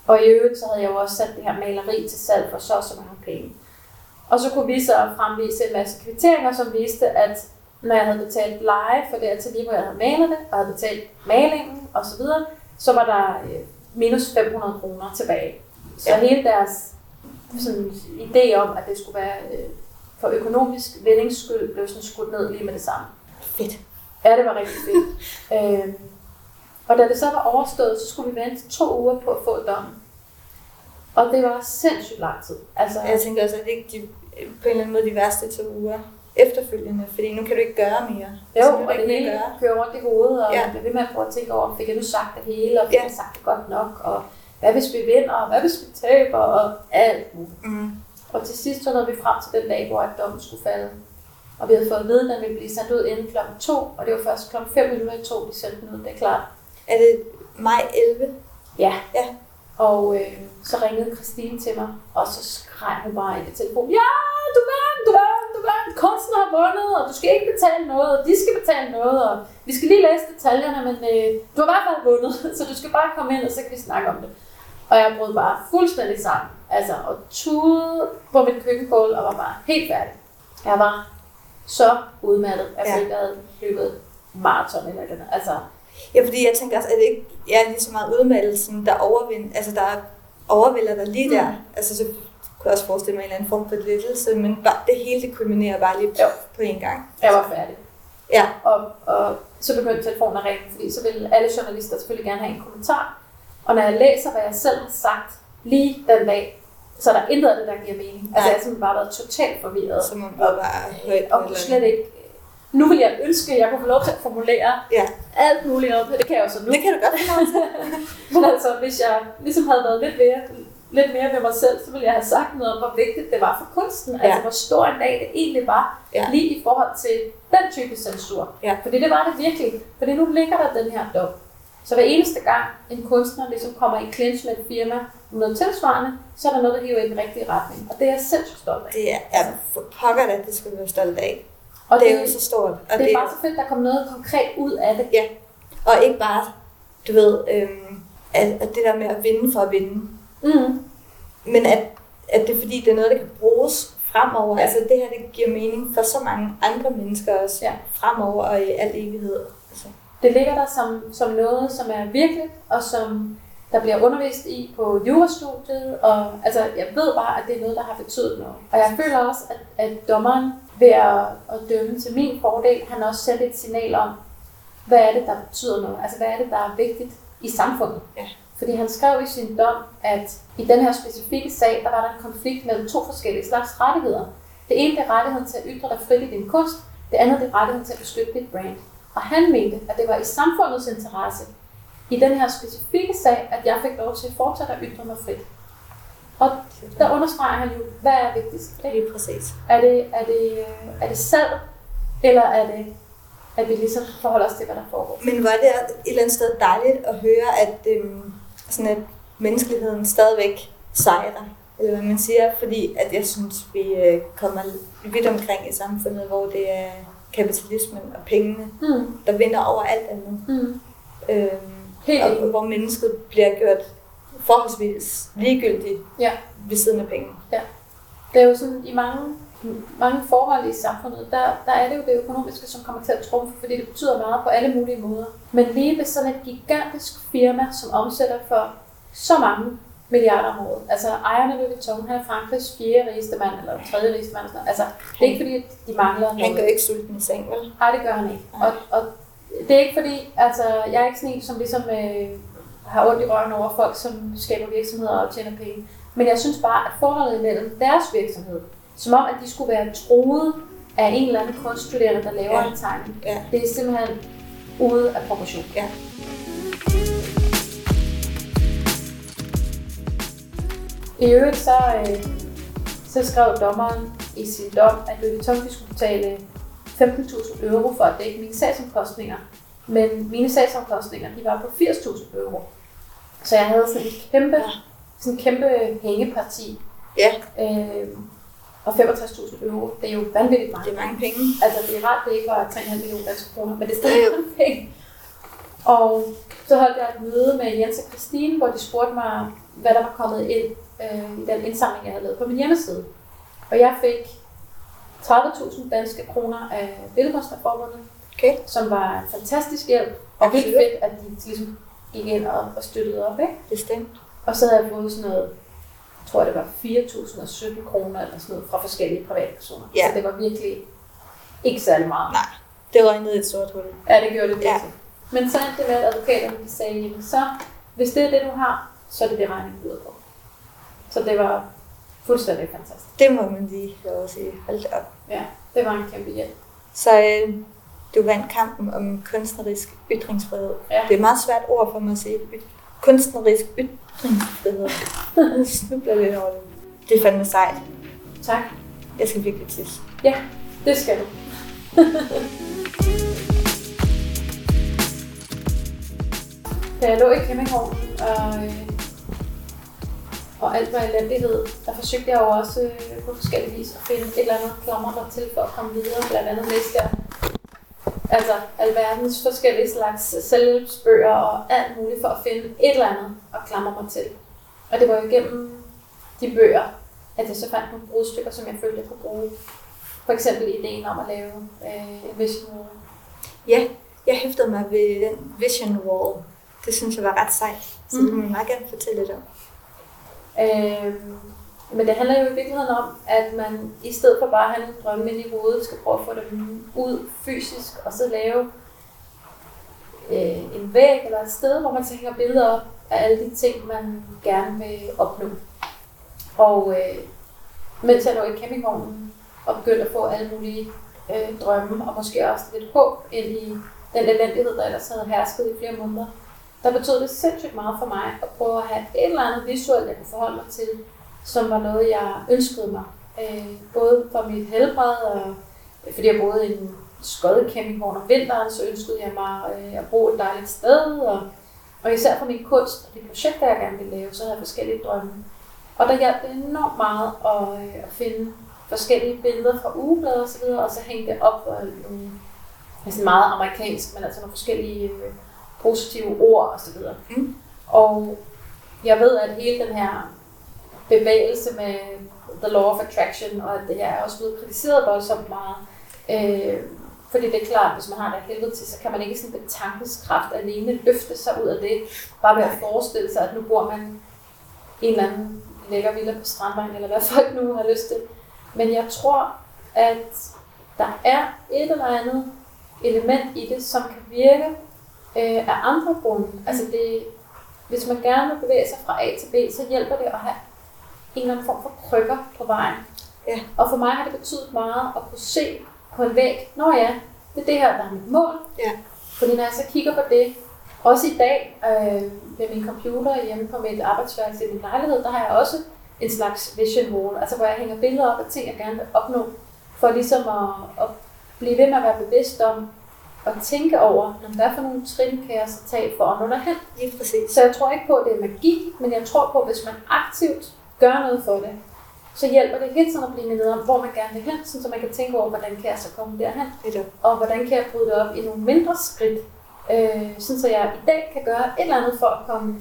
Og i øvrigt så havde jeg jo også sat det her maleri til salg for så og så mange penge. Og så kunne vi så fremvise en masse kvitteringer, som viste, at når jeg havde betalt leje for det atelier, hvor jeg havde malet det, og havde betalt malingen osv., så, videre, så var der øh, minus 500 kroner tilbage. Så Ja. hele deres sådan, idé om, at det skulle være øh, for økonomisk vindings skyld, blev sådan skudt ned lige med det samme. Fedt. Ja, det var rigtig fedt. øhm, og da det så var overstået, så skulle vi vente to uger på at få dommen. Og det var sindssygt lang tid. Altså, Jeg tænker også, at det ikke de, på en eller anden måde de værste to uger efterfølgende, fordi nu kan du ikke gøre mere. jo, Så nu der og det hele kører rundt i hovedet, og Ja. ja. bliver ved med at prøve at tænke over, fik jeg nu sagt det hele, og fik Ja. jeg sagt det godt nok, og hvad hvis vi vinder, og hvad hvis vi taber, og alt muligt. Mm. Og til sidst så nåede vi frem til den dag, hvor at dommen skulle falde. Og vi havde fået at vide, at den ville blive sendt ud inden klokken 2, og det var først klokken 5 minutter i 2, de sendte den ud, det er klart. Er det maj 11? Ja. Ja. Og øh, så ringede Christine til mig, og så skreg hun bare ind i telefonen. Ja, du vandt, du vandt, du vandt. Kunsten har vundet, og du skal ikke betale noget, og de skal betale noget, og vi skal lige læse detaljerne, men øh, du har i hvert fald vundet, så du skal bare komme ind, og så kan vi snakke om det. Og jeg brød bare fuldstændig sammen, altså, og tude på mit køkkengulv, og var bare helt færdig. Jeg var så udmattet, at jeg Ja. ikke havde løbet et maraton eller noget. Altså, Ja, fordi jeg tænker også, at det ikke ja, lige så meget udmeldelsen, der overvind, altså der overvælder dig lige Mm. der. Altså så kunne jeg også forestille mig en eller anden form for lettelse, men bare, det hele det kulminerer bare lige Jo. på en gang. jeg var færdig. Ja, Og, og så begyndte telefonen at ringe, fordi så ville alle journalister selvfølgelig gerne have en kommentar. Og når jeg læser, hvad jeg selv har sagt lige den dag, så er der intet af det, der giver mening. Altså, Nej. jeg har simpelthen bare været totalt forvirret. så man var bare højt på Og kunne slet ikke... Nu vil jeg ønske, at jeg kunne få lov til at formulere Ja, alt muligt om det. Det kan jeg jo så nu. det kan du godt. Men altså, hvis jeg ligesom havde været lidt mere, lidt mere ved mig selv, så ville jeg have sagt noget om, hvor vigtigt det var for kunsten. Ja. Altså, hvor stor en dag det egentlig var, ja. lige i forhold til den type censur. Ja. Fordi det var det virkelig. Fordi nu ligger der den her dom. Så hver eneste gang en kunstner ligesom kommer i clinch med et firma om noget tilsvarende, så er der noget, der hiver i den rigtige retning. Og det er jeg sindssygt stolt af. Det er, er for pokker da, det skal du være stolt af. Og det er jo så stort. Og det er bare så fedt, at der kom noget konkret ud af det. Ja, og ikke bare, du ved, øhm, at, at det der med at vinde for at vinde, Mm. men at, at det er fordi, det er noget, der kan bruges fremover. Ja. Altså det her, det giver mening for så mange andre mennesker også Ja. fremover og i al evighed. Det ligger der som, som noget, som er virkeligt, og som der bliver undervist i på jurastudiet. Og altså, jeg ved bare, at det er noget, der har betydet noget. Og jeg føler også, at, at dommeren ved at, at dømme til min fordel, han også sendte et signal om, hvad er det, der betyder noget? Altså, hvad er det, der er vigtigt i samfundet? Ja. Fordi han skrev i sin dom, at i den her specifikke sag, der var der en konflikt mellem to forskellige slags rettigheder. Det ene det er rettigheden til at ytre dig frit i din kunst, det andet det er rettigheden til at beskytte dit brand. Og han mente, at det var i samfundets interesse, i den her specifikke sag, at jeg fik lov til fortsat at ytre mig frit. Og der understreger han jo, hvad er vigtigst? Ikke? lige præcis. Er det, er, det, øh, er det salg, eller er det, at vi ligesom forholder os til, hvad der foregår? Men var det et eller andet sted dejligt at høre, at, øhm, sådan at menneskeligheden stadigvæk sejrer, eller hvad man siger, fordi at jeg synes, vi øh, kommer vidt omkring i samfundet, hvor det er kapitalismen og pengene, Mm. der vinder over alt andet. Mm. Øhm, Helt og hvor mennesket bliver gjort forholdsvis ligegyldigt Ja. ved siden af penge. Det er jo sådan, i mange, mange forhold i samfundet, der, der er det jo det økonomiske, som kommer til at trumfe, fordi det betyder meget på alle mulige måder. Men lige ved sådan et gigantisk firma, som omsætter for så mange milliarder om året. Altså ejerne af Louis Vuitton, han er Frankrigs fjerde rigeste mand, eller tredje rigeste mand. sådan noget. Altså, det er ikke fordi, at de mangler Han noget. går ikke sulten i seng, vel? Nej, det gør han ikke. Og, og det er ikke fordi, altså, jeg er ikke sådan en, som ligesom øh, har ondt i røven over folk, som skaber virksomheder og tjener penge. Men jeg synes bare, at forholdet mellem deres virksomhed, som om, at de skulle være troet af en eller anden kunststuderende, der laver Ja. en tegning, Ja. det er simpelthen ude af proportion. Ja. I øvrigt så, øh, så skrev dommeren i sin dom, at Vuitton de skulle betale 15.000 euro for at dække mine sagsomkostninger. Men mine sagsomkostninger de var på 80.000 euro. Så jeg havde sådan en kæmpe, Ja. sådan en kæmpe hængeparti. Ja, Øh, og 65.000 euro, det er jo vanvittigt mange. det er mange penge. Altså, det er rart, det ikke var 3,5 millioner danske kroner, men det er stadig mange penge. Og så holdt jeg et møde med Jens og Christine, hvor de spurgte mig, hvad der var kommet ind øh, i den indsamling, jeg havde lavet på min hjemmeside. Og jeg fik 30.000 danske kroner af Billedkunstnerforbundet, Okay. som var en fantastisk hjælp. Og Absolut. fedt, at de ligesom gik ind og, og støttede op. Ikke? Bestemt. Og så havde jeg fået sådan noget, jeg tror det var 4.017 kroner eller sådan noget fra forskellige privatpersoner. Ja. Så det var virkelig ikke særlig meget. Nej, det i et sort hul. Ja, det gjorde det Ja. virkelig. Men så endte det med, at advokaterne de sagde, jamen så, hvis det er det, du har, så er det det, regningen byder på. Så det var fuldstændig fantastisk. Det må man lige lov sige. Hold op. Ja, det var en kæmpe hjælp. Så øh, du vandt kampen om kunstnerisk ytringsfrihed. Ja. Det er et meget svært ord for mig at sige. Kunstnerisk ytringsfrihed. Jeg snubler lidt over det. Det er fandme sejt. Tak. Jeg skal virkelig tisse. Det skal du. Da jeg lå i campingvognen og, øh, og alt var elendighed, der forsøgte jeg jo også øh, på forskellige vis at finde et eller andet klammer mig til for at komme videre. Blandt andet læste jeg altså alverdens forskellige slags selvhjælpsbøger og alt muligt for at finde et eller andet at klamre mig til. Og det var jo igennem de bøger, at jeg så fandt nogle brudstykker, som jeg følte, jeg kunne bruge. For eksempel ideen om at lave øh, en vision wall. Ja, jeg hæftede mig ved den vision wall. Det synes jeg var ret sejt. Så Mhm. det må meget gerne fortælle lidt om. Øh, men det handler jo i virkeligheden om, at man i stedet for bare at have nogle drømme i hovedet, skal prøve at få dem ud fysisk, og så lave øh, en væg eller et sted, hvor man så hænger billeder op af alle de ting, man gerne vil opnå. Og øh, mens jeg lå i campingvognen og begyndte at få alle mulige øh, drømme, og måske også lidt håb ind i den elendighed, der ellers havde hersket i flere måneder, der betød det sindssygt meget for mig at prøve at have et eller andet visuelt, jeg kunne forholde mig til, som var noget, jeg ønskede mig. Øh, både for mit helbred, og øh, fordi jeg boede i en skødet om vinteren, så ønskede jeg mig øh, at bo et dejligt sted, og, og især for min kunst og de projekter, jeg gerne ville lave, så havde jeg forskellige drømme. Og der hjalp det enormt meget at, øh, at finde forskellige billeder fra ugeblade og så videre, og så hænge det op og nogle, altså meget amerikansk, men altså nogle forskellige øh, positive ord og så videre. Mm. Og jeg ved, at hele den her bevægelse med the law of attraction, og at det her er også blevet kritiseret voldsomt meget. Øh, fordi det er klart, at hvis man har det helvede til, så kan man ikke sådan med tankeskraft alene løfte sig ud af det. Bare ved at forestille sig, at nu bor man i en eller anden lækker villa på Strandvejen, eller hvad folk nu har lyst til. Men jeg tror, at der er et eller andet element i det, som kan virke øh, af andre grunde. Altså det, hvis man gerne vil bevæge sig fra A til B, så hjælper det at have en eller anden form for krykker på vejen. Ja. Og for mig har det betydet meget at kunne se på en væg, når ja, det er det her, der er mit mål. Ja. Fordi når jeg så kigger på det, også i dag øh, med min computer hjemme på mit arbejdsværelse i min lejlighed, der har jeg også en slags vision wall, altså hvor jeg hænger billeder op af ting, jeg gerne vil opnå, for ligesom at, at blive ved med at være bevidst om at tænke over, når hvad for nogle trin kan jeg så tage for at nå derhen. Lige præcis. Så jeg tror ikke på, at det er magi, men jeg tror på, at hvis man aktivt gør noget for det, så hjælper det hele tiden at blive mindet om, hvor man gerne vil hen, så man kan tænke over, hvordan kan jeg så komme derhen, Netop. og hvordan kan jeg bryde det op i nogle mindre skridt, øh, sådan så jeg i dag kan gøre et eller andet for at komme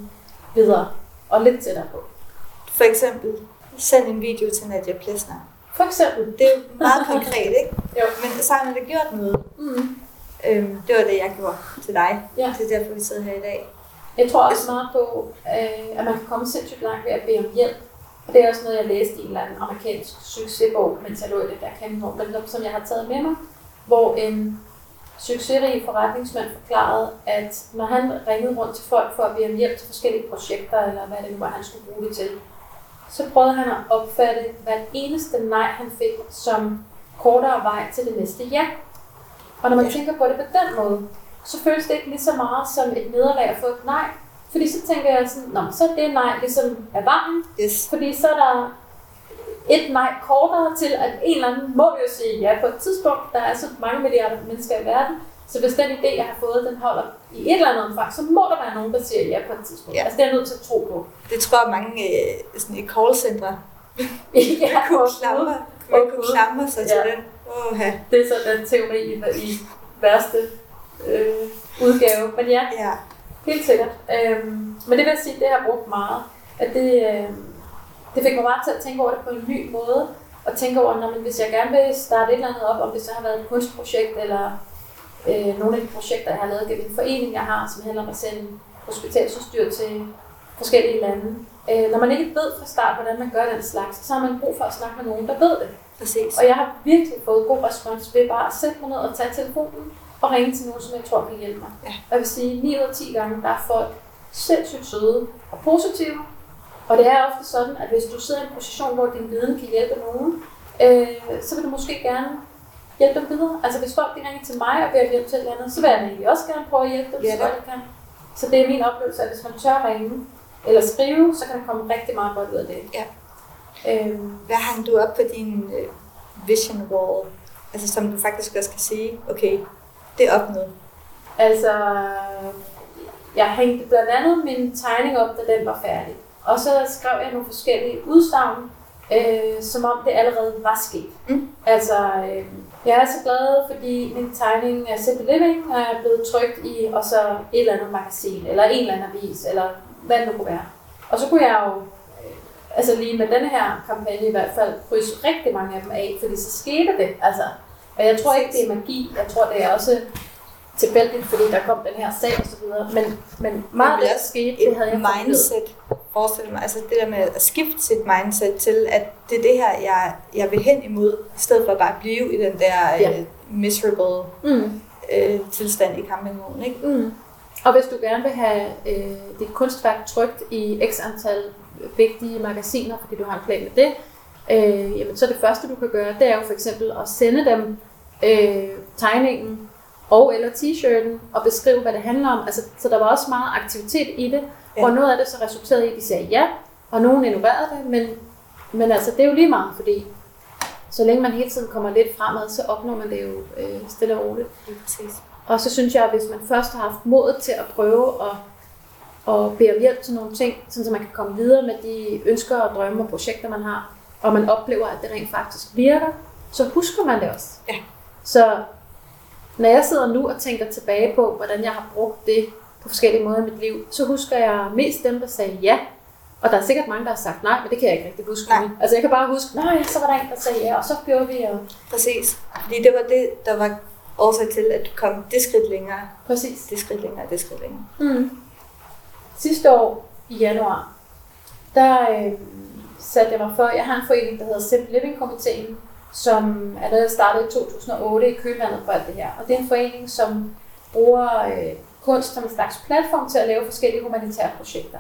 videre og lidt tættere på. For eksempel, send en video til Nadia Plesner. For eksempel. Det er meget konkret, ikke? Jo. Men så har man da gjort noget. Mm. Øhm, det var det, jeg gjorde til dig. Ja. Det er derfor, vi sidder her i dag. Jeg tror også meget på, øh, at man kan komme sindssygt langt ved at bede om hjælp. Og det er også noget, jeg læste i en eller anden amerikansk succesbog, mens jeg lå i det der kæmpe men som jeg har taget med mig, hvor en succesrig forretningsmand forklarede, at når han ringede rundt til folk for at bede om hjælp til forskellige projekter, eller hvad det nu var, han skulle bruge det til, så prøvede han at opfatte hvert eneste nej, han fik, som kortere vej til det næste ja. Og når man Ja. tænker på det på den måde, så føles det ikke lige så meget som et nederlag at få et nej. Fordi så tænker jeg sådan, Nå, så er det nej ligesom er vejen, Yes. fordi så er der et nej kortere til, at en eller anden må jo sige ja på et tidspunkt. Der er så mange milliarder mennesker i verden, så hvis den idé, jeg har fået, den holder i et eller andet omfang, så må der være nogen, der siger ja på et tidspunkt. Ja. Altså det er jeg nødt til at tro på. Det tror jeg mange øh, sådan i callcentre ja, kunne klamre, kunne Gud. klamre sig til Ja. den. Åh, ja. Det er så den teori i, i værste øh, udgave. Men ja, ja. Helt sikkert. Øhm, men det vil jeg sige, det har jeg brugt meget. At det, øh, det fik mig bare til at tænke over det på en ny måde. Og tænke over, når man, hvis jeg gerne vil starte et eller andet op, om det så har været et kunstprojekt, eller øh, nogle af de projekter, jeg har lavet gennem en forening, jeg har, som handler om at sende hospitalsudstyr til forskellige lande. Øh, når man ikke ved fra start, hvordan man gør den slags, så har man brug for at snakke med nogen, der ved det. Præcis. Og jeg har virkelig fået god respons ved bare at sætte mig ned og tage telefonen og ringe til nogen, som jeg tror kan hjælpe mig. Ja. Og jeg vil sige, 9 ud af 10 gange, der er folk sindssygt søde og positive. Og det er ofte sådan, at hvis du sidder i en position, hvor din viden kan hjælpe nogen, øh, så vil du måske gerne hjælpe dem videre. Altså hvis folk ringer til mig og beder hjælp til et eller andet, så vil jeg egentlig også gerne prøve at hjælpe dem, Ja, så godt jeg kan. Så det er min oplevelse, at hvis man tør ringe eller skrive, så kan der komme rigtig meget godt ud af det. Ja. Øhm, Hvad hang du op på din øh, vision wall? Altså som du faktisk også kan sige, okay, det er opnået. Altså, jeg hængte blandt andet min tegning op, da den var færdig. Og så skrev jeg nogle forskellige udsagn, øh, som om det allerede var sket. Mm. Altså, øh, jeg er så glad, fordi min tegning af Simple Living er blevet trykt i og så et eller andet magasin, eller en eller anden avis, eller hvad det nu kunne være. Og så kunne jeg jo, øh, altså lige med denne her kampagne i hvert fald, krydse rigtig mange af dem af, fordi så skete det. Altså, og jeg tror ikke, det er magi. Jeg tror, det er også tilfældigt, fordi der kom den her sag og så videre. Men, men meget af det, der skete, det havde jeg mindset, forestil mig, altså det der med at skifte sit mindset til, at det er det her, jeg, jeg vil hen imod, i stedet for bare at blive i den der Ja. øh, miserable Mm. øh, tilstand i campingvognen, ikke? Mm. Og hvis du gerne vil have øh, dit kunstværk trykt i x antal vigtige magasiner, fordi du har en plan med det, øh, jamen så det første, du kan gøre, det er jo for eksempel at sende dem øh, tegningen og eller t-shirten og beskrive, hvad det handler om. Altså, så der var også meget aktivitet i det, Ja. ja. og noget af det så resulterede i, at de sagde ja, og nogen ignorerede det, men, men altså, det er jo lige meget, fordi så længe man hele tiden kommer lidt fremad, så opnår man det jo øh, stille og roligt. Lige præcis. Og så synes jeg, at hvis man først har haft modet til at prøve at, at bede om hjælp til nogle ting, sådan så man kan komme videre med de ønsker og drømme og projekter, man har, og man oplever, at det rent faktisk virker, så husker man det også. Ja. Så når jeg sidder nu og tænker tilbage på, hvordan jeg har brugt det på forskellige måder i mit liv, så husker jeg mest dem, der sagde ja. Og der er sikkert mange, der har sagt nej, men det kan jeg ikke rigtig huske. Nej. Altså jeg kan bare huske, nej, så var der en, der sagde ja, og så gjorde vi, og Præcis. Fordi det var det, der var årsag til, at du kom det skridt længere, præcis. det skridt længere, det skridt længere. Mm. Sidste år i januar, der øh, satte jeg mig for, jeg har en forening, der hedder Simple Living Komiteen, som er jeg startede i 2008 i kølvandet for alt det her. Og det er en forening, som bruger øh, kunst som en slags platform til at lave forskellige humanitære projekter.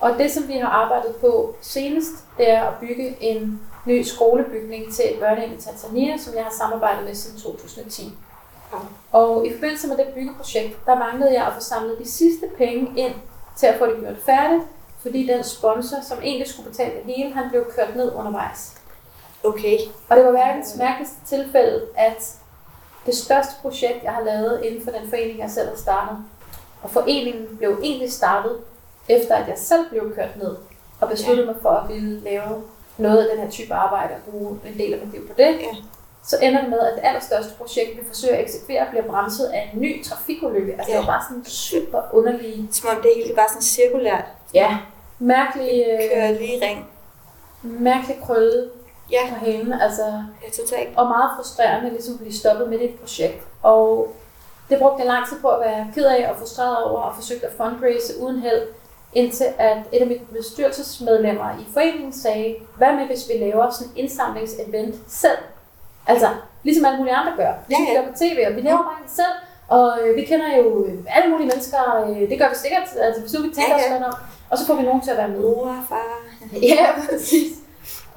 Og det, som vi har arbejdet på senest, det er at bygge en ny skolebygning til et børnehjem i Tanzania, som jeg har samarbejdet med siden 2010. Og i forbindelse med det byggeprojekt, der manglede jeg at få samlet de sidste penge ind til at få det gjort færdigt, fordi den sponsor, som egentlig skulle betale det hele, han blev kørt ned undervejs. Okay. Og det var verdens mærkeligste tilfælde, at det største projekt, jeg har lavet inden for den forening, jeg selv har startet. Og foreningen blev egentlig startet, efter at jeg selv blev kørt ned og besluttede ja. mig for at ville lave noget af den her type arbejde og bruge en del af mit liv på det. Ja. Så ender det med, at det allerstørste projekt, vi forsøger at eksekvere, bliver bremset af en ny trafikulykke. Altså ja. det var bare sådan super underlige... Som om det hele bare sådan cirkulært. Ja. Mærkelig... Øh, Kører lige ring. Mærkelig krølle Ja. på hende. Altså, Ja, totalt. og meget frustrerende ligesom at blive stoppet midt i et projekt. Og det brugte jeg lang tid på at være ked af og frustreret over og forsøgte at fundraise uden held, indtil at et af mine bestyrelsesmedlemmer i foreningen sagde, hvad med hvis vi laver sådan en indsamlingsevent selv? Altså, ligesom alle mulige andre gør. Ligesom Ja, vi ja. gør på tv, og vi laver bare det selv. Og øh, vi kender jo øh, alle mulige mennesker, øh, det gør vi sikkert, altså hvis nu vi tænker Ja, os ja. lidt om. Og så får vi nogen til at være med. Mor, far. Ja, præcis.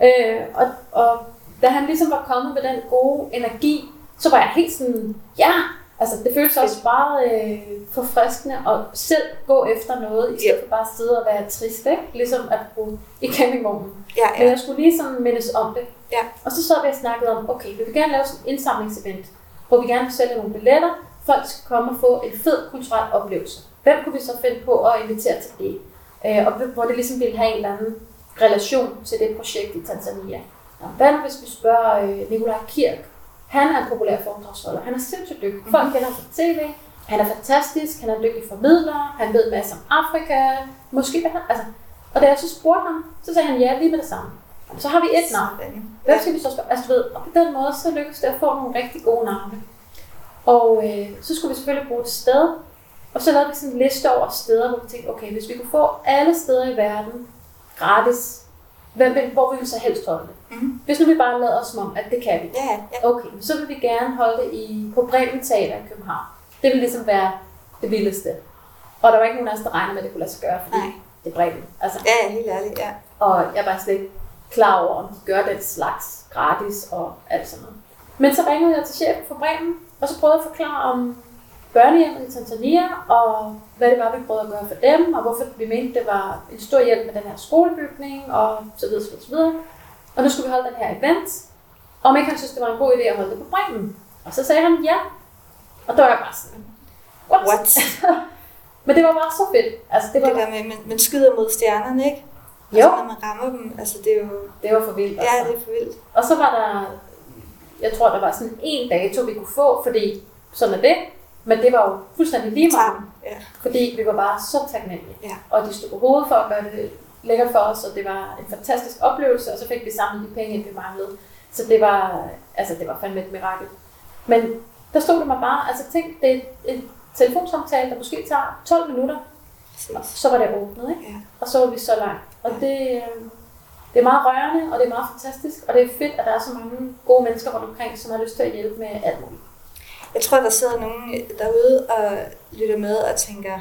Øh, og, og da han ligesom var kommet med den gode energi, så var jeg helt sådan, ja, altså det føltes også meget øh, forfriskende at selv gå efter noget, i stedet for bare at sidde og være trist, ikke? Ligesom at bruge i campingvognen. Ja, Men ja. jeg skulle lige sådan mindes om det. Ja. Og så sad vi og snakkede om, okay, vi vil gerne lave sådan en indsamlingsevent, hvor vi gerne vil sælge nogle billetter, folk skal komme og få en fed kulturel oplevelse. Hvem kunne vi så finde på at invitere til det? Øh, og hvor det ligesom ville have en eller anden relation til det projekt i Tanzania. Nå, hvad nu hvis vi spørger øh, Nikolaj Kirk? Han er en populær foredragsholder. Han er sindssygt dygtig. Folk kender ham fra tv. Han er fantastisk. Han er en dygtig formidler. Han ved masser om Afrika. Måske hvad han... Altså, og da jeg så spurgte ham, så sagde han ja lige med det samme. Så har vi et navn. Hvem skal vi så spørge? Altså du ved, og på den måde, så lykkedes det at få nogle rigtig gode navne. Og øh, så skulle vi selvfølgelig bruge et sted. Og så lavede vi sådan en liste over steder, hvor vi tænkte, okay, hvis vi kunne få alle steder i verden gratis, hvem, vil- hvor vil vi så helst holde det? Mhm. Hvis nu vi bare lader os som om, at det kan vi. Ja, ja. Okay, så vil vi gerne holde det i, på Bremen Teater i København. Det vil ligesom være det vildeste. Og der var ikke nogen af os, der regnede med, at det kunne lade sig gøre, fordi Nej. det er Bremen. Altså, Ja, ja, helt ærligt, ja. og jeg var slet ikke klar over, om de gør den slags gratis og alt sådan noget. Men så ringede jeg til chefen for Bremen, og så prøvede jeg at forklare om børnehjemmet i Tanzania, og hvad det var, vi prøvede at gøre for dem, og hvorfor vi mente, det var en stor hjælp med den her skolebygning, og så videre, så videre, så videre. Og nu skulle vi holde den her event, og om ikke han synes, det var en god idé at holde det på Bremen. Og så sagde han ja. Og der var jeg bare sådan, what? What? Men det var bare så fedt. Altså, det var, Det der med, man, man skyder mod stjernerne, ikke? Jo. Altså, når man rammer dem, altså det er jo... det var for vildt. Ja, altså. det er for vildt. Og så var der, jeg tror, der var sådan en dato, vi kunne få, fordi sådan er det. Men det var jo fuldstændig lige meget. Ja. fordi vi var bare så taknemmelige. Ja. Og de stod på hovedet for at gøre det lækkert for os, og det var en fantastisk oplevelse, og så fik vi samlet de penge, vi manglede. Så det var, altså det var fandme et mirakel. Men der stod det mig bare, altså tænk, det er en telefonsamtale, der måske tager 12 minutter, så var det åbnet, ikke? Ja. Og så var vi så langt. Og det, øh, det er meget rørende, og det er meget fantastisk, og det er fedt, at der er så mange gode mennesker rundt omkring, som har lyst til at hjælpe med alt muligt. Jeg tror, der sidder nogen derude og lytter med og tænker,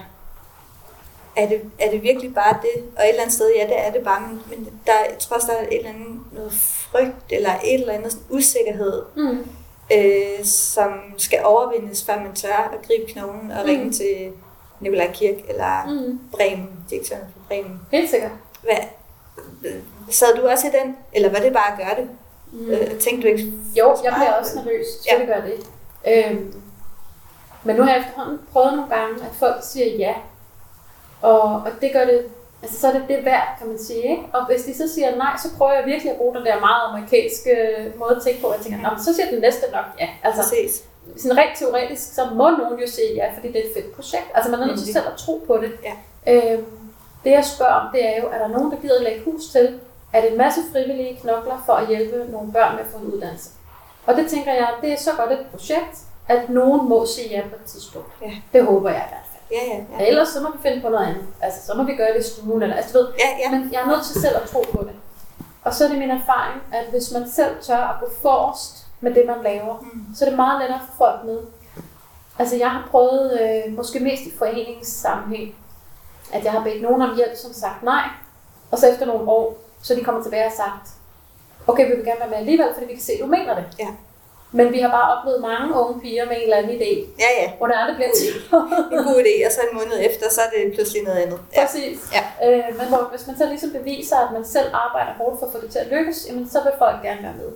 er det, er det virkelig bare det? Og et eller andet sted, ja, det er det bare, men, men der, jeg tror også, der er et eller andet noget frygt, eller et eller andet sådan usikkerhed, Mm. øh, som skal overvindes, før man tør at gribe knoglen og Mm. ringe til Nikolaj Kirk eller Mm. Bremen, direktøren for Bremen. Helt sikkert. Hvad, sad du også i den, eller var det bare at gøre det? Mm. Øh, tænkte du ikke? Jo, jeg bliver også nervøs. Selvfølgelig gør det. Øhm, men nu har jeg efterhånden prøvet nogle gange, at folk siger ja. Og, og det gør det, altså så er det det værd, kan man sige. Ikke? Og hvis de så siger nej, så prøver jeg virkelig at bruge den der meget amerikanske måde at tænke på. Jeg tænker, men så siger den næste nok ja. Altså, Præcis. sådan rent teoretisk, så må nogen jo sige ja, fordi det er et fedt projekt. Altså man er nødt til selv at tro på det. Ja. Øhm, det jeg spørger om, det er jo, er der nogen, der gider lægge hus til? Er det en masse frivillige knokler for at hjælpe nogle børn med at få en uddannelse? Og det tænker jeg, det er så godt et projekt, at nogen må sige ja på et tidspunkt. Ja. Det håber jeg i hvert fald. Ja, ja, Ja. Ellers så må vi finde på noget andet. Altså, så må vi gøre det i stuen, eller altså, du ved, Ja, ja. men jeg er nødt til selv at tro på det. Og så er det min erfaring, at hvis man selv tør at gå forrest med det, man laver, Mm. så er det meget lettere for folk med. Altså jeg har prøvet, øh, måske mest i foreningssammenhæng, at jeg har bedt nogen om hjælp, som har sagt nej, og så efter nogle år, så de kommer tilbage og sagt, okay, vi vil gerne være med alligevel, fordi vi kan se, at du mener det. Ja. Men vi har bare oplevet mange unge piger med en eller anden idé, Ja, ja. hvor det aldrig bliver til. En god idé, og så en måned efter, så er det pludselig noget andet. Ja. Præcis. Ja. Øh, men hvor, hvis man så ligesom beviser, at man selv arbejder hårdt for at få det til at lykkes, jamen, så vil folk gerne være med.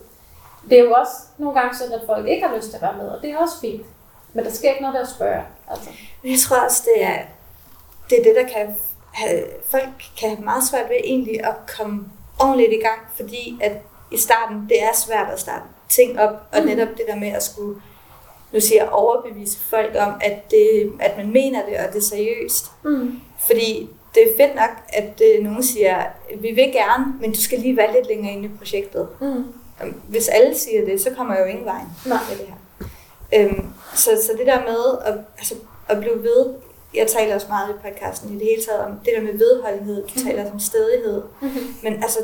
Det er jo også nogle gange sådan, at folk ikke har lyst til at være med, og det er også fint. Men der sker ikke noget ved at spørge. Altså. Jeg tror også, det er det, er det der kan have, folk kan have meget svært ved egentlig at komme ordentligt i gang, fordi at i starten, det er svært at starte ting op, og Mm. netop det der med at skulle, nu siger jeg, overbevise folk om, at, det, at man mener det, og det er seriøst. Mm. Fordi det er fedt nok, at øh, nogen siger, vi vil gerne, men du skal lige være lidt længere inde i projektet. Mm. Hvis alle siger det, så kommer jeg jo ingen vej med det her. Øhm, så, så det der med at, altså, at blive ved, jeg taler også meget i podcasten i det hele taget om det der med vedholdenhed, du Mhm. taler om stedighed, Mm-hmm. men altså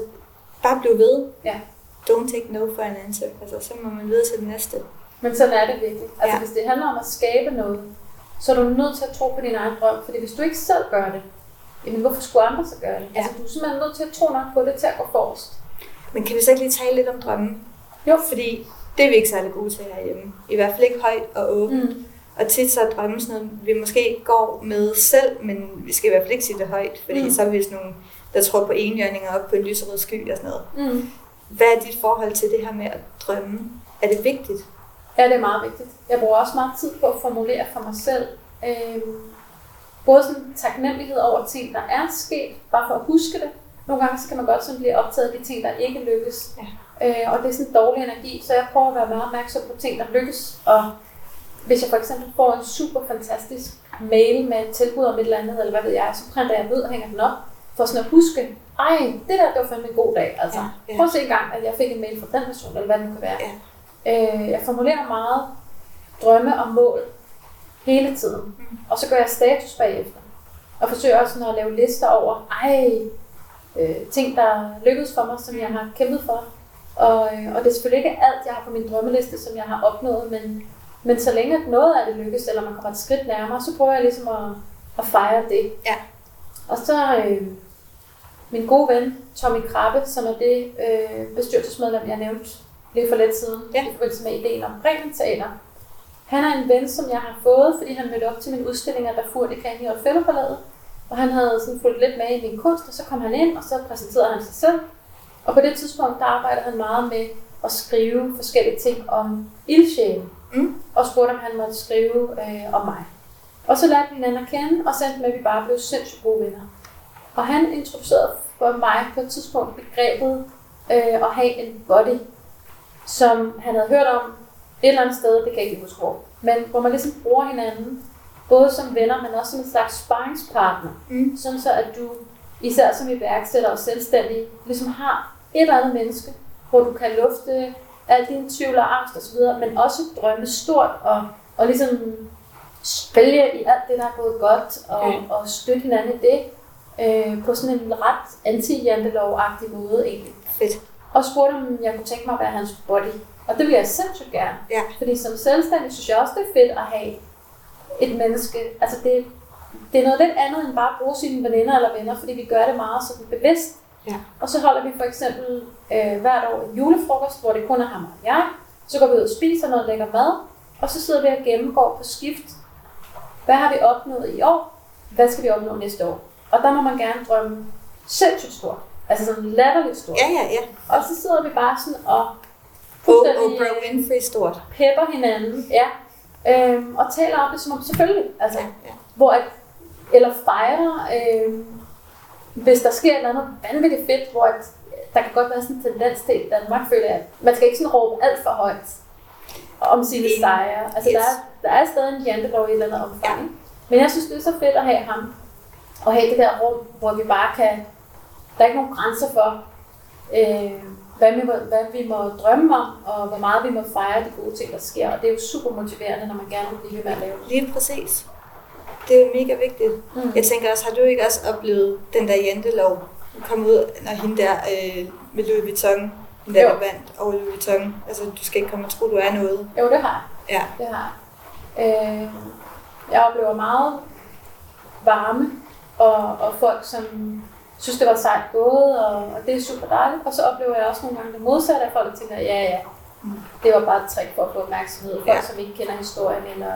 bare blive ved. Ja. Don't take no for an answer. Altså, så må man videre til det næste. Men sådan er det virkelig. Altså, Ja. ja. hvis det handler om at skabe noget, så er du nødt til at tro på din egen drøm. Fordi hvis du ikke selv gør det, jamen hvorfor skulle andre så gøre det? Ja. Altså, du er simpelthen nødt til at tro nok på det til at gå forrest. Men kan vi så ikke lige tale lidt om drømmen? Jo. Fordi det er vi ikke særlig gode til herhjemme. I hvert fald ikke højt og åbent. Mm. Og tit så er drømmen sådan noget, vi måske går med selv, men vi skal i hvert fald ikke sige det højt, fordi Mm. så er vi sådan nogle, der tror på enhjørninger op på en lyserød sky og sådan noget. Mm. Hvad er dit forhold til det her med at drømme? Er det vigtigt? Ja, det er meget vigtigt. Jeg bruger også meget tid på at formulere for mig selv. Øhm, både sådan taknemmelighed over ting, der er sket, bare for at huske det. Nogle gange så kan man godt sådan blive optaget af de ting, der ikke lykkes. Ja. Øh, og det er sådan dårlig energi, så jeg prøver at være meget opmærksom på ting, der lykkes. Og hvis jeg for eksempel får en super fantastisk mail med et tilbud om et eller andet, eller hvad ved jeg, så printer jeg ud og hænger den op, for sådan at huske, ej, det der, det var fandme en god dag. Altså, Ja, ja. Prøv at se en gang, at jeg fik en mail fra den person, eller hvad det nu kan være. Ja. Øh, jeg formulerer meget drømme og mål hele tiden. Mm. Og så gør jeg status bagefter. Og forsøger også sådan at lave lister over, ej, øh, ting, der lykkedes for mig, som jeg har kæmpet for. Og, øh, og det er selvfølgelig ikke alt, jeg har på min drømmeliste, som jeg har opnået, men, men så længe at noget af det lykkes, eller man kommer et skridt nærmere, så prøver jeg ligesom at, at fejre det. Ja. Og så øh, min gode ven, Tommy Krabbe, som er det øh, bestyrelsesmedlem, jeg nævnte lige for lidt siden, Ja. i forbindelse med ideen om Bremen Teater. Han er en ven, som jeg har fået, fordi han mødte op til mine udstillinger, der furte i Kanye og han havde sådan fulgt lidt med i min kunst, og så kom han ind, og så præsenterede han sig selv. Og på det tidspunkt, der arbejdede han meget med at skrive forskellige ting om ildsjæle. Mm. Og spurgte, om han måtte skrive øh, om mig. Og så lærte vi hinanden at kende, og så endte med, at vi bare blev sindssygt gode venner. Og han introducerede for mig på et tidspunkt begrebet øh, at have en body, som han havde hørt om et eller andet sted, det kan jeg ikke huske hvor, men hvor man ligesom bruger hinanden, både som venner, men også som en slags sparringspartner. Mm. Sådan så, at du, især som iværksætter og selvstændig, ligesom har et eller andet menneske, hvor du kan lufte alle dine tvivl og angst osv., men også drømme stort og, og ligesom spælge i alt det, der er gået godt, og, Ja. og støtte hinanden i det, øh, på sådan en ret anti-jantelov-agtig måde egentlig. Fedt. Og spurgte, om jeg kunne tænke mig at være hans body. Og det vil jeg sindssygt gerne. Ja. Fordi som selvstændig synes jeg også, det er fedt at have et menneske. Altså det, det er noget lidt andet end bare at bruge sine veninder eller venner, fordi vi gør det meget sådan bevidst. Ja. Og så holder vi for eksempel øh, hvert år en julefrokost, hvor det kun er ham og jeg. Så går vi ud og spiser noget lækker mad, og så sidder vi og gennemgår på skift. Hvad har vi opnået i år? Hvad skal vi opnå næste år? Og der må man gerne drømme sindssygt stort. Altså sådan latterligt stort. Ja, ja, ja. Og så sidder vi bare sådan og Oprah Winfrey stort. pepper hinanden, ja. Øhm, og taler om det som om selvfølgelig, altså, Ja, ja. hvor at, eller fejrer, øhm, hvis der sker et eller andet vanvittigt fedt, hvor at, der kan godt være sådan en tendens til i Danmark, føler at man skal ikke sådan råbe alt for højt om sine sejre. Altså, Yes. der, er, der er stadig en jantelov i et eller andet omfang. Ja. Men jeg synes, det er så fedt at have ham, og have det der rum, hvor vi bare kan, der er ikke nogen grænser for, øh, hvad, vi må, hvad vi må drømme om, og hvor meget vi må fejre de gode ting, der sker. Og det er jo super motiverende, når man gerne vil blive ved med at lave det. Lige præcis. Det er mega vigtigt. Mm. Jeg tænker også, har du ikke også oplevet den der jantelov komme ud, når hende der øh, med Louis Vuitton, hende der, der vandt over Louis Vuitton, altså du skal ikke komme og tro, du er noget. Jo, det har jeg. Ja. Det har jeg. Øh, jeg oplever meget varme, og, og folk, som synes, det var sejt gået, og, og det er super dejligt. Og så oplever jeg også nogle gange det modsatte af folk, der tænker, ja, ja, det var bare et trick for at få opmærksomhed. Folk, Ja. som ikke kender historien, eller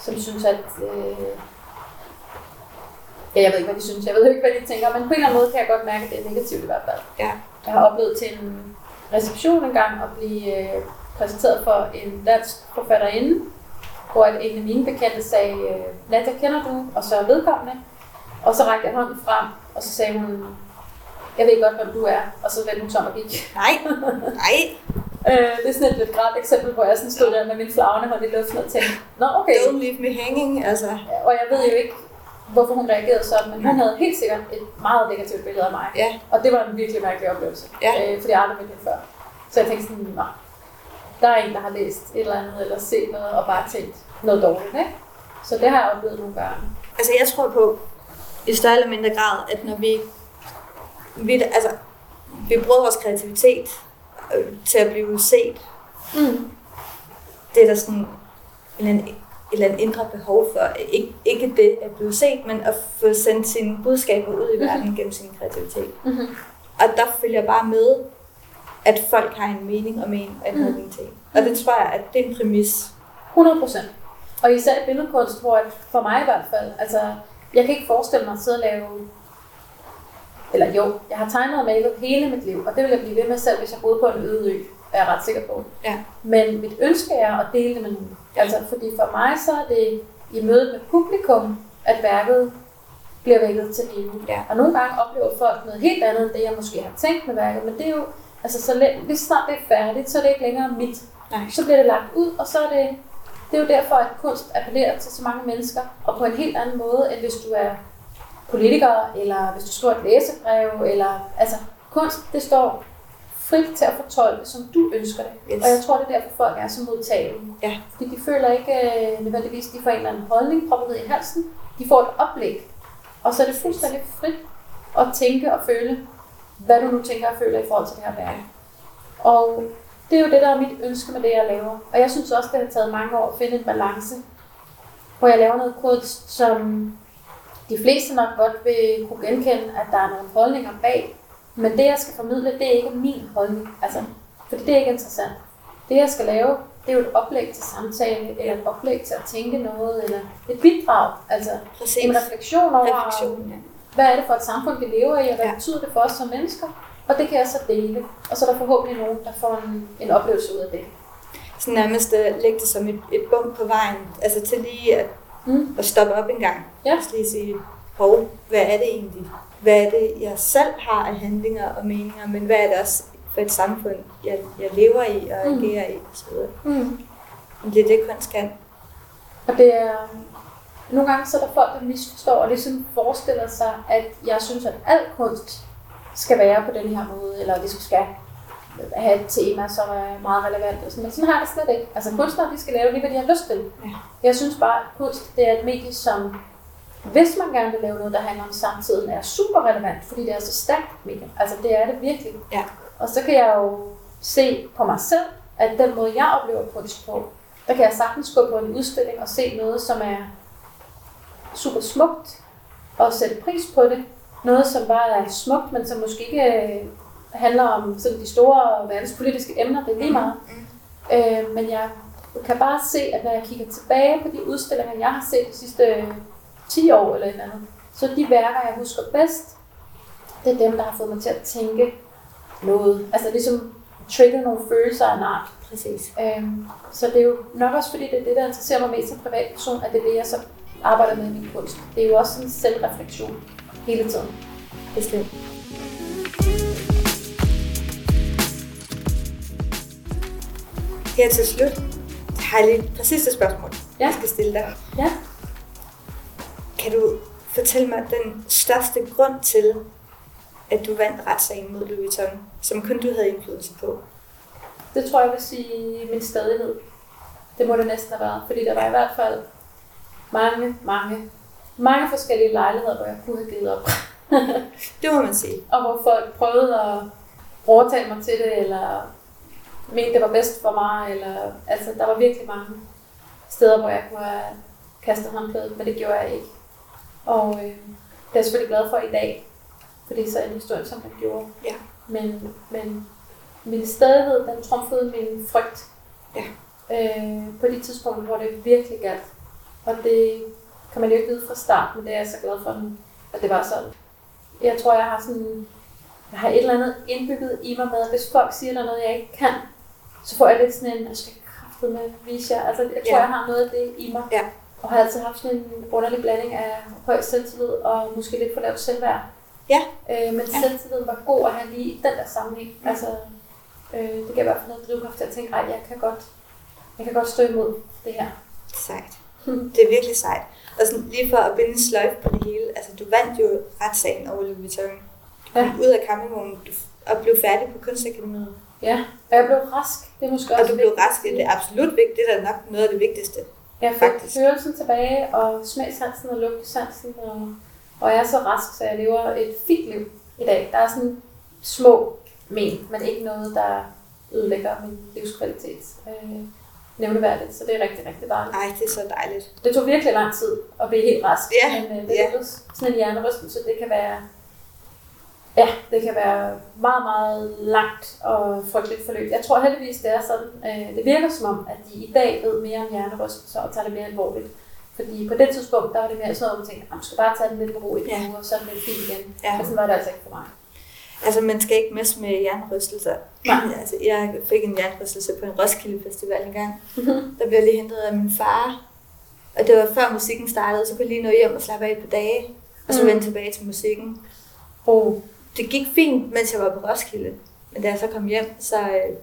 som synes, at... Øh, ja, jeg ved ikke, hvad de synes. Jeg ved ikke, hvad de tænker, men på en eller anden måde kan jeg godt mærke, at det er negativt i hvert fald. Ja. Jeg har oplevet til en reception engang og blive øh, præsenteret for en dansk forfatterinde, hvor en af mine bekendte sagde, øh, Nadia, kender du? Og så vedkommende. Og så rakte jeg hånden frem, og så sagde hun, jeg ved godt, hvem du er. Og så vendte hun tom og gik. Nej, nej. Øh, det er sådan et lidt grædt eksempel, hvor jeg sådan stod der med min flagne hånd i luften og tænkte, nå okay. Don't leave me hanging, altså. Og jeg ved jo ikke, hvorfor hun reagerede sådan, men hun havde helt sikkert et meget negativt billede af mig. Ja. Og det var en virkelig mærkelig oplevelse, Ja. øh, fordi jeg aldrig mødte hende før. Så jeg tænkte sådan, nej, der er en, der har læst et eller andet, eller set noget, og bare tænkt noget dårligt, ikke? Så det har jeg oplevet nogle gange. Altså, jeg tror på, i større eller mindre grad, at når vi, vi altså, vi bruger vores kreativitet øh, til at blive set, Mm. det er der sådan en, eller andet indre behov for. Ikke, ikke det at blive set, men at få sendt sine budskaber ud i Mhm. verden gennem sin kreativitet. Mm-hmm. Og der følger bare med, at folk har en mening om en og en Mm. holdning til en. Og det tror jeg, at det er en præmis. 100 procent. Og især i billedkunst, hvor for mig i hvert fald, altså, jeg kan ikke forestille mig at sidde og lave, eller jo, jeg har tegnet og malet hele mit liv, og det vil jeg blive ved med selv, hvis jeg boede på en øde ø, er jeg ret sikker på. Ja. Men mit ønske er at dele det med nogen. Altså, fordi for mig så er det i mødet med publikum, at værket bliver vækket til live. Ja. Og nogle gange oplever folk noget helt andet, end det jeg måske har tænkt med værket, men det er jo, altså så let, lige snart det er færdigt, så er det ikke længere mit. Nej. Så bliver det lagt ud, og så er det, det er jo derfor, at kunst appellerer til så mange mennesker, og på en helt anden måde, end hvis du er politiker, eller hvis du skriver et læsebrev, eller altså kunst, det står frit til at fortolke, som du ønsker det. Yes. Og jeg tror, det er derfor, folk er så modtagelige. Ja. Fordi de føler ikke øh, nødvendigvis, de får en eller anden holdning proppet ned i halsen. De får et oplæg. Og så er det fuldstændig frit at tænke og føle, hvad du nu tænker og føler i forhold til det her værk. Og det er jo det, der er mit ønske med det, jeg laver. Og jeg synes også, det har taget mange år at finde en balance, hvor jeg laver noget kunst, som de fleste nok godt vil kunne genkende, at der er nogle holdninger bag. Men det, jeg skal formidle, det er ikke min holdning. Altså, fordi det er ikke interessant. Det, jeg skal lave, det er jo et oplæg til samtale, eller et oplæg til at tænke noget, eller et bidrag. Altså Præcis. en refleksion over, Refleksion, ja. hvad er det for et samfund, vi lever i, og hvad Ja. betyder det for os som mennesker? Og det kan jeg så dele. Og så er der forhåbentlig nogen, der får en, en oplevelse ud af det. Sådan nærmest at lægge det som et, et bump på vejen. Altså til lige at, Mm. at stoppe op en gang. Ja. Og så lige sige, hov, hvad er det egentlig? Hvad er det, jeg selv har af handlinger og meninger, men hvad er det også for et samfund, jeg, jeg lever i og Mm. agerer i osv. Mm. Det er det, kunst kan. Og det er, nogle gange så er der folk, der misforstår og ligesom forestiller sig, at jeg synes, at al kunst skal være på den her måde, eller det skal have et tema, som er meget relevant. Og sådan. Men sådan har jeg det slet ikke. Altså kunstnere, de skal lave lige, hvad de har lyst til. Ja. Jeg synes bare, at kunst det er et medie, som hvis man gerne vil lave noget, der handler om samtiden, er super relevant, fordi det er så stærkt medie. Altså det er det virkelig. Ja. Og så kan jeg jo se på mig selv, at den måde, jeg oplever kunst på, der kan jeg sagtens gå på en udstilling og se noget, som er super smukt, og sætte pris på det. Noget, som bare er smukt, men som måske ikke øh, handler om sådan de store verdenspolitiske emner, det er lige meget. Øh, men jeg kan bare se, at når jeg kigger tilbage på de udstillinger, jeg har set de sidste 10 år eller et eller andet, så de værker, jeg husker bedst, det er dem, der har fået mig til at tænke noget. Altså ligesom trigger nogle følelser af en art. Præcis. Øhm, så det er jo nok også fordi, det er det, der interesserer mig mest som privatperson, at det er det, jeg så arbejder med i min kunst. Det er jo også en selvreflektion hele tiden. Bestemt. Her til slut har jeg lige præcis det spørgsmål, Ja. jeg skal stille dig. Ja. Kan du fortælle mig den største grund til, at du vandt retssagen mod Louis Vuitton, som kun du havde indflydelse på? Det tror jeg vil sige min stadighed. Det må det næsten have været, fordi der var i hvert fald mange, mange, mange forskellige lejligheder, hvor jeg kunne have givet op. Det må man sige. og hvor folk prøvede at overtale mig til det, eller mente, det var bedst for mig, eller altså, der var virkelig mange steder, hvor jeg kunne have kastet håndklædet, men det gjorde jeg ikke. Og øh, det er jeg selvfølgelig glad for i dag, fordi så er en historie, som den gjorde. Ja. Men, men min stadighed, den trumfede min frygt. Ja. Øh, på de tidspunkter, hvor det virkelig galt. Og det kan man jo ikke vide fra start, men det er jeg så glad for at det var sådan. Jeg tror, jeg har sådan jeg har et eller andet indbygget i mig med, at hvis folk siger, der er noget, jeg ikke kan, så får jeg lidt sådan en, jeg skal kraftet med vise jer. Altså, jeg tror, Ja. jeg har noget af det i mig. Ja. Og har altid haft sådan en underlig blanding af høj selvtillid og måske lidt for lavt selvværd. Ja. Øh, men Ja. selvtilliden var god at have lige i den der sammenhæng. Altså, øh, det gav i hvert fald noget drivkraft til at tænke, at jeg kan godt, jeg kan godt stå imod det her. Sejt. Det er virkelig sejt. Og sådan, lige for at binde sløjf på det hele, altså du vandt jo retssagen over Louis Vuitton. Du kom Ja. ud af campingvognen du- og blev færdig på kunstakademiet. Ja, og jeg blev rask. Det er måske Og også du blev rask. Det er absolut vigtigt. Det er nok noget af det vigtigste. Jeg fik faktisk. hørelsen tilbage, og smagssansen og lugtesansen, og, og jeg er så rask, så jeg lever et fint liv i dag. Der er sådan små men, men ikke noget, der ødelægger min livskvalitet øh, nævneværdigt. Så det er rigtig, rigtig dejligt. Ej, det er så dejligt. Det tog virkelig lang tid at blive helt rask, Ja, men øh, det ja. lykkedes. Sådan en hjernerystelse, det kan være Ja, det kan være meget, meget langt og frygteligt forløb. Jeg tror heldigvis, det er sådan, øh, det virker som om, at de i dag ved mere om hjernerystelser og tager det mere alvorligt. Fordi på det tidspunkt, der var det mere sådan noget, hvor man tænkte, at man skal bare tage den lidt med ro i Ja. og så er det lidt fint igen. Ja. Men sådan var det altså ikke for mig. Altså, man skal ikke messe med hjernerystelser. Nej. altså, jeg fik en hjernerystelse på en Roskilde Festival en gang. Der blev jeg lige hentet af min far. Og det var før musikken startede, så kunne jeg lige nå hjem og slappe af på dage. Og så Mm. vende tilbage til musikken. Oh. Det gik fint, mens jeg var på Roskilde. Men da jeg så kom hjem, så... Øh,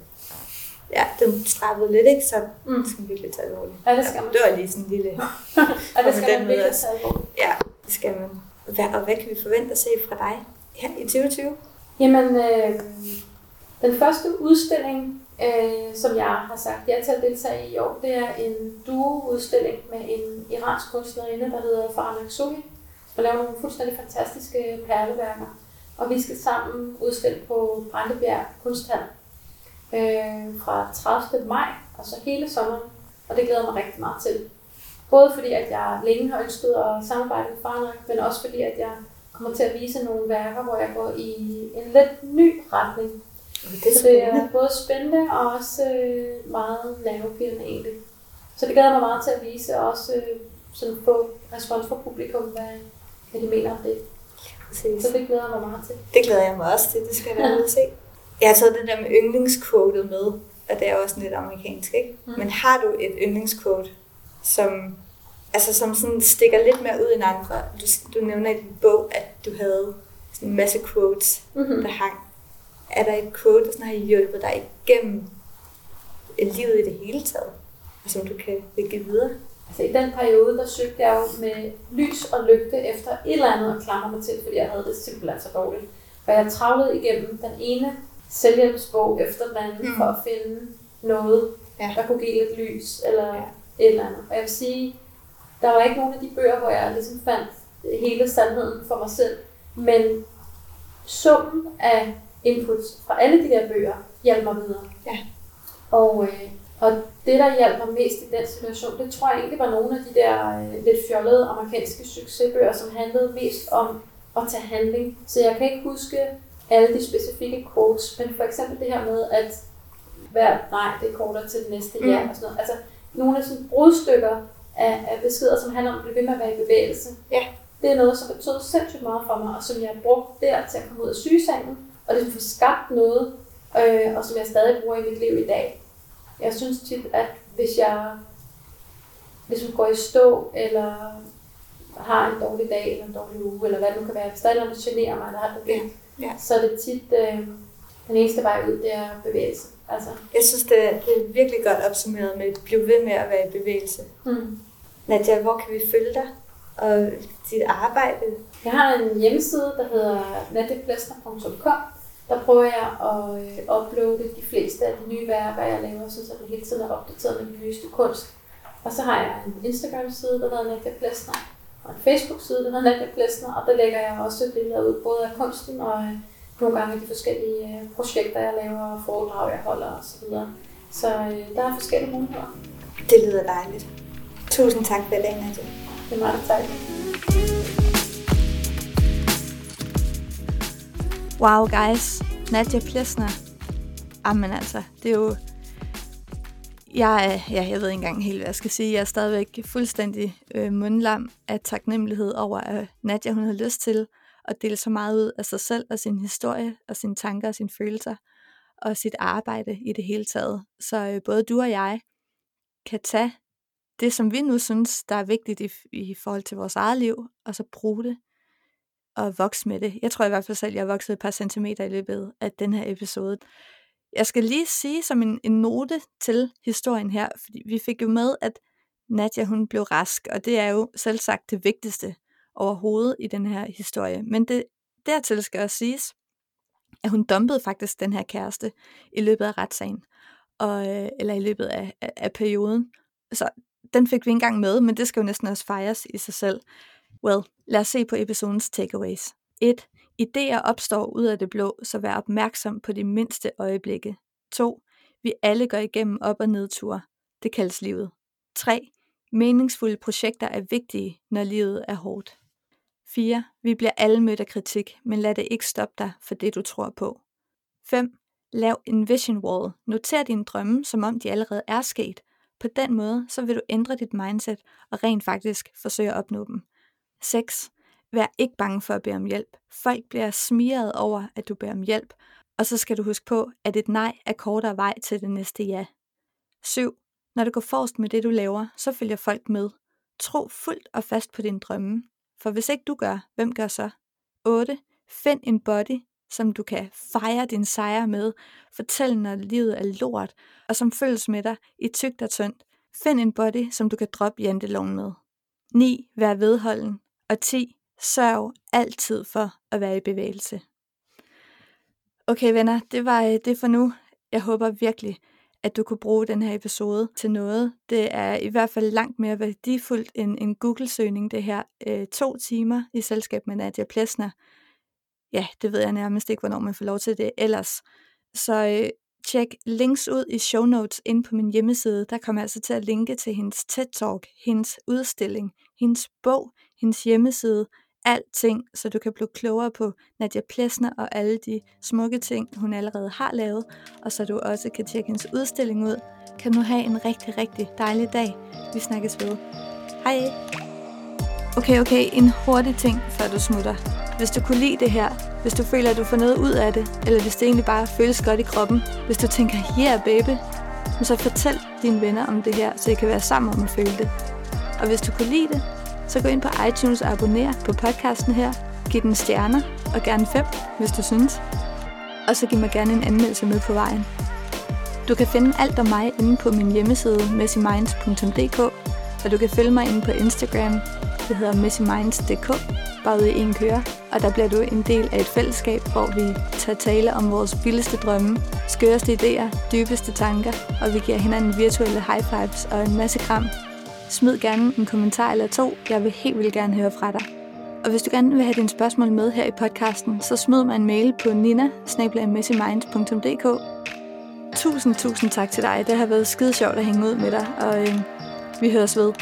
ja, den strappede lidt, ikke? Så Mm. det skal man virkelig tage alvorligt. Ja, det skal man. Det var lige sådan en lille... Og det skal man virkelig tage alvorligt. Ja, det skal man. Hvad, og hvad kan vi forvente at se fra dig her i 2020? Jamen, øh, den første udstilling, øh, som jeg har sagt ja til at deltage i i år, det er en duo-udstilling med en iransk kunstnerinde, der hedder Farah Naksui, og laver nogle fuldstændig fantastiske perleværker. Og vi skal sammen udstille på Brandebjerg Kunsthal øh, fra 30. maj, altså hele sommeren, og det glæder jeg mig rigtig meget til. Både fordi, at jeg længe har ønsket at samarbejde med Farah, men også fordi, at jeg kommer til at vise nogle værker, hvor jeg går i en lidt ny retning. Det så det er både spændende og også øh, meget nervepirrende egentlig. Så det glæder mig meget til at vise, og også øh, sådan få respons fra publikum, hvad, hvad de mener om det. Præcis. Så det glæder jeg mig meget til. Det glæder jeg mig også til. Det skal jeg da se. Jeg har taget det der med yndlingsquotet med, og det er også lidt amerikansk, ikke? Mm. Men har du et yndlingsquote, som, altså, som sådan stikker lidt mere ud end andre? Du, du nævner i din bog, at du havde sådan en masse quotes, Mm-hmm. der hang. Er der et quote, der sådan har hjulpet dig igennem livet i det hele taget, og som du kan give videre? Altså i den periode, der søgte jeg jo med lys og lygte efter et eller andet at klamre mig til, fordi jeg havde det simpelthen så dårligt. Og jeg travlede igennem den ene selvhjælpsbog efter den anden Mm. for at finde noget, Ja. der kunne give lidt lys eller ja. et eller andet. Og jeg vil sige, der var ikke nogen af de bøger, hvor jeg ligesom fandt hele sandheden for mig selv, men summen af inputs fra alle de der bøger hjalp mig videre. Ja. Og, øh, og det, der hjalp mig mest i den situation, det tror jeg egentlig var nogle af de der øh, lidt fjollede amerikanske succesbøger, som handlede mest om at tage handling. Så jeg kan ikke huske alle de specifikke quotes, men for eksempel det her med, at hver nej, det er kortere til det næste ja, Mm. og sådan noget. Altså nogle af sådan brudstykker af, af beskeder, som handler om at blive ved med at være i bevægelse. Ja. Det er noget, som betød sindssygt meget for mig, og som jeg brugte der til at komme ud af sygesengen, og det få skabt noget, øh, og som jeg stadig bruger i mit liv i dag. Jeg synes tit, at hvis jeg ligesom går i stå, eller har en dårlig dag, eller en dårlig uge, eller hvad det nu kan være, hvis der er noget, der generer mig, eller har et problem, Ja. så er det tit, øh, den eneste vej ud, det er bevægelse. Altså, Jeg synes, det, er- det er virkelig godt opsummeret med at blive ved med at være i bevægelse. mm. Nadia, hvor kan vi følge dig? Og dit arbejde? Jeg har en hjemmeside, der hedder natteplesner.com. Der prøver jeg at øh, uploade de fleste af de nye værker, jeg laver, så den hele tiden er opdateret med den nyeste kunst. Og så har jeg en Instagram-side, der hedder Nadia Plesner, og en Facebook-side, der hedder Nadia Plesner, og der lægger jeg også billeder ud, både af kunsten og øh, nogle gange de forskellige øh, projekter, jeg laver, foredrag, jeg holder osv. Så, så øh, der er forskellige muligheder. Det lyder dejligt. Tusind tak for i dag, Nadia. Det er meget tak. Wow, guys. Nadia Plesner. Jamen altså, det er jo... Jeg, ja, jeg ved ikke engang helt, hvad jeg skal sige. Jeg er stadigvæk fuldstændig øh, mundlam af taknemmelighed over, at Nadia hun har lyst til at dele så meget ud af sig selv og sin historie og sine tanker og sine følelser og sit arbejde i det hele taget. Så øh, både du og jeg kan tage det, som vi nu synes, der er vigtigt i, i forhold til vores eget liv, og så bruge det at vokse med det. Jeg tror i hvert fald selv, at jeg har vokset et par centimeter i løbet af den her episode. Jeg skal lige sige som en, en note til historien her, fordi vi fik jo med, at Nadja hun blev rask, og det er jo selv sagt det vigtigste overhovedet i den her historie. Men det dertil skal også siges, at hun dumpede faktisk den her kæreste i løbet af retssagen, og, øh, eller i løbet af, af, af perioden. Så den fik vi engang med, men det skal jo næsten også fejres i sig selv. Well, lad os se på episodens takeaways. 1. Ideer opstår ud af det blå, så vær opmærksom på de mindste øjeblikke. 2. Vi alle går igennem op- og nedture. Det kaldes livet. 3. Meningsfulde projekter er vigtige, når livet er hårdt. 4. Vi bliver alle mødt af kritik, men lad det ikke stoppe dig for det, du tror på. 5. Lav en vision wall. Noter dine drømme, som om de allerede er sket. På den måde, så vil du ændre dit mindset og rent faktisk forsøge at opnå dem. 6. Vær ikke bange for at bede om hjælp. Folk bliver smiret over, at du beder om hjælp, og så skal du huske på, at et nej er kortere vej til det næste ja. 7. Når du går forrest med det, du laver, så følger folk med. Tro fuldt og fast på din drømme. For hvis ikke du gør, hvem gør så? 8. Find en body, som du kan fejre din sejr med. Fortæl, når livet er lort, og som følges med dig i tygt og tyndt. Find en body, som du kan droppe janteloven med. 9. Vær vedholden. Og 10. Sørg altid for at være i bevægelse. Okay venner, det var øh, det for nu. Jeg håber virkelig, at du kunne bruge den her episode til noget. Det er i hvert fald langt mere værdifuldt end en Google-søgning, det her. Øh, to timer i selskab med Nadia Plesner. Ja, det ved jeg nærmest ikke, hvornår man får lov til det ellers. Så øh, tjek links ud i show notes ind på min hjemmeside. Der kommer jeg altså til at linke til hendes TED-talk, hendes udstilling, hendes bog, hendes hjemmeside, alting, så du kan blive klogere på Nadia Plesner og alle de smukke ting, hun allerede har lavet, og så du også kan tjekke hendes udstilling ud. Kan du have en rigtig, rigtig dejlig dag. Vi snakkes ved. Hej! Okay, okay, en hurtig ting, før du smutter. Hvis du kunne lide det her, hvis du føler, at du får noget ud af det, eller hvis det egentlig bare føles godt i kroppen, hvis du tænker, yeah baby, så fortæl dine venner om det her, så I kan være sammen om at føle det. Og hvis du kunne lide det, så gå ind på iTunes og abonner på podcasten her. Giv den stjerner, og gerne fem, hvis du synes. Og så giv mig gerne en anmeldelse med på vejen. Du kan finde alt om mig inde på min hjemmeside messyminds.dk, og du kan følge mig inde på Instagram. Det hedder messyminds.dk, bare ude i en køre. Og der bliver du en del af et fællesskab, hvor vi tager tale om vores vildeste drømme, skøreste idéer, dybeste tanker, og vi giver hinanden virtuelle high fives og en masse kram Smid gerne en kommentar eller to. Jeg vil helt vildt gerne høre fra dig. Og hvis du gerne vil have dine spørgsmål med her i podcasten, så smid mig en mail på nina Tusind, tusind tak til dig. Det har været skide sjovt at hænge ud med dig, og øh, vi høres ved.